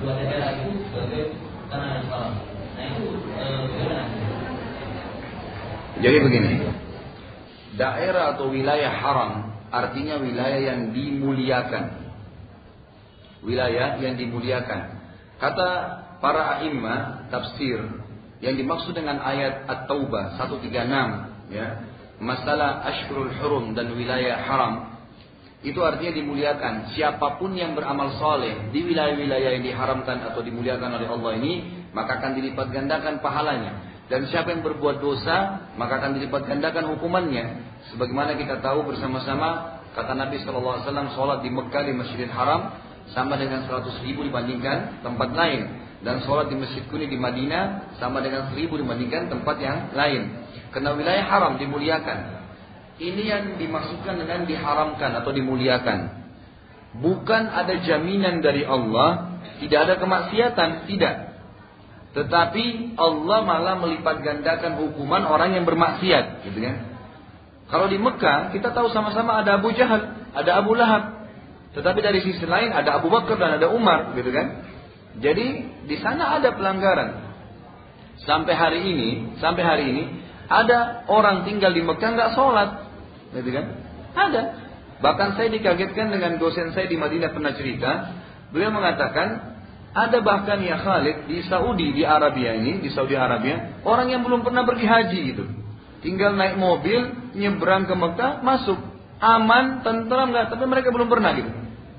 dua daerah itu sebagai tanah yang haram. Nah itu bagaimana? Jadi begini, daerah atau wilayah haram artinya wilayah yang dimuliakan. Wilayah yang dimuliakan. Kata para imam tafsir yang dimaksud dengan ayat At-Taubah 136 ya. masalah Ashurul Hurum dan wilayah haram itu artinya dimuliakan. Siapa pun yang beramal soleh di wilayah-wilayah yang diharamkan atau dimuliakan oleh Allah ini, maka akan dilipat gandakan pahalanya. Dan siapa yang berbuat dosa, maka akan dilipat gandakan hukumannya. Sebagaimana kita tahu bersama-sama, kata Nabi SAW, sholat di Mekah di Masjidil Haram, sama dengan 100 ribu dibandingkan tempat lain. Dan sholat di Masjid Kuning di Madinah, sama dengan 1000 dibandingkan tempat yang lain. Karena wilayah haram dimuliakan. Ini yang dimaksudkan dengan diharamkan atau dimuliakan. Bukan ada jaminan dari Allah, tidak ada kemaksiatan, tidak. Tetapi Allah malah melipat gandakan hukuman orang yang bermaksiat, gitu kan? Kalau di Mekah kita tahu sama-sama ada Abu Jahal, ada Abu Lahab. Tetapi dari sisi lain ada Abu Bakar dan ada Umar, gitu kan? Jadi di sana ada pelanggaran. Sampai hari ini, sampai hari ini ada orang tinggal di Mekah nggak sholat, gitu kan? Ada. Bahkan saya dikagetkan dengan dosen saya di Madinah pernah cerita, beliau mengatakan ada bahkan ya Khalid di Saudi di Arabia ini di Saudi Arabia orang yang belum pernah pergi haji gitu. Tinggal naik mobil nyebrang ke Mekah masuk aman tentram nggak tapi mereka belum pernah gitu.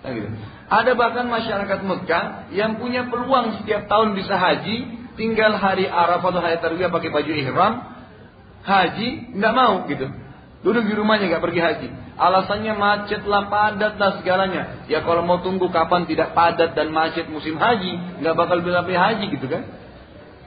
Nah, gitu. Ada bahkan masyarakat Mekah yang punya peluang setiap tahun bisa haji tinggal hari Arafah atau hari Tarwiyah pakai baju ihram haji nggak mau gitu. Duduk di rumahnya nggak pergi haji. Alasannya macet lah, padat lah segalanya. Ya kalau mau tunggu kapan tidak padat dan macet musim haji, nggak bakal bisa pergi haji gitu kan?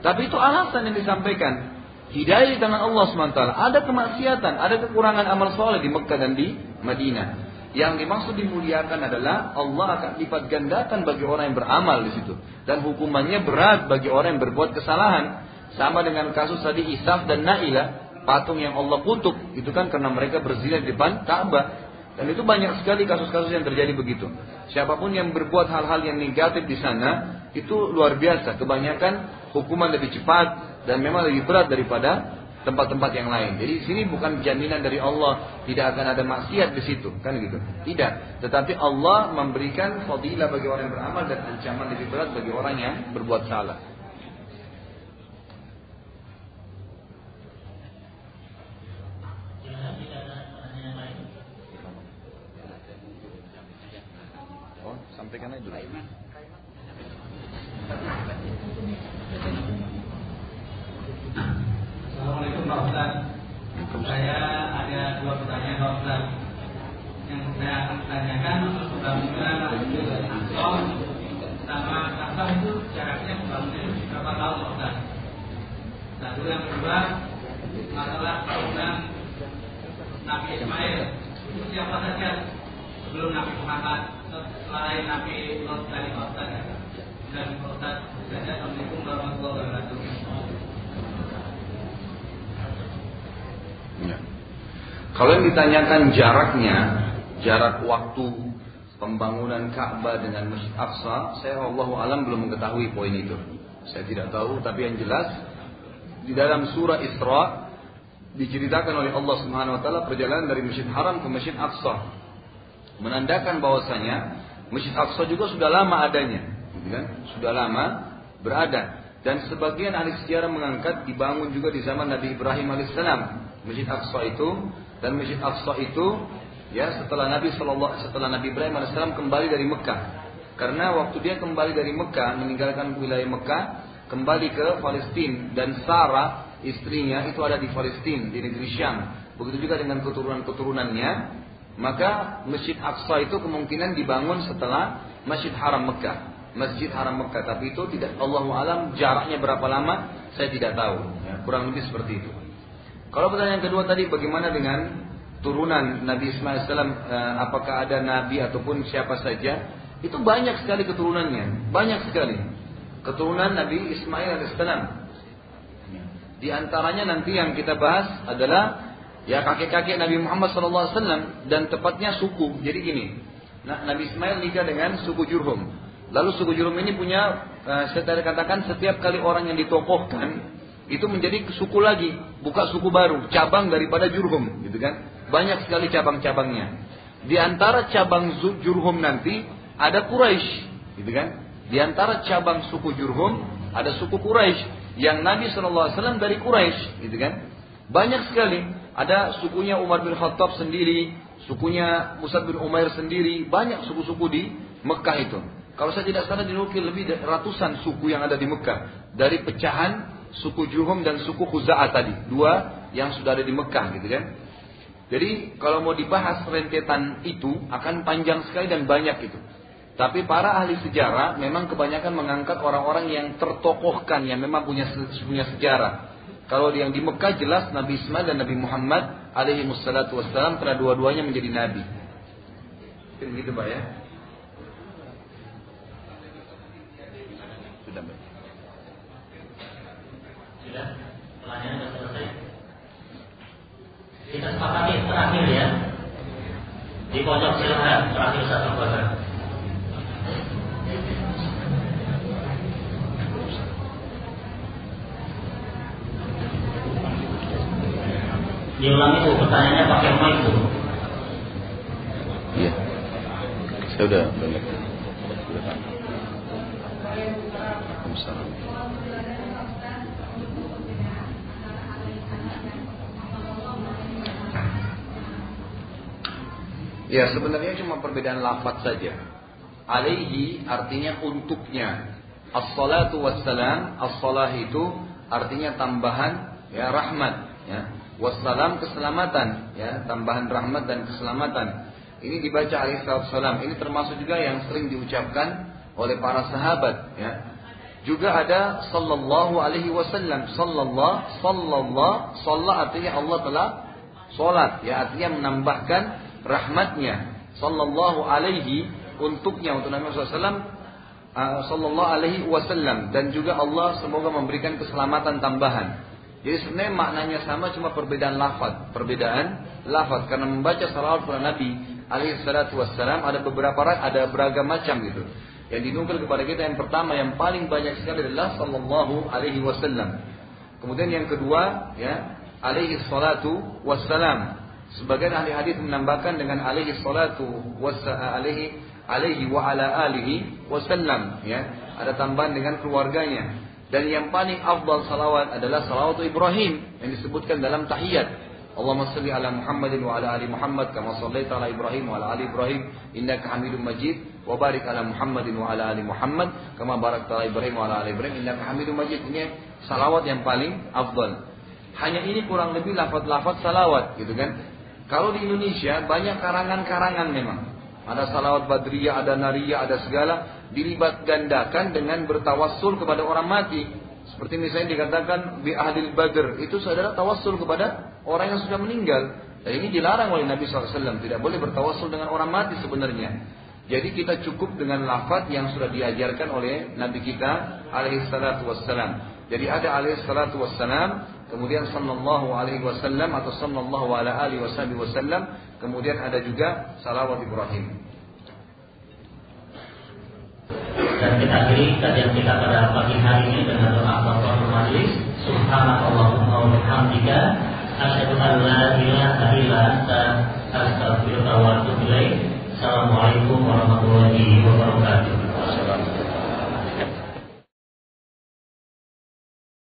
Tapi itu alasan yang disampaikan. Hidayah di tangan Allah SWT. Ada kemaksiatan, ada kekurangan amal soleh di Mekah dan di Madinah. Yang dimaksud dimuliakan adalah Allah akan lipat gandakan bagi orang yang beramal di situ. Dan hukumannya berat bagi orang yang berbuat kesalahan. Sama dengan kasus tadi Isaf dan Naila patung yang Allah kutuk itu kan karena mereka berzina di depan Ka'bah dan itu banyak sekali kasus-kasus yang terjadi begitu. Siapa pun yang berbuat hal-hal yang negatif di sana itu luar biasa. Kebanyakan hukuman lebih cepat dan memang lebih berat daripada tempat-tempat yang lain. Jadi sini bukan jaminan dari Allah tidak akan ada maksiat di situ, kan gitu. Tidak, tetapi Allah memberikan fadilah bagi orang yang beramal dan ancaman lebih berat bagi orang yang berbuat salah. sampaikan aja dulu. Assalamualaikum Pak Ustaz. Saya ada dua pertanyaan Pak Ustaz. Yang saya akan tanyakan untuk pembangunan Ansor sama Ka'bah itu jaraknya pembangunan berapa tahun Pak Ustaz? Satu yang kedua masalah bangunan Nabi Ismail itu siapa saja sebelum Nabi Muhammad selain Nabi Lot Ustaz dan Ustaz Assalamualaikum warahmatullahi wabarakatuh ya. Kalau yang ditanyakan jaraknya, jarak waktu pembangunan Ka'bah dengan Masjid Aqsa, saya Allah alam belum mengetahui poin itu. Saya tidak tahu, tapi yang jelas di dalam surah Isra diceritakan oleh Allah Subhanahu wa taala perjalanan dari Masjid Haram ke Masjid Aqsa. Menandakan bahwasanya Masjid Aqsa juga sudah lama adanya, kan? Sudah lama berada. Dan sebagian ahli sejarah mengangkat dibangun juga di zaman Nabi Ibrahim alaihissalam. Masjid Aqsa itu dan Masjid Aqsa itu ya setelah Nabi Shallallahu setelah Nabi Ibrahim alaihissalam kembali dari Mekah. Karena waktu dia kembali dari Mekah meninggalkan wilayah Mekah kembali ke Palestina dan Sarah istrinya itu ada di Palestina di negeri Syam. Begitu juga dengan keturunan-keturunannya maka Masjid Aqsa itu kemungkinan dibangun setelah Masjid Haram Mekah. Masjid Haram Mekah, tapi itu tidak Allah alam jaraknya berapa lama saya tidak tahu. Kurang lebih seperti itu. Kalau pertanyaan kedua tadi bagaimana dengan turunan Nabi Ismail Salam eh, apakah ada nabi ataupun siapa saja? Itu banyak sekali keturunannya, banyak sekali. Keturunan Nabi Ismail alaihissalam. Di antaranya nanti yang kita bahas adalah ya kakek-kakek Nabi Muhammad SAW dan tepatnya suku. Jadi gini, nah, Nabi Ismail nikah dengan suku Jurhum. Lalu suku Jurhum ini punya, uh, saya katakan setiap kali orang yang ditokohkan itu menjadi suku lagi, buka suku baru, cabang daripada Jurhum, gitu kan? Banyak sekali cabang-cabangnya. Di antara cabang Jurhum nanti ada Quraisy, gitu kan? Di antara cabang suku Jurhum ada suku Quraisy yang Nabi SAW dari Quraisy, gitu kan? Banyak sekali Ada sukunya Umar bin Khattab sendiri, sukunya Musa bin Umair sendiri, banyak suku-suku di Mekah itu. Kalau saya tidak salah dinukil lebih dari ratusan suku yang ada di Mekah. Dari pecahan suku Juhum dan suku Khuza'ah tadi. Dua yang sudah ada di Mekah gitu kan. Jadi kalau mau dibahas rentetan itu akan panjang sekali dan banyak itu. Tapi para ahli sejarah memang kebanyakan mengangkat orang-orang yang tertokohkan yang memang punya punya sejarah. Kalau yang di Mekah jelas Nabi Ismail dan Nabi Muhammad alaihi wassalam telah dua-duanya menjadi nabi. Begitu Pak ya. Sudah, Mbak. Sudah, sudah selesai. Kita sepakati terakhir ya. Di pojok silahkan terakhir satu kotak. Diulang itu pertanyaannya pakai mic itu. Iya. Saya udah banyak. Ya sebenarnya cuma perbedaan lafaz saja. Alaihi artinya untuknya. As-salatu wassalam, as-salah itu artinya tambahan ya rahmat ya. Wassalam keselamatan ya, tambahan rahmat dan keselamatan. Ini dibaca alaihi salam. Ini termasuk juga yang sering diucapkan oleh para sahabat ya. Juga ada sallallahu alaihi wasallam. Sallallahu sallallahu sallallahu artinya Allah telah salat ya, artinya menambahkan rahmatnya sallallahu alaihi untuknya untuk Nabi SAW uh, sallallahu alaihi wasallam dan juga Allah semoga memberikan keselamatan tambahan. Jadi sebenarnya maknanya sama cuma perbedaan lafaz, perbedaan lafaz karena membaca salawat kepada Nabi alaihi salatu wassalam ada beberapa ada beragam macam gitu. Yang dinukil kepada kita yang pertama yang paling banyak sekali adalah sallallahu alaihi wasallam. Kemudian yang kedua ya alaihi salatu wassalam. Sebagian ahli hadis menambahkan dengan alaihi salatu alaihi alaihi wa ala alihi wasallam ya. Ada tambahan dengan keluarganya. Dan yang paling afdal salawat adalah salawat Ibrahim yang disebutkan dalam tahiyat. Allahumma salli ala Muhammadin wa ala ali Muhammad kama sallaita ala Ibrahim wa ala ali Ibrahim innaka Hamidum Majid wa barik ala Muhammadin wa ala ali Muhammad kama barakta ala Ibrahim wa ala ali Ibrahim innaka Hamidum Majid. Ini salawat yang paling afdal. Hanya ini kurang lebih lafaz-lafaz salawat gitu kan. Kalau di Indonesia banyak karangan-karangan memang. Ada salawat badriyah, ada nariyah, ada segala dilibat gandakan dengan bertawassul kepada orang mati. Seperti misalnya dikatakan bi ahlil badr, itu adalah tawassul kepada orang yang sudah meninggal. Dan ini dilarang oleh Nabi SAW. Tidak boleh bertawassul dengan orang mati sebenarnya. Jadi kita cukup dengan lafaz yang sudah diajarkan oleh Nabi kita alaihi salatu wassalam. Jadi ada alaihi salatu wassalam kemudian sallallahu alaihi wasallam atau sallallahu ala alihi wasallam, kemudian ada juga salawat Ibrahim. Dan kita akhiri kajian kita pada pagi hari ini dengan doa kafaratul majlis. Subhanallahumma wa bihamdika asyhadu an la ilaha illa anta astaghfiruka wa atubu ilaik. Assalamualaikum warahmatullahi wabarakatuh.